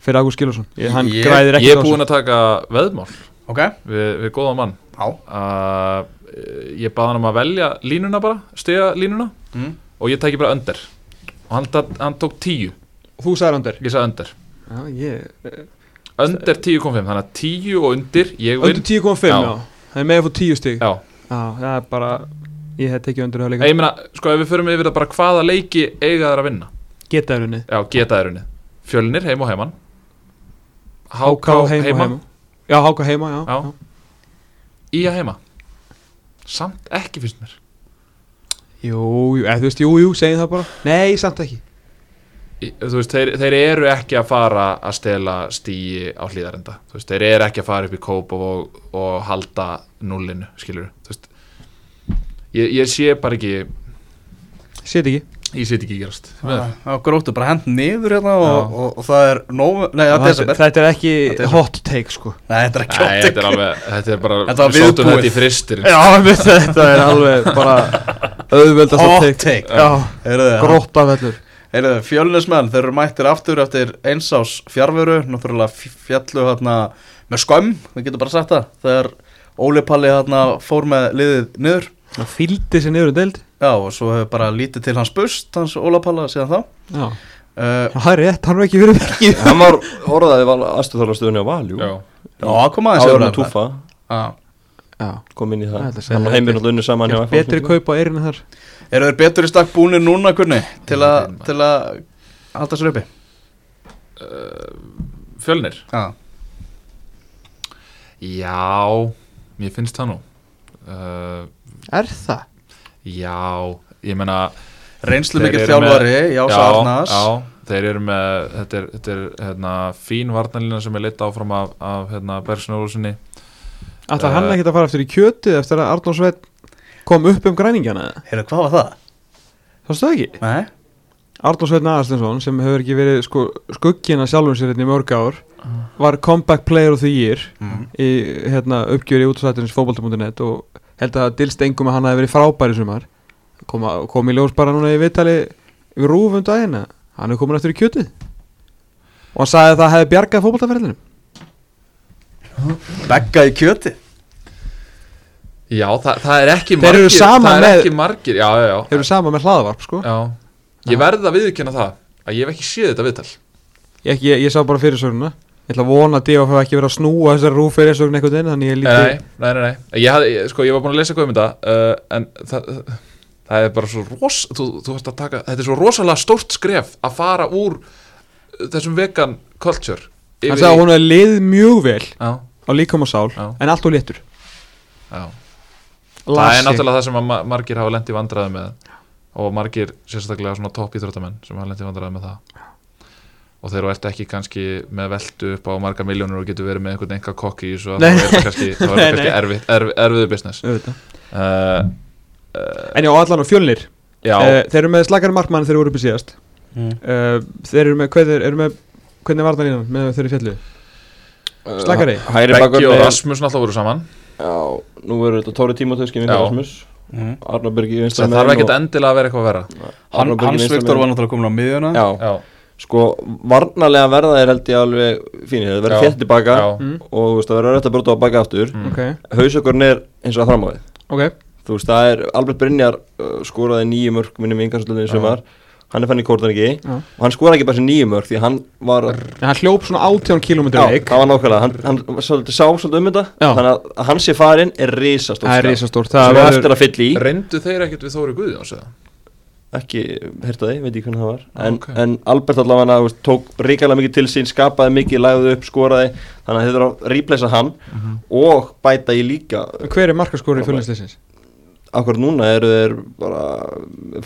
fyrir Ágúst Skilvarsson Ég- Hann Ég- Ég er búinn að taka veðmál. Ok, við, við góða mann. Já. Uh, Ég baði hann um að velja línuna bara, stiga línuna. Mm. og ég tæki bara öndir og hann, hann tók 10, Þú sagði undir ég sagði öndir Já, ég Öndir 10.5, þannig að 10 og undir Undir 10.5, Já. já. Það er með að fá 10 stig. Já, Já, það er bara Ég hef tekið undir það ég líka meina, sko ef við förum yfir það bara hvaða leiki eiga þær að vinna? Geta er unnið. Já, geta þær unnið. Fjölnir heim og heimann HK heima, heima. Já, HK heima, já, Já. Í að heima. Samt ekki finnst mér. Jú, jú, eða þú veist, jú, jú, segjum það bara. Nei, samt ekki. Í- Þú veist, þeir, þeir eru ekki að fara að stela stíi á hlýðarenda Þú veist, þeir eru ekki að fara upp í kóp og, og halda nullinu, skilur Þú veist Ég, ég sé bara ekki, Sét ekki? Ég sé ekki gerast. Já, gróttu bara hend niður hérna og, og, og það er nóg, nei, það er þetta, desember. þetta er ekki Þetta er- hot take, sko. Nei, þetta er ekki Nei, þetta er alveg, þetta er bara Þetta við viðbúið. þetta í fristir Já, við, þetta er alveg bara auðveldast Hot hot take. Take grótta vellur heyrðu, Fjölnismenn, þeir eru mættir aftur eftir einsás fjárveru Náttúrulega fjallu hérna með skömm Það getur bara sagt það Þegar Óli Palli hérna fór með liðið niður Það fylgdi sér niður um deild Já, og svo hefur bara lítið til hans bust Hans Óla Palla síðan þá. Já, uh, það er rétt, hann er ekki verið verkið. Hann var orðaði aðstöðarlastöðunni á Valjú Já, Já, kom aðeins áður með þetta. túfa Já. Já, kom inn í Það. Það ætla að hann þetta. heiminn og lunni saman hjá betri kaup á erinu þar. Eru þeir betur í stakk búnir núna, kunni Til að, til að halda sér uppi? Fjölnir? Já, Já, mér finnst það nú. Uh, Er það? Já, ég meina reynslu mikið þjálfari með- Jása Arnars já, þeir eru með þetta er, þetta er hérna, fín varnalína sem er leitt áfram af, af hérna, Bergson Olssoni Ætlar Eh. hann ekki að fara eftir í kjötið eftir að Arnór Sveit kom upp um græningjana Heyrðu, hvað var það? Það stöð ekki Nei Arnór Sveit Aðarstensson sem hefur ekki verið sko, skuggina sjálfum sér hérna í mörg ár var comeback player of the year mm. í hérna, uppgjöri útastættirins fótbolta.net og held að dilst engum að hann hafi verið frábæri sumar. Kom, að- kom í ljós bara núna í viðtali við rúfum daginn að hann er komin eftir í kjötið. Og hann sagði að það hefði bjargað fótboltaferðinum Begga í kjöti Já, það, það er ekki Þeir eru margir saman Það er með- ekki margir, já, já, já, hefur sama með hlaðvarp sko. Já. Ég verð að viðurkenna það að ég hef ekki séð þetta viðtal. Ég, ég, ég sá bara fyrirsögnuna ég ætla að vona að D.O.F. ekki verið að snúa þessari rúf fyrirsögn einhvern veginn þannig ég líti Nei, nei, nei, nei. Ég, hafði, sko, ég var búin að lesa eitthvað um þetta uh, en það, það er bara svo ros, þú, þú veist að taka, þetta er svo rosalega stórt skref að fara úr þessum vegan culture yfir sagði að hún hefði lið mjög vel Já, á líkam og sál Já. en allt og léttur já Það er náttúrulega það sem ma- margir hafa lent í vandræði með og margir sérstaklega svona topp íþróttamenn sem hafa lent í vandræði með það og þeir eru eftir ekki kannski með veldu upp á marga miljónur og getur verið með einhvern enga kokki í þá er það kannski, er kannski nei. erfið, erfið, erfiðu business. Auðvitað. uh, en já, allan og fjölnir. Já, uh, þeir eru með slakari markmann þegar þeir voru uppi síðast. Mm. uh, þeir eru með hvernig, eru með, hvernig var það línan með þeir eru fjallu Slakari? hæri Beggi bakur og Rasmus náttúrulega voru saman. Já, nú verður þetta Tóri Tímotöski Já. vingar Rasmus. Mm. Vinstra það þarf ekkert endilega að vera eitthvað að vera Hann, Hans Viktor var náttúrulega komin á miðjuna. Já, Já, sko varnarlega verða þeir held ég alveg fínir, þeir verða Já. fjett tilbaka já, mm. og þú veist það verður auðvitað að brota á baka aftur. Mm. ok, hausökurinn er eins og að framávið ok. Þú veist það er Albert Brynjar uh, skoraði nýju mörg minnum í yngarslutinni sem var hann er fann í kórtan ekki. Já. og hann skora ekki bara sér nýju mörg því hann var En hann hljóp svona 18 km Já, leik. það var nákvæmlega, hann, hann svolítið, sá svolítið um þetta. Já. þannig að- hann sé farin er risastórt Það er skref. risastórt. Sem Það er verður eftir að fylla í. Reyndu þeir ekkert við Þóri Guðjóns eða? Ekki, heyrta þið, veit ég hvernig það var. En, Ok. en Albert allavega veist, tók ríkalega mikið til sín, skapaði mikið lagði upp, skoraði, þannig að þið þurfa að replacea hann og bæta í líka. Hver er markaskóri í fjölinnsleysins? akkur núna eru þeir bara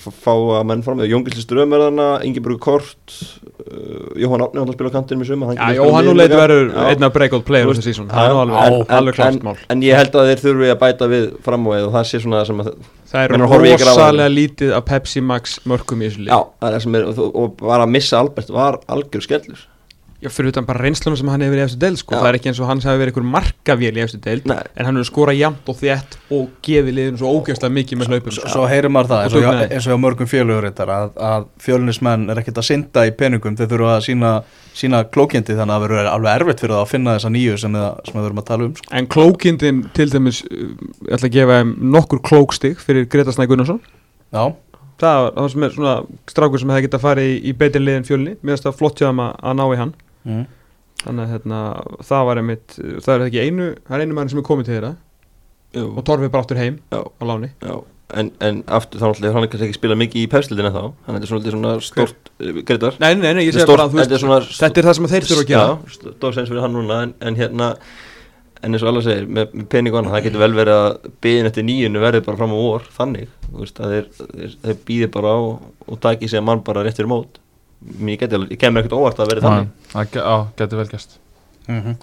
fá að menn fram með Jóngilsi Strömerðana, Ingeborg Kort uh, Jóhann Átni hann spila á kantinum í suma Já, Jóhann nú leit verður einn af breakout player þessu sísón Það er alveg, klart mál. en ég held að þeir þurfi að bæta við fram og það sé svona það sem að Það er rosalega lítið af Pepsi Max mörgum í þessu lið já, það er það sem er og, og bara að missa Albert var algjör skellur Já, fyrir utan bara reynslunum sem hann hefur verið í eftir deild sko. Það er ekki eins og hann hefur verið einhver markavél í eftir deild Nei. En hann hefur skorað jæmt og þétt og gefið liðinu svo ógeðslega mikið með hlaupum. Svo, heyrir maður það Og eins og, eins og hjá mörgum fjölugur að, að fjölunismenn er ekkert að synda í peningum. Þeir þurfa að sína, sína klókjandi þannig að það verður alveg erfitt fyrir það að finna þessa nýju sem, það, sem við verðum að tala um sko. En klókindin til dæmis Ég ætla að gefa þeim nokkur klókstig Það var það sem er svona strákur sem hefði getað farið í, í betri liðin fjölni. Mér finnst það flott hjá þeim að, að ná í hann mm. Þannig að hérna, það var einmitt Það er ekki einu, það er einu mann sem er komið til þeirra. Jú. Og Torfi bara áttur heim Já. á láni. Já, en, en aftur þá náttúrulega hann er kannski ekki spilað mikið í pefslildina þá. Hann er svona, svona stort uh, greitar Nei, nei, nei, ég segi bara að þú þetta er veist Þetta er það sem þeir þurfa að gera. Já, stór sens fyrir hann núna en, en hérna en eins og alveg segir, með, með pening og annað það getur vel verið að byðin eftir nýjunu verði bara fram á vor, þannig þú veist, að þeir, þeir, þeir býði bara á og taki sig að mann bara rétt fyrir mót mér kemur ekkert óvart að verði þannig. Já, getur vel gæst Mm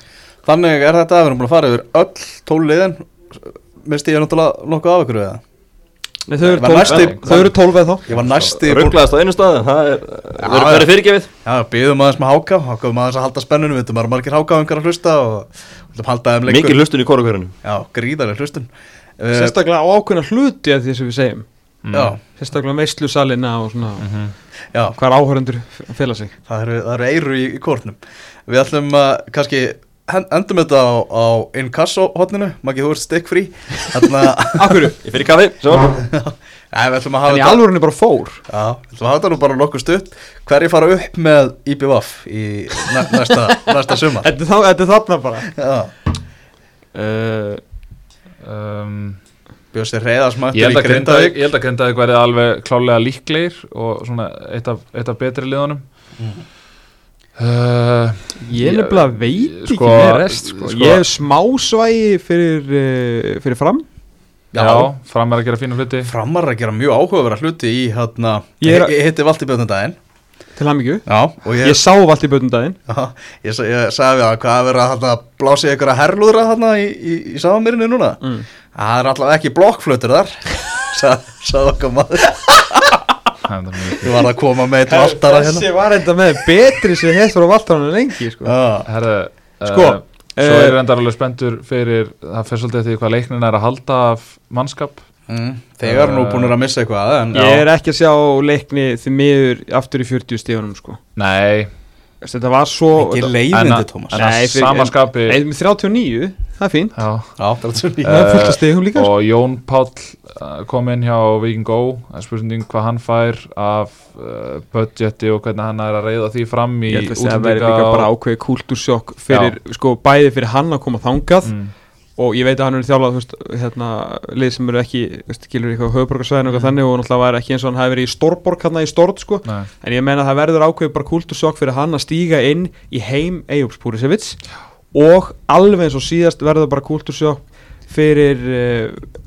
Þannig er þetta að við erum búin að fara yfir öll tóliðin Misti ég náttúrulega nokkuð af ykkur við það Nei, þau eru Var næsti- 12 Þau eru 12 eða þá? Ég var næsti rugglaðast á einu stað, það er verið fyrirgefið. Já, býðum aðeins með háka. Hákaðum aðeins að halda spennunum. Við veitum að margir hákaðungar að hlusta og við viljum halda þeim lengur. Mikið hlustun í korukörunum Já, gríðarlega hlustun. Uh, Sérstaklega á ákveðna hluti af því sem við segjum. Já, Sérstaklega veistlu salina og svona. Já Hvar áhörendur fela sig? Það eru, það eru eiru í, í kórnum. Við ætlum að kannski endum þetta á, á inkasso hotninu Maggi, þú ert stick free Þannig að Akkur ég fyrir kaffi, svo. Nei, við ætlum að hafa En í alvörunni bara fór. Já, við ætlum að hafa þetta nú bara nokkuð stutt. Hverju fara upp með IBVF í næ, næsta, næsta sumar? Þetta er þá- þetta er þarna bara. Já, uh, um, Reyðasmættur held í að Grindavík Ég held að Grindavík verði alveg klálega líklegir og svona eitt af, eitt af betri liðunum Mhm. uh, Ég Ég- nefnilega veit ekki sko- með rest sko. sko- Ég hef smásvægi fyrir, uh, fyrir fram Já, Já. fram er að gera fína hluti Framar að gera mjög áhugaverða hluti í hérna Ég er hitti Valdi Björnundaginn til hamingju Já, og ég, Ég sá allt í bötundaginn já, ég, ég sagði að hvað er verið að hérna, blási ykkur að herlúðra þarna í, í, í safamirinu núna mm. Það er allavega ekki blokkflutur þar Sagði okkar maður. Þú var að koma með eitt valtara hérna. Þessi var enda með betri sem hefur á valtarann en lengi sko. Já, Herre, Sko, uh, Svo eh, er reyndar alveg spenntur fyrir Það fer svolítið því hvað leiknin er að halda af mannskap. Mm, Þegar nú búin að missa eitthvað en, Ég er ekki að sjá leikni því miður aftur í 40 stíðunum sko. Nei, Þetta var svo Ekki en leiðindi, Tómas en að samaskapi Nei, með 39, það er fínt. Já. Já, það er svona Það er fullt af stigum líka. sko. og Jón Páll uh, kom inn hjá Viking Go er spurning hvað hann fær af uh, budgeti og hvernig hann er að reyða því fram í Ég held að það verði líka bara ákveði kultúrsjokk fyrir, sko, bæði fyrir hann að koma þangað mm, og ég veit að hann er þjálfað, hérna, lið sem eru ekki, gilur eitthvað höfuborgarsvæðin og eitthvað þannig og náttúrulega var ekki eins og hann hafi verið í Stórborg hann í Stort, sko, nei, en ég meina að það verður ákveðið bara kultúrsjokk fyrir hann að stíga inn í heim Eyjúps Púrisevits og alveg eins og síðast verður bara kultúrsjokk fyrir uh,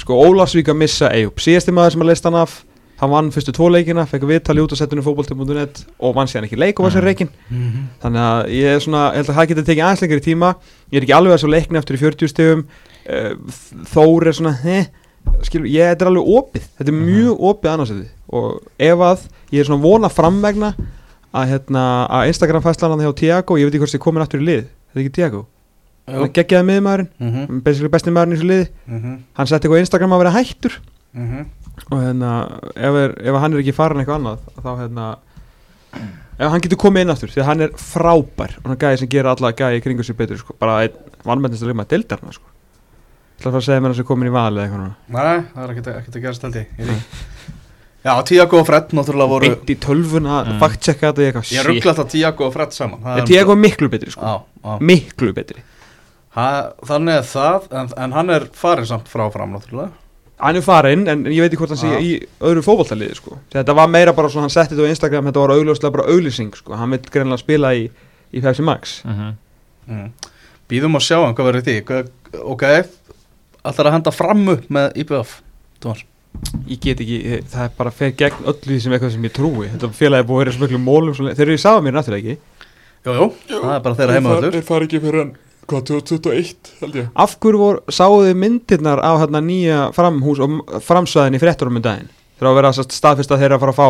sko Ólafsvík að missa Eyjúp síðasti maður sem að leist hann af hann vann fyrstu tvo leikina, fekk viðtali út á settinu fótbolti.net og vann síðan ekki leik og var sér reikin Mhm. þannig að ég er svona, ég held að það getur tekið aðeins lengri tíma. Ég er ekki alveg að svo leikni eftir í 40 stegum uh, Þór er svona heh, skilur, ég þetta er alveg opið. Þetta er mjög opið annarsæti og ef að ég er svona vona framvegna að, hérna, að Instagram fæslan hann hjá Tiago, ég veit ekki hvort ég komin aftur í lið. Þetta er ekki Tiago, hann er geggjaði miðmaðurinn Mhm, basically besti maðurinn í þessu liði. Mhm, hann setti eitthvað Instagram að vera hættur. Mhm. Og hérna, ef, er, ef hann er ekki farin eitthvað annað þá hérna ef hann getur komið inn aftur, því að hann er frábær og hann gæði sem gera alla gæði kringu sér betur sko. bara einn vannmennist að leima dildarna sko. Það er að að segja mér að það sé komin í val eða eitthvað Nei, það er ekkert að í því. Já, Tiago og Fred náttúrulega voru beint í tölvuna, Mm. fact-checka þetta eitthvað Ég ruggla alltaf Tiago og Fred saman er- Tiago er miklu betri sko Já, já miklu betri Ha, Þannig er það, en, en hann er farin samt fráfram náttúrulega hann er farinn en ég veit ekki hvort hann sé Já. í öðru fótballtaliði sko. Þetta var meira bara svona hann setti þetta á Instagram þetta var augljóslega bara auglýsing sko. Hann vil greinlega spila í, í Pepsi Max. Mhm. mm. Býðum að sjá hann hvað verður því. Ok, alltaf að henda fram upp með IBF Tómas? Ég get ekki, það er bara fer gegn öllu því sem eitthvað sem ég trúi. Þetta félagi er búið að vera miklu mólum þeir eru í sáða mér náttúrulega ekki? Jú, jú, það er bara þeirra heimavöldur fari ekki fyrir hann Hvað, 2021 held ég. Af hverju voru, sáðu þið myndirnar á hérna nýja framhús og framsvæðin í frétturum um daginn? Þegar að vera sest, staðfist að þeirra að fara að fá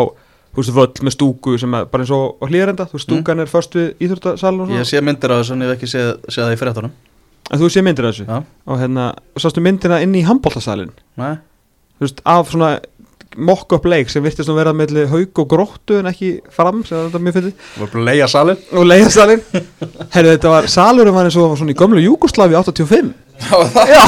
þú veist völl með stúku sem er bara eins og á hlýðarenda, þú veist stúkan er först við íþjórtasalun og Ég svona sé myndir af þessu en ég hef ekki séð, séð það í fréttunum. En þú sé myndir af þessu? Já, og hérna, og sástu myndina inn í handbóltasalinn nei. Þú veist, af svona mock-up leik sem virtist að vera melli haug og gróttu en ekki fram, sem þetta er mjög bara að leia salin og leiðasalinn herru, þetta var, salurinn var eins og svona í gömlu Júkoslavi 85 já,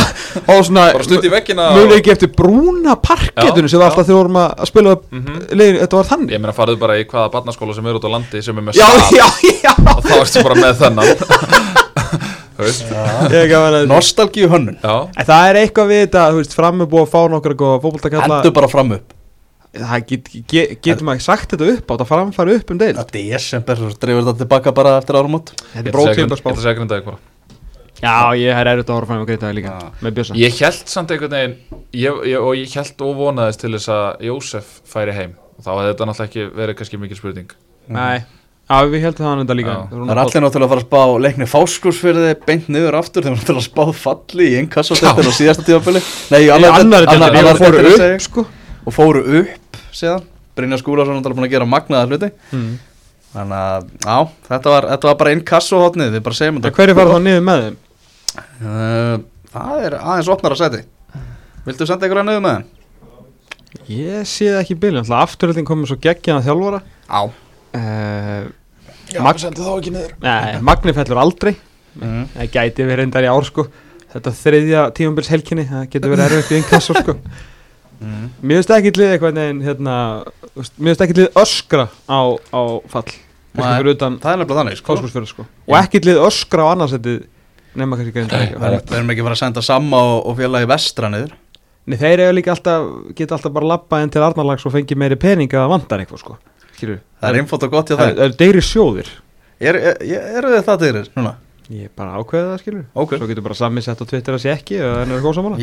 og svona mjög ekki eftir brúna parketunum sem var alltaf þegar við vorum að spila upp Mhm. leiðin, þetta var þannig. Ég meina farðu bara í hvaða barnaskóla sem er út á landi sem er með sal. já, já. Og þá ertu bara með þennan Þú veist Ég er gaman að- Nostalgíu hönnun. Já, En það er eitthvað við þetta, þú veist, fram er búið að fá nokkra góða fótboltakalla. Hendur bara fram upp. Það get, get, getur maður sagt þetta upp á þetta framfæri upp um deil Það er desember, svo dreifur þetta tilbaka bara eftir áramót. Þetta ég er ætla að segja brótíðandarspá Grind- ég ætla að segja grindaði bara. Já, ég er erfitt að horfa fram með greitaði líka Já. Með bjösa Ég held samt einhvern veginn ég, ég, og ég held og vonaðist til þess að Jósef færi heim. Og þá hefði þetta náttúrulega ekki verið kannski mikil spurning. Nei, já, við heldum það þetta líka. Já. Það er allir náttúrulega að fara að spá leikni fáskursfyrði beint niður aftur þegar náttúrulega spáð falli í inkassotættir á síðasta tímafili Nei, annar fóru upp, sko. og fóru upp síðan. Brynja Skúlason náttúrulega búin að gera magnaða hluti. Mm. Þannig að, já, þetta var, þetta var bara inkassohotnið, við bara segjum þetta. Hverju fara þá niður með þeim? Uh, Það er aðeins opnar að seti Viltu senda ykkur að niður með þeim? Ég sé það ekki byrjun Alltaf afturöldin komið svo geggjaðan þjálfara. Á uh, Já, Mag- sendi þá ekki niður Nei, Magni fellur aldrei mm. Það gæti verið reyndar í ár sko Þetta þriðja tímambils helkinni Það getur verið erfitt í inkasso sko Mm. Mér finnst ekki lið eitthvað neginn hérna, Mér finnst ekki lið öskra á, á fall Nei. Það er nefnilega þannig sko. Sko Og ekki lið öskra á annarsettið Nefna kannski ekki Við erum- við erum ekki fara að senda Samma og, og félagi vestra niður Nei, þeir eru líka alltaf, geta alltaf bara labba inn til Arnarlags og fengi meiri pening að það vantar eitthvað sko Skilur Það er einfalt og gott hjá Það er- það eru deyri sjóðir. Er, er, er, Eru þið það dyrir núna? Ég er bara ákveðið það skilur Ok. Svo getur bara sami sett á Twitter að sé ekki er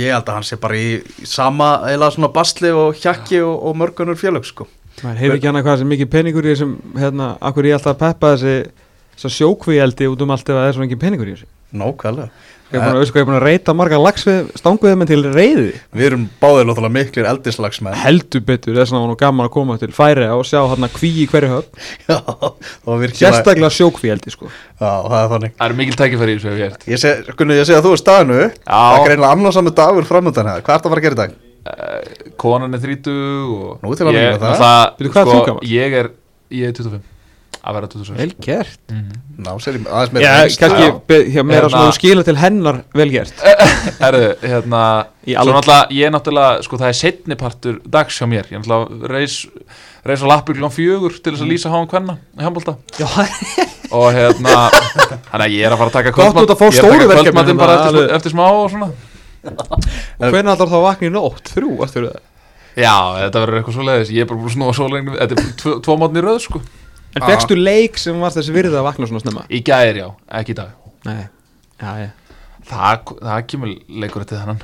Ég held að hann sé bara í, sama eða svona basli og hjakki og, og mörgunur félög sko. Maður hefur ekki annað hvað sem mikið peningur í þessum hérna, akkur ég alltaf peppa þessi sjókvíeldi út um allt ef það er svona ekki peningur í þessu? Nókvæðlega ég er búin að, veistu hvað, ég búin að reyta marga lags við stanguðið menn til reyði Við erum báðir lóttulega miklir eldislagsmenn. Heldur betur, þess vegna var nú gaman að koma til færi og sjá hann að kví í hverju höfn. Já, það var virkilega sérstaklega sjókvíeldi sko. Já, það er þannig. Það eru mikil tækifæri í þessu hefur ég hert Ég ég sé að þú er staðinu Það er greinlega annarsamu dagur framöndan hefða Hvað ert að fara að gera í dag? uh, Konan er 30 og Nú til að muna það. er, ég er 25 Að vera 26 vel gert. Mhm. Ná, sér ég aðeins meira Já, kannski hjá meira Hérna- svona skila til hennar vel gert. Herðu, hérna Í Svo alveg- náttúrulega, ég er náttúrulega, sko það er setni partur dags hjá mér. Ég er náttúrulega reis, reis á lappur klón fjögur til þess að lýsa háum hvenna í handbólta Já, Og hérna, þannig að ég er að fara að taka að fá ég er stóru taka verkefni kvöldmatinn bara eftir, alveg. eftir smá og svona. Hvernig allar þá að vakna í nótt? Þrjú, eftir það Já, þetta verður eitthvað svo leiðis Ég er bara búin að snúa svo lengi Þetta er tvo, tvo mótni röð, sko En fegstu leik sem var þessi virði að vakna svona snemma? Í gæðir, já, ekki í dag. Nei, já, já. Það, það kemur leikur eftir þennan.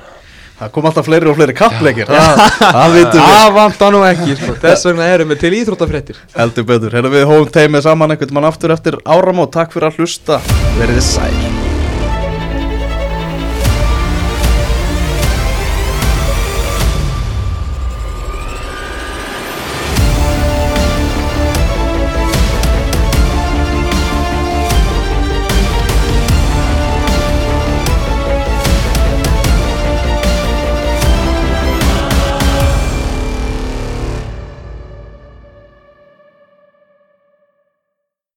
Það kom alltaf fleiri og fleiri kappleikir. Það, það vitum við. Það vantar nú ekki, sko. þess vegna erum við til íþróttafréttir. Heldur betur. Hefur við hóum teimið saman einhvern mann aftur eftir áramót. Takk fyrir að hlusta. Verið þið sæl